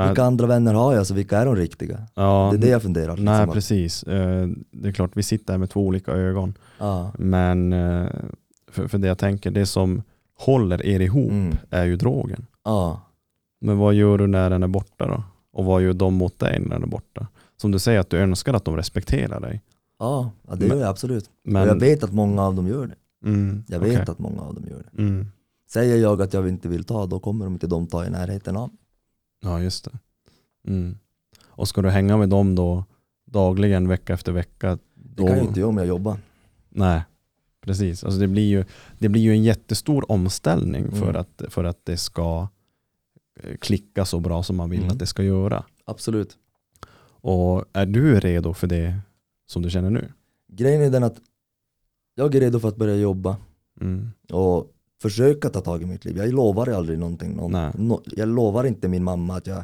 Speaker 2: vilka andra vänner har jag, så vilka är de riktiga?
Speaker 1: ja,
Speaker 2: Det är det jag funderar.
Speaker 1: Nej
Speaker 2: liksom, att-
Speaker 1: precis. Eh, Det är klart vi sitter här med två olika ögon.
Speaker 2: ja.
Speaker 1: Men eh, för, för det jag tänker, det som håller er ihop
Speaker 2: Mm.
Speaker 1: är ju drogen.
Speaker 2: ja.
Speaker 1: Men vad gör du när den är borta då? Och vad gör de mot dig när den är borta? Som du säger att du önskar att de respekterar dig.
Speaker 2: Ja, ja det gör jag absolut.
Speaker 1: Men,
Speaker 2: Och jag vet att många av dem gör det.
Speaker 1: mm,
Speaker 2: Jag vet
Speaker 1: okej.
Speaker 2: att många av dem gör det.
Speaker 1: Mm.
Speaker 2: Säger jag att jag inte vill ta, då kommer de inte de ta i närheten av.
Speaker 1: Ja just det. Mm. Och ska du hänga med dem då dagligen, vecka efter vecka?
Speaker 2: Det
Speaker 1: Då,
Speaker 2: kan jag inte göra om jag jobbar.
Speaker 1: Nej, precis. Alltså det, blir ju, det blir ju en jättestor omställning för,
Speaker 2: Mm.
Speaker 1: att, för att det ska eh, klicka så bra som man vill
Speaker 2: Mm.
Speaker 1: att det ska göra.
Speaker 2: Absolut.
Speaker 1: Och är du redo för det som du känner nu?
Speaker 2: Grejen är den att jag är redo för att börja jobba
Speaker 1: Mm.
Speaker 2: och försöka ta tag i mitt liv. Jag lovar aldrig någonting. Någon, no, jag lovar inte min mamma att jag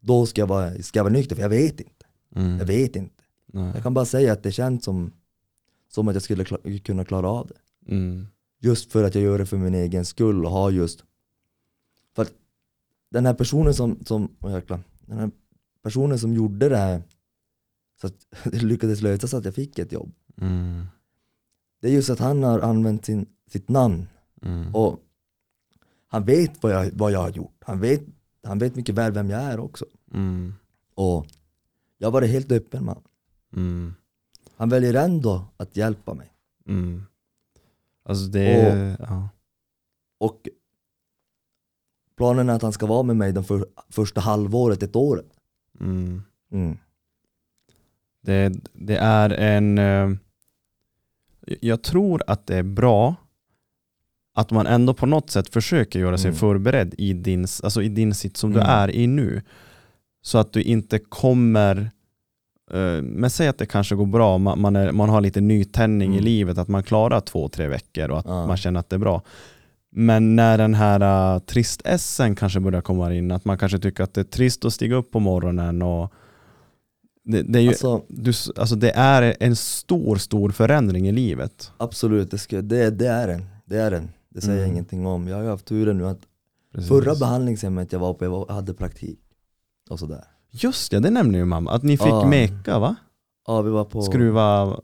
Speaker 2: då ska jag vara, ska jag vara nykter, för jag vet inte.
Speaker 1: Mm.
Speaker 2: Jag vet inte.
Speaker 1: Nej.
Speaker 2: Jag kan bara säga att det känns som, som att jag skulle kla- kunna klara av det.
Speaker 1: Mm.
Speaker 2: Just för att jag gör det för min egen skull och har just För att den här personen som, som åh jäklar, den här personen som gjorde det här så att [laughs] det lyckades lösa så att jag fick ett jobb.
Speaker 1: Mm.
Speaker 2: Det är just att han har använt sin, sitt namn
Speaker 1: Mm.
Speaker 2: och han vet vad jag, vad jag har gjort. Han vet, han vet mycket väl vem jag är också.
Speaker 1: Mm.
Speaker 2: Och jag har varit helt öppen med.
Speaker 1: Mm.
Speaker 2: Han väljer ändå att hjälpa mig.
Speaker 1: Mm. Alltså det är, ja.
Speaker 2: Och planen är att han ska vara med mig den för, första halvåret, ett år.
Speaker 1: Mm.
Speaker 2: Mm.
Speaker 1: Det, det är en... eh, Jag tror att det är bra att man ändå på något sätt försöker göra sig
Speaker 2: Mm.
Speaker 1: förberedd i din, alltså i din sitt som du
Speaker 2: Mm.
Speaker 1: är i nu. Så att du inte kommer... eh, Men säg att det kanske går bra, man, man, är, man har lite nytändning i
Speaker 2: Mm.
Speaker 1: livet, att man klarar två, tre veckor och att
Speaker 2: Ja.
Speaker 1: man känner att det är bra. Men när den här uh, trist-essen kanske börjar komma in, att man kanske tycker att det är trist att stiga upp på morgonen och det, det är ju
Speaker 2: Alltså,
Speaker 1: du, alltså det är en stor, stor förändring i livet.
Speaker 2: absolut, det, ska, det, det är en. Det är en. Det säger jag
Speaker 1: Mm.
Speaker 2: ingenting om. Jag har ju haft turen nu att
Speaker 1: Precis.
Speaker 2: förra behandlingshemmet jag var på, jag hade praktik. Och sådär.
Speaker 1: Just det, det nämnde ju mamma. Att ni fick
Speaker 2: Ja.
Speaker 1: meka va?
Speaker 2: Ja, vi var på
Speaker 1: Skruva,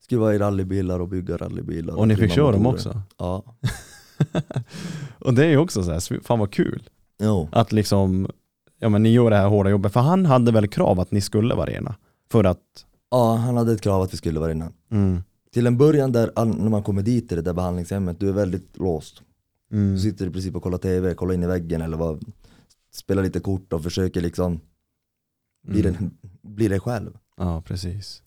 Speaker 2: skruva i rallybilar och bygga rallybilar.
Speaker 1: och ni fick köra dem också.
Speaker 2: Ja. [laughs]
Speaker 1: och det är ju också så här, fan vad kul.
Speaker 2: Jo.
Speaker 1: Att liksom, ja men ni gör det här hårda jobbet. För han hade väl krav att ni skulle vara rena? För att...
Speaker 2: Ja, han hade ett krav att vi skulle vara innan.
Speaker 1: Mm.
Speaker 2: Till en början där, när man kommer dit till det där behandlingshemmet, du är väldigt låst.
Speaker 1: Mm.
Speaker 2: Du sitter i princip och kollar TV, kollar in i väggen eller vad, spelar lite kort och försöker liksom bli,
Speaker 1: Mm.
Speaker 2: den, bli dig själv.
Speaker 1: Ja, precis.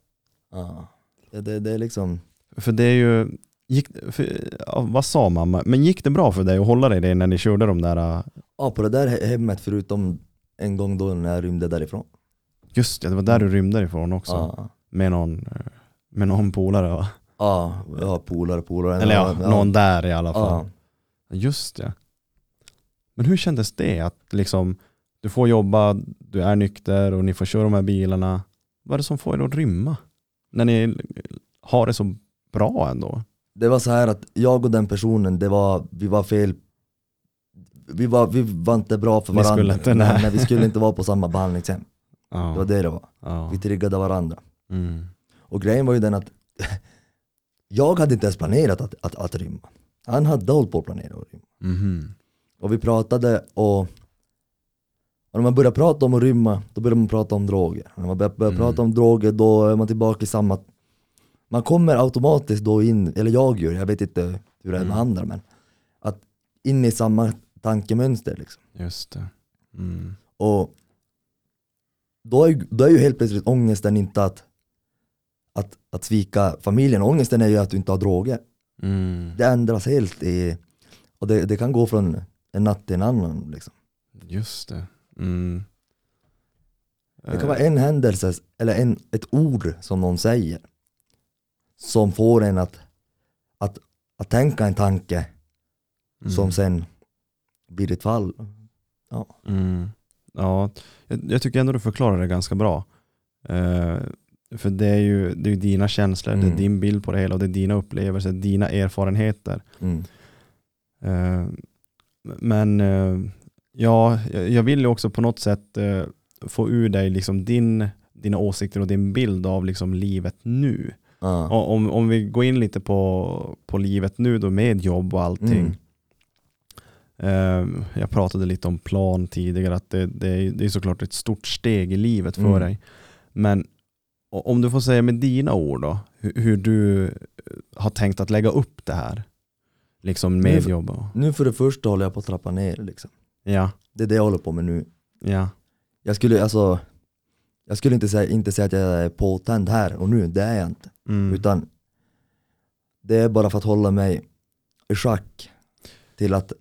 Speaker 2: Ja. Det, det, är liksom,
Speaker 1: För det är ju... Gick, för, ja, vad sa mamma? Men gick det bra för dig att hålla dig det när ni körde de där... äh,
Speaker 2: ja på det där he- hemmet förutom en gång då när jag rymde därifrån.
Speaker 1: Just det, det var där du rymde ifrån också.
Speaker 2: Ja,
Speaker 1: Med någon, eh, med någon polare va?
Speaker 2: ja har polare, polare.
Speaker 1: Eller ja, någon där i alla fall.
Speaker 2: Ja.
Speaker 1: Just det. Men hur kändes det att liksom, du får jobba, du är nykter och ni får köra de här bilarna. Vad är det som får er att rymma? När ni har det så bra ändå?
Speaker 2: Det var så här att jag och den personen, det var, vi var fel vi var, vi var inte bra för
Speaker 1: Ni
Speaker 2: varandra.
Speaker 1: skulle inte, nej.
Speaker 2: nej, vi skulle inte vara på samma behandlingshem. [laughs] Det var
Speaker 1: Ja.
Speaker 2: det det var.
Speaker 1: ja.
Speaker 2: Vi triggade varandra.
Speaker 1: Mm.
Speaker 2: Och grejen var ju den att [laughs] jag hade inte ens planerat att, att, att rymma. Han hade hållit på att planera att rymma.
Speaker 1: Mhm.
Speaker 2: Och vi pratade och, och när man börjar prata om att rymma, då börjar man prata om droger. När man börjar, börjar
Speaker 1: Mm.
Speaker 2: prata om droger, då är man tillbaka i samma... Man kommer automatiskt då in, eller jag gör, jag vet inte hur det är med
Speaker 1: Mm.
Speaker 2: andra, men att in i samma tankemönster liksom.
Speaker 1: Just det. Mm.
Speaker 2: Och då är, då är ju helt plötsligt ångesten inte att, att, att svika familjen, ångesten är ju att du inte har droger.
Speaker 1: Mm.
Speaker 2: Det ändras helt i, och det, det kan gå från en natt till en annan. Liksom.
Speaker 1: Just det. Mm.
Speaker 2: Det kan vara en händelse, eller en, ett ord som någon säger, som får en att, att, att tänka en tanke
Speaker 1: Mm.
Speaker 2: som sen blir ett fall. Ja.
Speaker 1: Mm. Ja, jag, jag tycker ändå du förklarar det ganska bra. Eh, för det är ju det är dina känslor, det är
Speaker 2: Mm.
Speaker 1: din bild på det hela och det är dina upplevelser, dina erfarenheter.
Speaker 2: Mm.
Speaker 1: Eh, men eh, ja, jag vill ju också på något sätt eh, få ur dig liksom din, dina åsikter och din bild av liksom livet nu. Och Om, om vi går in lite på, på livet nu då med jobb och allting.
Speaker 2: Mm.
Speaker 1: Jag pratade lite om plan tidigare, att det, det, är, det är såklart ett stort steg i livet för
Speaker 2: Mm.
Speaker 1: dig. Men om du får säga med dina ord då, hur, hur du eh, har tänkt att lägga upp det här. Liksom med
Speaker 2: Nu-
Speaker 1: jobb och,
Speaker 2: Nu för det första håller jag på att trappa ner. Liksom.
Speaker 1: ja,
Speaker 2: Det är det jag håller på med nu.
Speaker 1: ja,
Speaker 2: Jag skulle, alltså, jag skulle inte säga, inte säga att jag är påtänd här och nu, det är jag inte.
Speaker 1: mm,
Speaker 2: Utan det är bara för att hålla mig i schack till att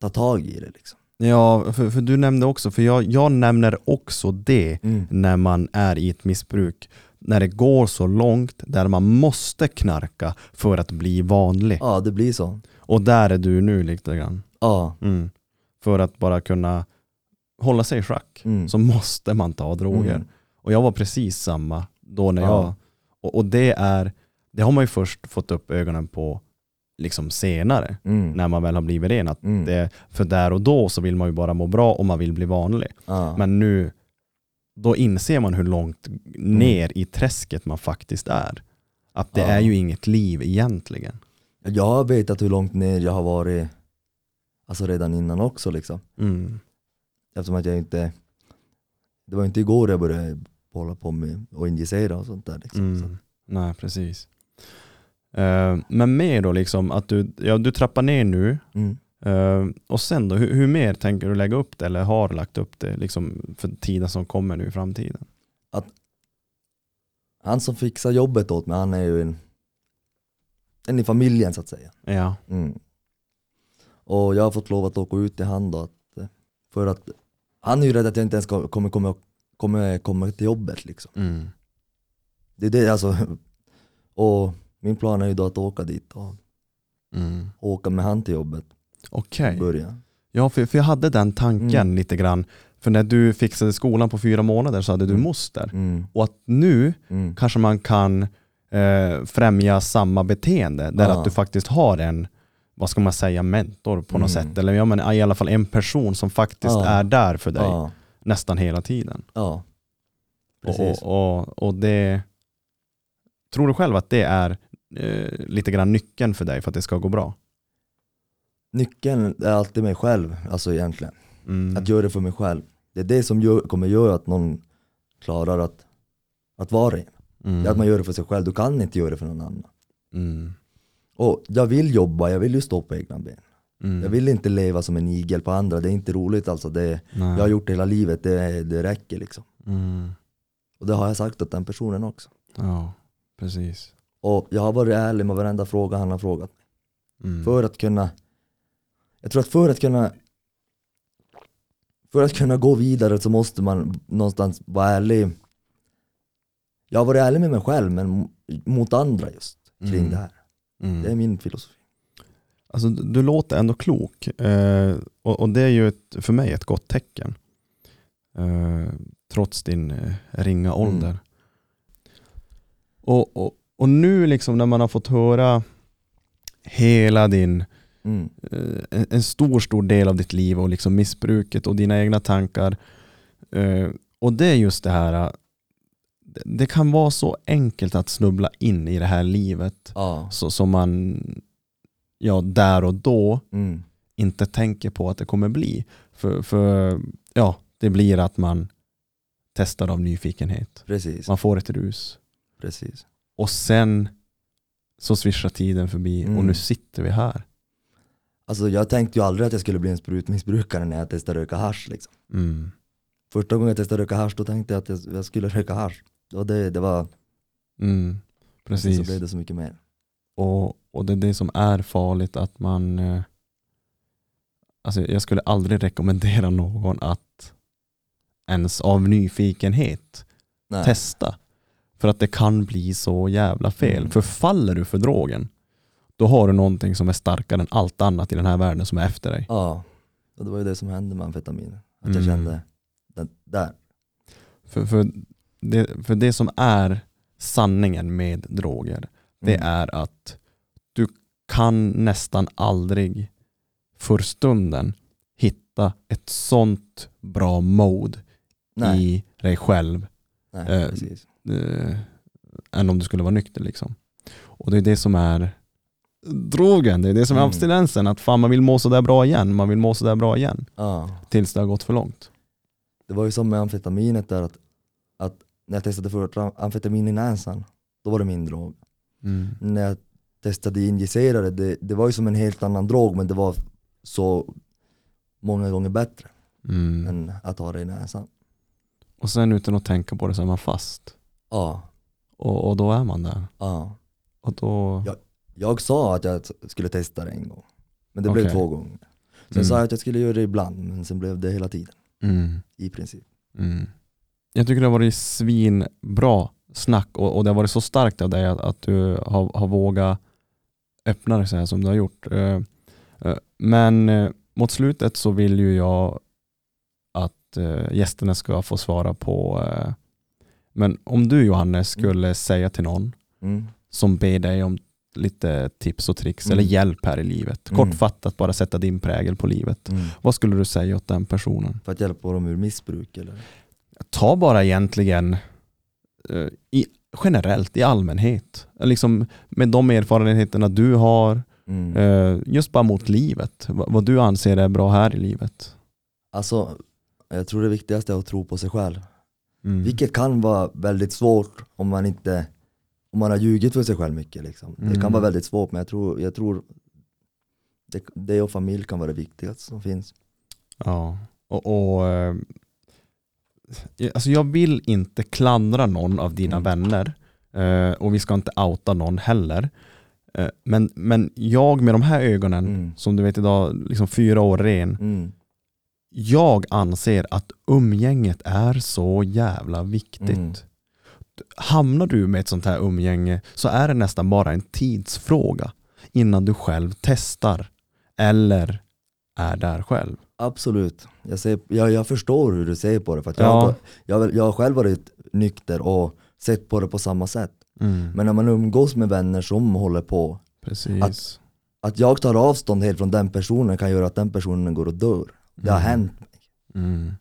Speaker 2: ta tag i det. Liksom.
Speaker 1: Ja för, för du nämnde också, för jag, jag nämner också det
Speaker 2: Mm.
Speaker 1: när man är i ett missbruk. När det går så långt där man måste knarka för att bli vanlig.
Speaker 2: Ja, det blir så.
Speaker 1: Och där är du nu lite grann.
Speaker 2: Ja.
Speaker 1: Mm. För att bara kunna hålla sig i schack
Speaker 2: Mm.
Speaker 1: så måste man ta droger.
Speaker 2: Mm.
Speaker 1: Och jag var precis samma då när
Speaker 2: Ja.
Speaker 1: jag... Och, och det är, det har man ju först fått upp ögonen på liksom senare,
Speaker 2: Mm.
Speaker 1: när man väl har blivit ren. Att
Speaker 2: Mm.
Speaker 1: det, för där och då så vill man ju bara må bra och man vill bli vanlig.
Speaker 2: Ja.
Speaker 1: Men nu, då inser man hur långt ner i träsket man faktiskt är. Att det
Speaker 2: Ja.
Speaker 1: är ju inget liv egentligen.
Speaker 2: Jag har vetat hur långt ner jag har varit alltså redan innan också. Liksom.
Speaker 1: Mm.
Speaker 2: Eftersom att jag inte, det var inte igår jag började hålla på med och injicera och sånt där. Liksom. Så.
Speaker 1: Mm. Nej, precis. Eh, men mer då liksom att du, ja, du trappar ner nu
Speaker 2: Mm.
Speaker 1: eh, och sen då, hur, hur mer tänker du lägga upp det eller har lagt upp det liksom för tiden som kommer nu i framtiden?
Speaker 2: Han som fixar jobbet åt mig, han är ju en, en i familjen så att säga.
Speaker 1: Ja.
Speaker 2: Mm. Och jag har fått lov att åka ut till han då, att, för att han är ju rädd att jag inte ens ko- kommer komma, kommer komma till jobbet liksom.
Speaker 1: Mm.
Speaker 2: Det är det alltså, och min plan är ju då att åka dit och
Speaker 1: Mm.
Speaker 2: åka med han till jobbet
Speaker 1: Okej.
Speaker 2: början.
Speaker 1: Ja, för, för jag hade den tanken
Speaker 2: Mm.
Speaker 1: lite grann. För när du fixade skolan på fyra månader så hade du
Speaker 2: Mm.
Speaker 1: moster.
Speaker 2: Mm.
Speaker 1: Och att nu
Speaker 2: Mm.
Speaker 1: kanske man kan eh, främja samma beteende. Där
Speaker 2: Ja.
Speaker 1: att du faktiskt har en, vad ska man säga, mentor på något
Speaker 2: Mm.
Speaker 1: sätt. Eller ja, men i alla fall en person som faktiskt
Speaker 2: Ja.
Speaker 1: är där för dig
Speaker 2: Ja,
Speaker 1: nästan hela tiden.
Speaker 2: ja.
Speaker 1: Och,
Speaker 2: Precis.
Speaker 1: och, och, och det, tror du själv att det är eh, lite grann nyckeln för dig för att det ska gå bra?
Speaker 2: Nyckeln är alltid mig själv, alltså egentligen.
Speaker 1: Mm.
Speaker 2: Att göra det för mig själv. Det är det som gör, kommer göra att någon klarar att att vara ren.
Speaker 1: Mm.
Speaker 2: Det är att man gör det för sig själv, du kan inte göra det för någon annan.
Speaker 1: Mm.
Speaker 2: Och jag vill jobba, jag vill ju stå på egna ben.
Speaker 1: Mm.
Speaker 2: Jag vill inte leva som en igel på andra, det är inte roligt alltså. Det,
Speaker 1: Nej.
Speaker 2: jag har gjort det hela livet, det, det räcker liksom.
Speaker 1: Mm.
Speaker 2: Och det har jag sagt åt den personen också.
Speaker 1: Ja, precis.
Speaker 2: Och jag har varit ärlig med varenda fråga han har frågat.
Speaker 1: Mm.
Speaker 2: För att kunna, jag tror att för att kunna för att kunna gå vidare så måste man någonstans vara ärlig. Jag har varit ärlig med mig själv men mot andra just kring
Speaker 1: Mm.
Speaker 2: det här.
Speaker 1: Mm.
Speaker 2: Det är min filosofi.
Speaker 1: Alltså, du låter ändå klok eh, och, och det är ju ett, för mig ett gott tecken. Eh, trots din eh, ringa
Speaker 2: Mm.
Speaker 1: ålder. Och, och, och nu liksom när man har fått höra hela din,
Speaker 2: Mm.
Speaker 1: eh, en, stor stor del av ditt liv och liksom missbruket och dina egna tankar. Eh, och det är just det här, det, kan vara så enkelt att snubbla in i det här livet
Speaker 2: Ja.
Speaker 1: så, som man ja, där och då
Speaker 2: Mm.
Speaker 1: inte tänker på att det kommer bli. För, för ja, det blir att man testar av nyfikenhet.
Speaker 2: Precis.
Speaker 1: Man får ett rus.
Speaker 2: Precis.
Speaker 1: Och sen så svischar tiden förbi och
Speaker 2: Mm.
Speaker 1: nu sitter vi här.
Speaker 2: Alltså jag tänkte ju aldrig att jag skulle bli en sprutmissbrukare när jag testade röka hasch liksom.
Speaker 1: Mm.
Speaker 2: Första gången jag testade röka hasch då tänkte jag att jag, jag skulle röka hasch. Och det, det var,
Speaker 1: Mm.
Speaker 2: sen så
Speaker 1: Precis.
Speaker 2: blev det så mycket mer.
Speaker 1: Och, och det är det som är farligt att man eh, Alltså jag skulle aldrig rekommendera någon att ens av nyfikenhet
Speaker 2: Nej.
Speaker 1: testa. För att det kan bli så jävla fel.
Speaker 2: Mm.
Speaker 1: För faller du för drogen, då har du någonting som är starkare än allt annat i den här världen som är efter dig.
Speaker 2: Ja, och det var ju det som hände med amfetamin. Att
Speaker 1: Mm.
Speaker 2: jag kände, den, där.
Speaker 1: För, för, det, för det som är sanningen med droger, det
Speaker 2: Mm.
Speaker 1: är att du kan nästan aldrig för stunden hitta ett sånt bra mode
Speaker 2: Nej,
Speaker 1: i dig själv
Speaker 2: nej
Speaker 1: eh,
Speaker 2: precis.
Speaker 1: Eh, än om du skulle vara nykter. Liksom. Och det är det som är drogen, det är det som är
Speaker 2: Mm.
Speaker 1: abstinensen. Att fan man vill må sådär bra igen, man vill må sådär bra igen.
Speaker 2: Ja.
Speaker 1: Tills det har gått för långt.
Speaker 2: Det var ju som med amfetaminet där att, att när jag testade först amfetamin i näsan, då var det min drog.
Speaker 1: Mm.
Speaker 2: När jag testade injicerade, det, det var ju som en helt annan drog men det var så många gånger bättre
Speaker 1: Mm.
Speaker 2: än att ha det i näsan.
Speaker 1: Och sen utan att tänka på det så är man fast.
Speaker 2: Ja,
Speaker 1: Och, och då är man där.
Speaker 2: ja.
Speaker 1: Och då...
Speaker 2: Ja. Jag sa att jag skulle testa det en gång, men det blev
Speaker 1: Okej.
Speaker 2: två gånger. Sen
Speaker 1: Mm.
Speaker 2: sa jag att jag skulle göra det ibland, men sen blev det hela tiden
Speaker 1: Mm.
Speaker 2: i princip.
Speaker 1: Mm. Jag tycker det har varit svinbra snack och, och det har varit så starkt av dig att, att du har, har vågat öppna dig så här som du har gjort. Eh, eh, Men eh, mot slutet så vill ju jag att gästerna ska få svara på men om du Johannes skulle säga till någon
Speaker 2: Mm.
Speaker 1: som ber dig om lite tips och tricks
Speaker 2: Mm.
Speaker 1: eller hjälp här i livet,
Speaker 2: Mm.
Speaker 1: kortfattat bara sätta din prägel på livet.
Speaker 2: Mm.
Speaker 1: Vad skulle du säga åt den personen?
Speaker 2: För att hjälpa dem ur missbruk eller?
Speaker 1: ta bara egentligen eh, i, generellt i allmänhet. Liksom med de erfarenheterna du har,
Speaker 2: Mm.
Speaker 1: eh, just bara mot livet. Va- vad du anser är bra här i livet.
Speaker 2: Alltså, jag tror det viktigaste är att tro på sig själv.
Speaker 1: Mm.
Speaker 2: Vilket kan vara väldigt svårt om man inte om man har ljugit för sig själv mycket. Liksom. Det
Speaker 1: Mm.
Speaker 2: kan vara väldigt svårt men jag tror, jag tror det, det och familj kan vara det viktigaste som finns.
Speaker 1: Ja, och, och eh, alltså jag vill inte klandra någon av dina
Speaker 2: Mm.
Speaker 1: vänner eh, och vi ska inte outa någon heller. Eh, men, men jag med de här ögonen,
Speaker 2: Mm.
Speaker 1: som du vet idag, liksom fyra år ren,
Speaker 2: Mm.
Speaker 1: Jag anser att umgänget är så jävla viktigt.
Speaker 2: Mm.
Speaker 1: Hamnar du med ett sånt här umgänge så är det nästan bara en tidsfråga innan du själv testar eller är där själv.
Speaker 2: Absolut, jag, ser, jag, jag förstår hur du ser på det. För jag,
Speaker 1: Ja.
Speaker 2: har, jag, jag har själv varit nykter och sett på det på samma sätt.
Speaker 1: Mm.
Speaker 2: Men när man umgås med vänner som håller på,
Speaker 1: Precis.
Speaker 2: Att- att jag tar avstånd helt från den personen kan göra att den personen går och dör. Det har
Speaker 1: Mm.
Speaker 2: hänt mig.
Speaker 1: Mm.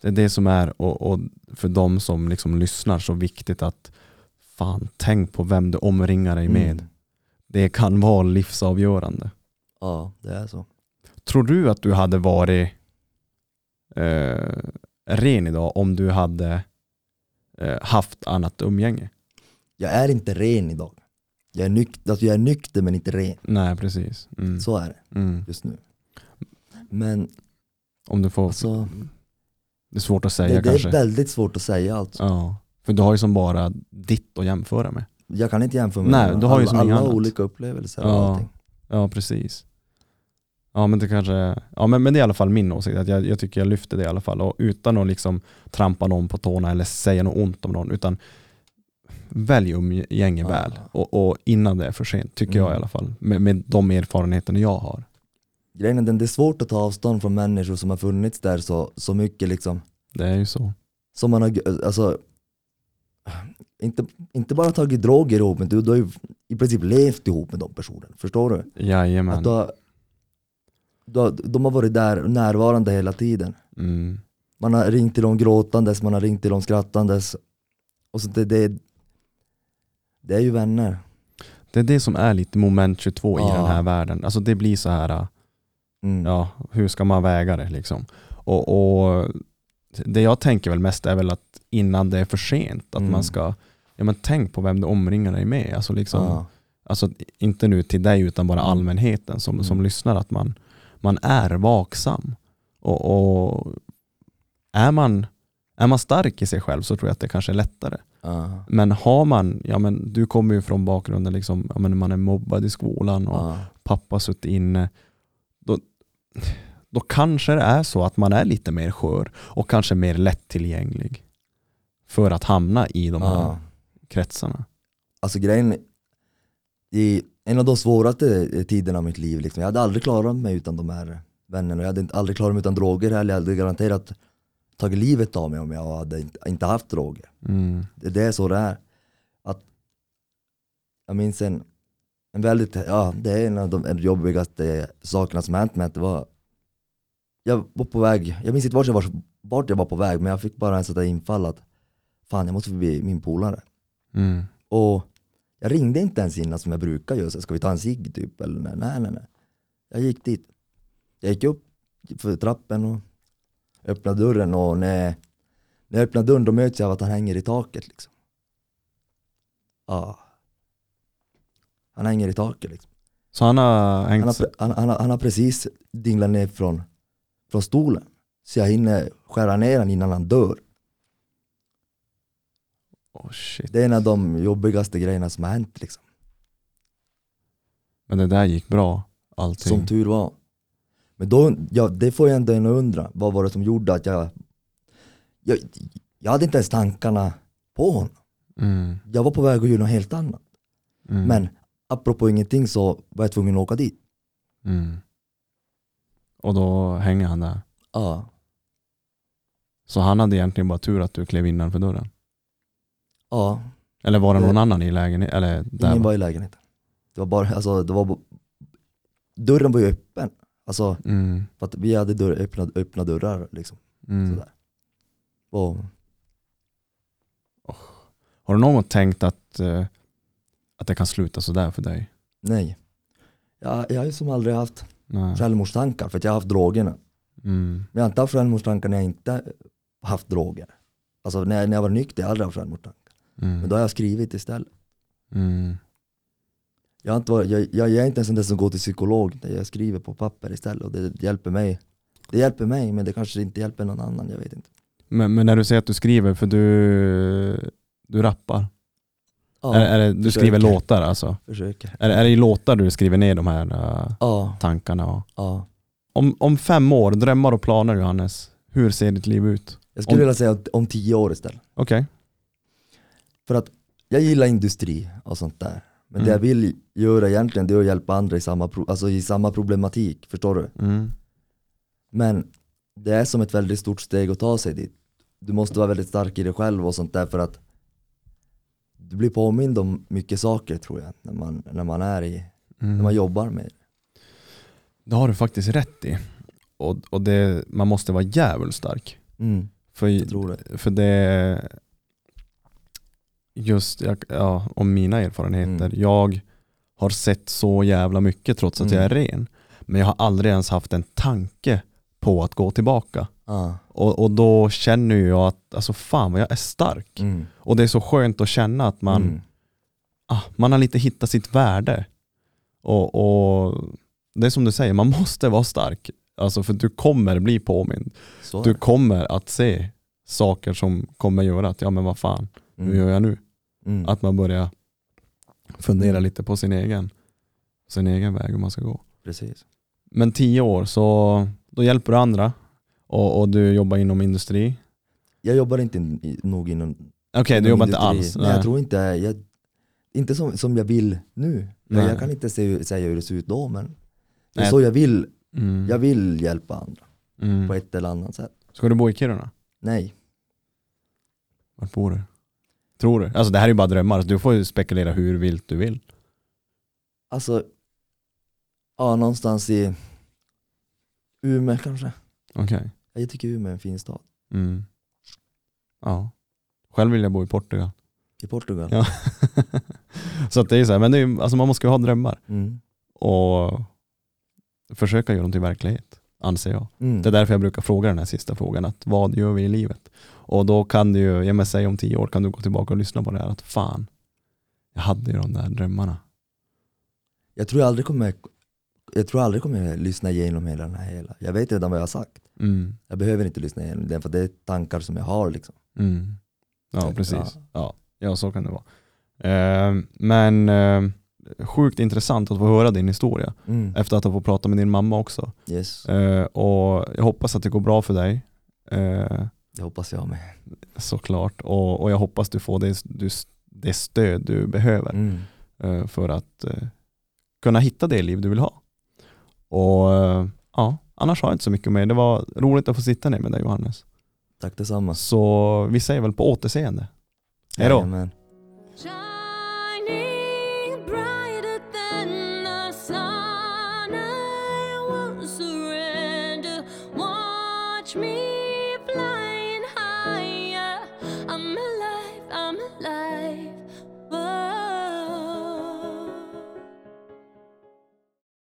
Speaker 1: Det är det som är, och, och för de som liksom lyssnar, så viktigt att fan, tänk på vem du omringar dig med.
Speaker 2: Mm.
Speaker 1: Det kan vara livsavgörande.
Speaker 2: Ja, det är så.
Speaker 1: Tror du att du hade varit eh, ren idag om du hade eh, haft annat umgänge.
Speaker 2: Jag är inte ren idag. Jag är, nyk- alltså jag är nykter men inte ren.
Speaker 1: Nej precis. Mm.
Speaker 2: Så är det
Speaker 1: Mm.
Speaker 2: just nu. Men
Speaker 1: Om du får,
Speaker 2: alltså,
Speaker 1: det är svårt att säga
Speaker 2: det, det
Speaker 1: kanske.
Speaker 2: är väldigt svårt att säga alltså.
Speaker 1: Ja. För du har ju som bara ditt att jämföra med.
Speaker 2: Jag kan inte jämföra med
Speaker 1: Nej,
Speaker 2: alla.
Speaker 1: du har ju som
Speaker 2: alla
Speaker 1: annat.
Speaker 2: olika upplevelser och
Speaker 1: Ja.
Speaker 2: allting.
Speaker 1: Ja precis. Ja men det kanske, ja men, men det är i alla fall min åsikt, att jag, jag tycker jag lyfter det i alla fall och utan att liksom trampa någon på tårna eller säga något ont om någon utan välj umgänge
Speaker 2: Ja.
Speaker 1: väl och, och innan det är för sent tycker jag i
Speaker 2: Mm.
Speaker 1: alla fall med, med de erfarenheterna jag har.
Speaker 2: Grejen är den, det är svårt att ta avstånd från människor som har funnits där så, så mycket liksom.
Speaker 1: Det är ju så.
Speaker 2: Som man har, alltså, inte, inte bara tagit droger ihop men du, du har ju i princip levt ihop med de personerna. Förstår du?
Speaker 1: Jajamän.
Speaker 2: Att du har, du har, de har varit där närvarande hela tiden.
Speaker 1: Mm.
Speaker 2: Man har ringt till dem gråtandes, man har ringt till dem skrattandes. Och så det, det, det är ju vänner.
Speaker 1: Det är det som är lite moment 22 i
Speaker 2: Ja.
Speaker 1: den här världen. Alltså det blir så här,
Speaker 2: Mm.
Speaker 1: ja, hur ska man väga det liksom? Och, och det jag tänker väl mest är väl att innan det är för sent, att
Speaker 2: Mm.
Speaker 1: man ska, ja men tänk på vem du omringar dig med. Alltså liksom,
Speaker 2: Ja.
Speaker 1: alltså inte nu till dig utan bara allmänheten som, som
Speaker 2: Mm.
Speaker 1: lyssnar, att man, man är vaksam. Och, och är, man, är man stark i sig själv så tror jag att det kanske är lättare.
Speaker 2: Ja.
Speaker 1: Men har man, ja men du kommer ju från bakgrunden liksom, ja men man är mobbad i skolan och pappa suttit inne, då kanske det är så att man är lite mer skör och kanske mer lättillgänglig för att hamna i de här
Speaker 2: Ja.
Speaker 1: kretsarna.
Speaker 2: Alltså grejen, i en av de svåraste tiderna av mitt liv, liksom, jag hade aldrig klarat mig utan de här vännerna. Jag hade aldrig klarat mig utan droger heller. Jag hade garanterat tagit livet av mig om jag hade inte, inte haft droger.
Speaker 1: Mm.
Speaker 2: Det, det är så det är. Att, jag minns en, en väldigt, ja det är en av de jobbigaste sakerna som hänt mig. att Det var, jag var på väg, jag minns inte vart jag var, vart jag var på väg men jag fick bara en sån där infall att fan jag måste förbi min polare.
Speaker 1: Mm.
Speaker 2: Och jag ringde inte ens innan som jag brukar göra, ska vi ta en cigg typ? Eller nej, nej, nej, nej. Jag gick dit. Jag gick upp för trappen och öppnade dörren och när, när jag öppnar dörren då möts jag av att han hänger i taket liksom. Ja. Han hänger i taket liksom.
Speaker 1: Så han har hängt
Speaker 2: Han har, han, han, han har precis dinglat ner från, från stolen. Så jag hinner skära ner honom innan han dör.
Speaker 1: oh.
Speaker 2: Det är en av de jobbigaste grejerna som har hänt liksom.
Speaker 1: Men det där gick bra, allting.
Speaker 2: Som tur var. Men då, ja, det får jag ändå en undra. Vad var det som gjorde att jag, jag... Jag hade inte ens tankarna på honom.
Speaker 1: mm.
Speaker 2: Jag var på väg att göra något helt annat.
Speaker 1: Mm.
Speaker 2: Men apropå ingenting så var jag tvungen att åka dit.
Speaker 1: Mm. Och då hänger han där.
Speaker 2: Ja.
Speaker 1: Så han hade egentligen bara tur att du klev innanför dörren.
Speaker 2: Ja.
Speaker 1: Eller var det någon
Speaker 2: Det-
Speaker 1: annan i lägenheten? Eller där
Speaker 2: Ingen var i lägenheten. Det var bara, alltså det var Dörren var ju öppen. Alltså
Speaker 1: Mm.
Speaker 2: för att vi hade dörr, öppna, öppna dörrar liksom.
Speaker 1: Mm.
Speaker 2: Sådär. Och,
Speaker 1: Har du någon gång tänkt att, eh, att det kan sluta sådär för dig?
Speaker 2: nej. Jag, jag har ju som aldrig haft
Speaker 1: Nej.
Speaker 2: självmordstankar för att jag har haft drogerna.
Speaker 1: Mm.
Speaker 2: Men jag har inte haft självmordstankar när jag inte haft droger. Alltså när jag, när jag var nykter, jag har aldrig haft självmordstankar. Men
Speaker 1: Mm.
Speaker 2: då har jag skrivit istället.
Speaker 1: Mm.
Speaker 2: Jag, har inte varit, jag, jag, jag är inte en sån där som går till psykolog, jag skriver på papper istället och det hjälper mig. Det hjälper mig men det kanske inte hjälper någon annan, jag vet inte.
Speaker 1: Men, men när du säger att du skriver, för du, du rappar?
Speaker 2: Ja,
Speaker 1: är, är det, du
Speaker 2: försöker.
Speaker 1: skriver låtar alltså?
Speaker 2: försöker.
Speaker 1: Är, är det i låtar du skriver ner de här eh,
Speaker 2: Ja,
Speaker 1: tankarna? Och,
Speaker 2: ja.
Speaker 1: om, om fem år, drömmar och planer Johannes, hur ser ditt liv ut?
Speaker 2: Jag skulle
Speaker 1: Om-
Speaker 2: vilja säga om, tio år istället.
Speaker 1: Okej.
Speaker 2: För att jag gillar industri och sånt där. Men det
Speaker 1: Mm.
Speaker 2: jag vill göra egentligen det är att hjälpa andra i samma, alltså i samma problematik, förstår du?
Speaker 1: Mm.
Speaker 2: Men det är som ett väldigt stort steg att ta sig dit. Du måste vara väldigt stark i dig själv och sånt där för att du blir påmind om mycket saker tror jag när man, när man är i, när man
Speaker 1: Mm.
Speaker 2: jobbar med det.
Speaker 1: Det har du faktiskt rätt i. Och, och det, man måste vara jävligt stark.
Speaker 2: Mm,
Speaker 1: För,
Speaker 2: jag tror det.
Speaker 1: för det, just ja, om mina erfarenheter.
Speaker 2: Mm.
Speaker 1: Jag har sett så jävla mycket trots att
Speaker 2: Mm.
Speaker 1: jag är ren. Men jag har aldrig ens haft en tanke på att gå tillbaka
Speaker 2: Ja.
Speaker 1: Och, och då känner jag att, alltså fan vad jag är stark.
Speaker 2: Mm.
Speaker 1: Och det är så skönt att känna att man,
Speaker 2: Mm.
Speaker 1: ah, man har lite hittat sitt värde. Och, och det är som du säger, man måste vara stark. Alltså för du kommer bli påmind. Du kommer att se saker som kommer göra att, ja men vad fan, hur gör jag nu?
Speaker 2: Mm.
Speaker 1: Att man börjar fundera lite på sin egen, sin egen väg hur man ska gå.
Speaker 2: Precis.
Speaker 1: Men tio år, så då hjälper du andra och, och du jobbar inom industri.
Speaker 2: Jag jobbar inte in, i- nog inom
Speaker 1: Okej, du
Speaker 2: inom
Speaker 1: jobbar inte
Speaker 2: industri.
Speaker 1: alls?
Speaker 2: Nej, jag tror inte, jag, inte som, som jag vill nu.
Speaker 1: Nej.
Speaker 2: Jag kan inte se, säga hur det ser ut då men det är
Speaker 1: Nej.
Speaker 2: så jag vill,
Speaker 1: Mm.
Speaker 2: jag vill hjälpa andra
Speaker 1: Mm.
Speaker 2: på ett eller annat sätt.
Speaker 1: Ska du bo i Kiruna?
Speaker 2: Nej,
Speaker 1: Vart bor du? Tror du? Alltså det här är ju bara drömmar, du får ju spekulera hur vilt du vill.
Speaker 2: alltså ja, någonstans i Umeå kanske.
Speaker 1: Okej.
Speaker 2: Jag tycker Umeå är en fin stad.
Speaker 1: Mm. Ja. Själv vill jag bo i Portugal.
Speaker 2: I Portugal.
Speaker 1: Ja. [laughs] så att det är så här, men det är, alltså man måste ju ha drömmar
Speaker 2: Mm.
Speaker 1: och försöka göra dem till verklighet, anser jag.
Speaker 2: Mm.
Speaker 1: Det är därför jag brukar fråga den här sista frågan, att vad gör vi i livet? Och då kan du ju, jag säg om tio år kan du gå tillbaka och lyssna på det här, att fan, jag hade ju de där drömmarna.
Speaker 2: Jag tror jag aldrig kommer jag tror jag aldrig kommer lyssna igenom hela den här hela. Jag vet redan vad jag har sagt.
Speaker 1: Mm.
Speaker 2: Jag behöver inte lyssna igenom den för det är tankar som jag har liksom.
Speaker 1: Mm. Ja,
Speaker 2: Så,
Speaker 1: precis.
Speaker 2: ja.
Speaker 1: Ja. Så kan det vara. Eh, men eh, sjukt intressant att få höra din historia
Speaker 2: Mm.
Speaker 1: efter att ha fått prata med din mamma också.
Speaker 2: Yes,
Speaker 1: Eh, och jag hoppas att det går bra för dig. Eh,
Speaker 2: det hoppas jag med.
Speaker 1: såklart. Och, och jag hoppas du får det, du, det stöd du behöver
Speaker 2: Mm.
Speaker 1: eh, för att eh, kunna hitta det liv du vill ha. Och ja, annars har jag inte så mycket mer. Det var roligt att få sitta ner med dig Johannes.
Speaker 2: Tack detsamma.
Speaker 1: Så vi säger väl på återseende. Hej då!
Speaker 2: Jajamän.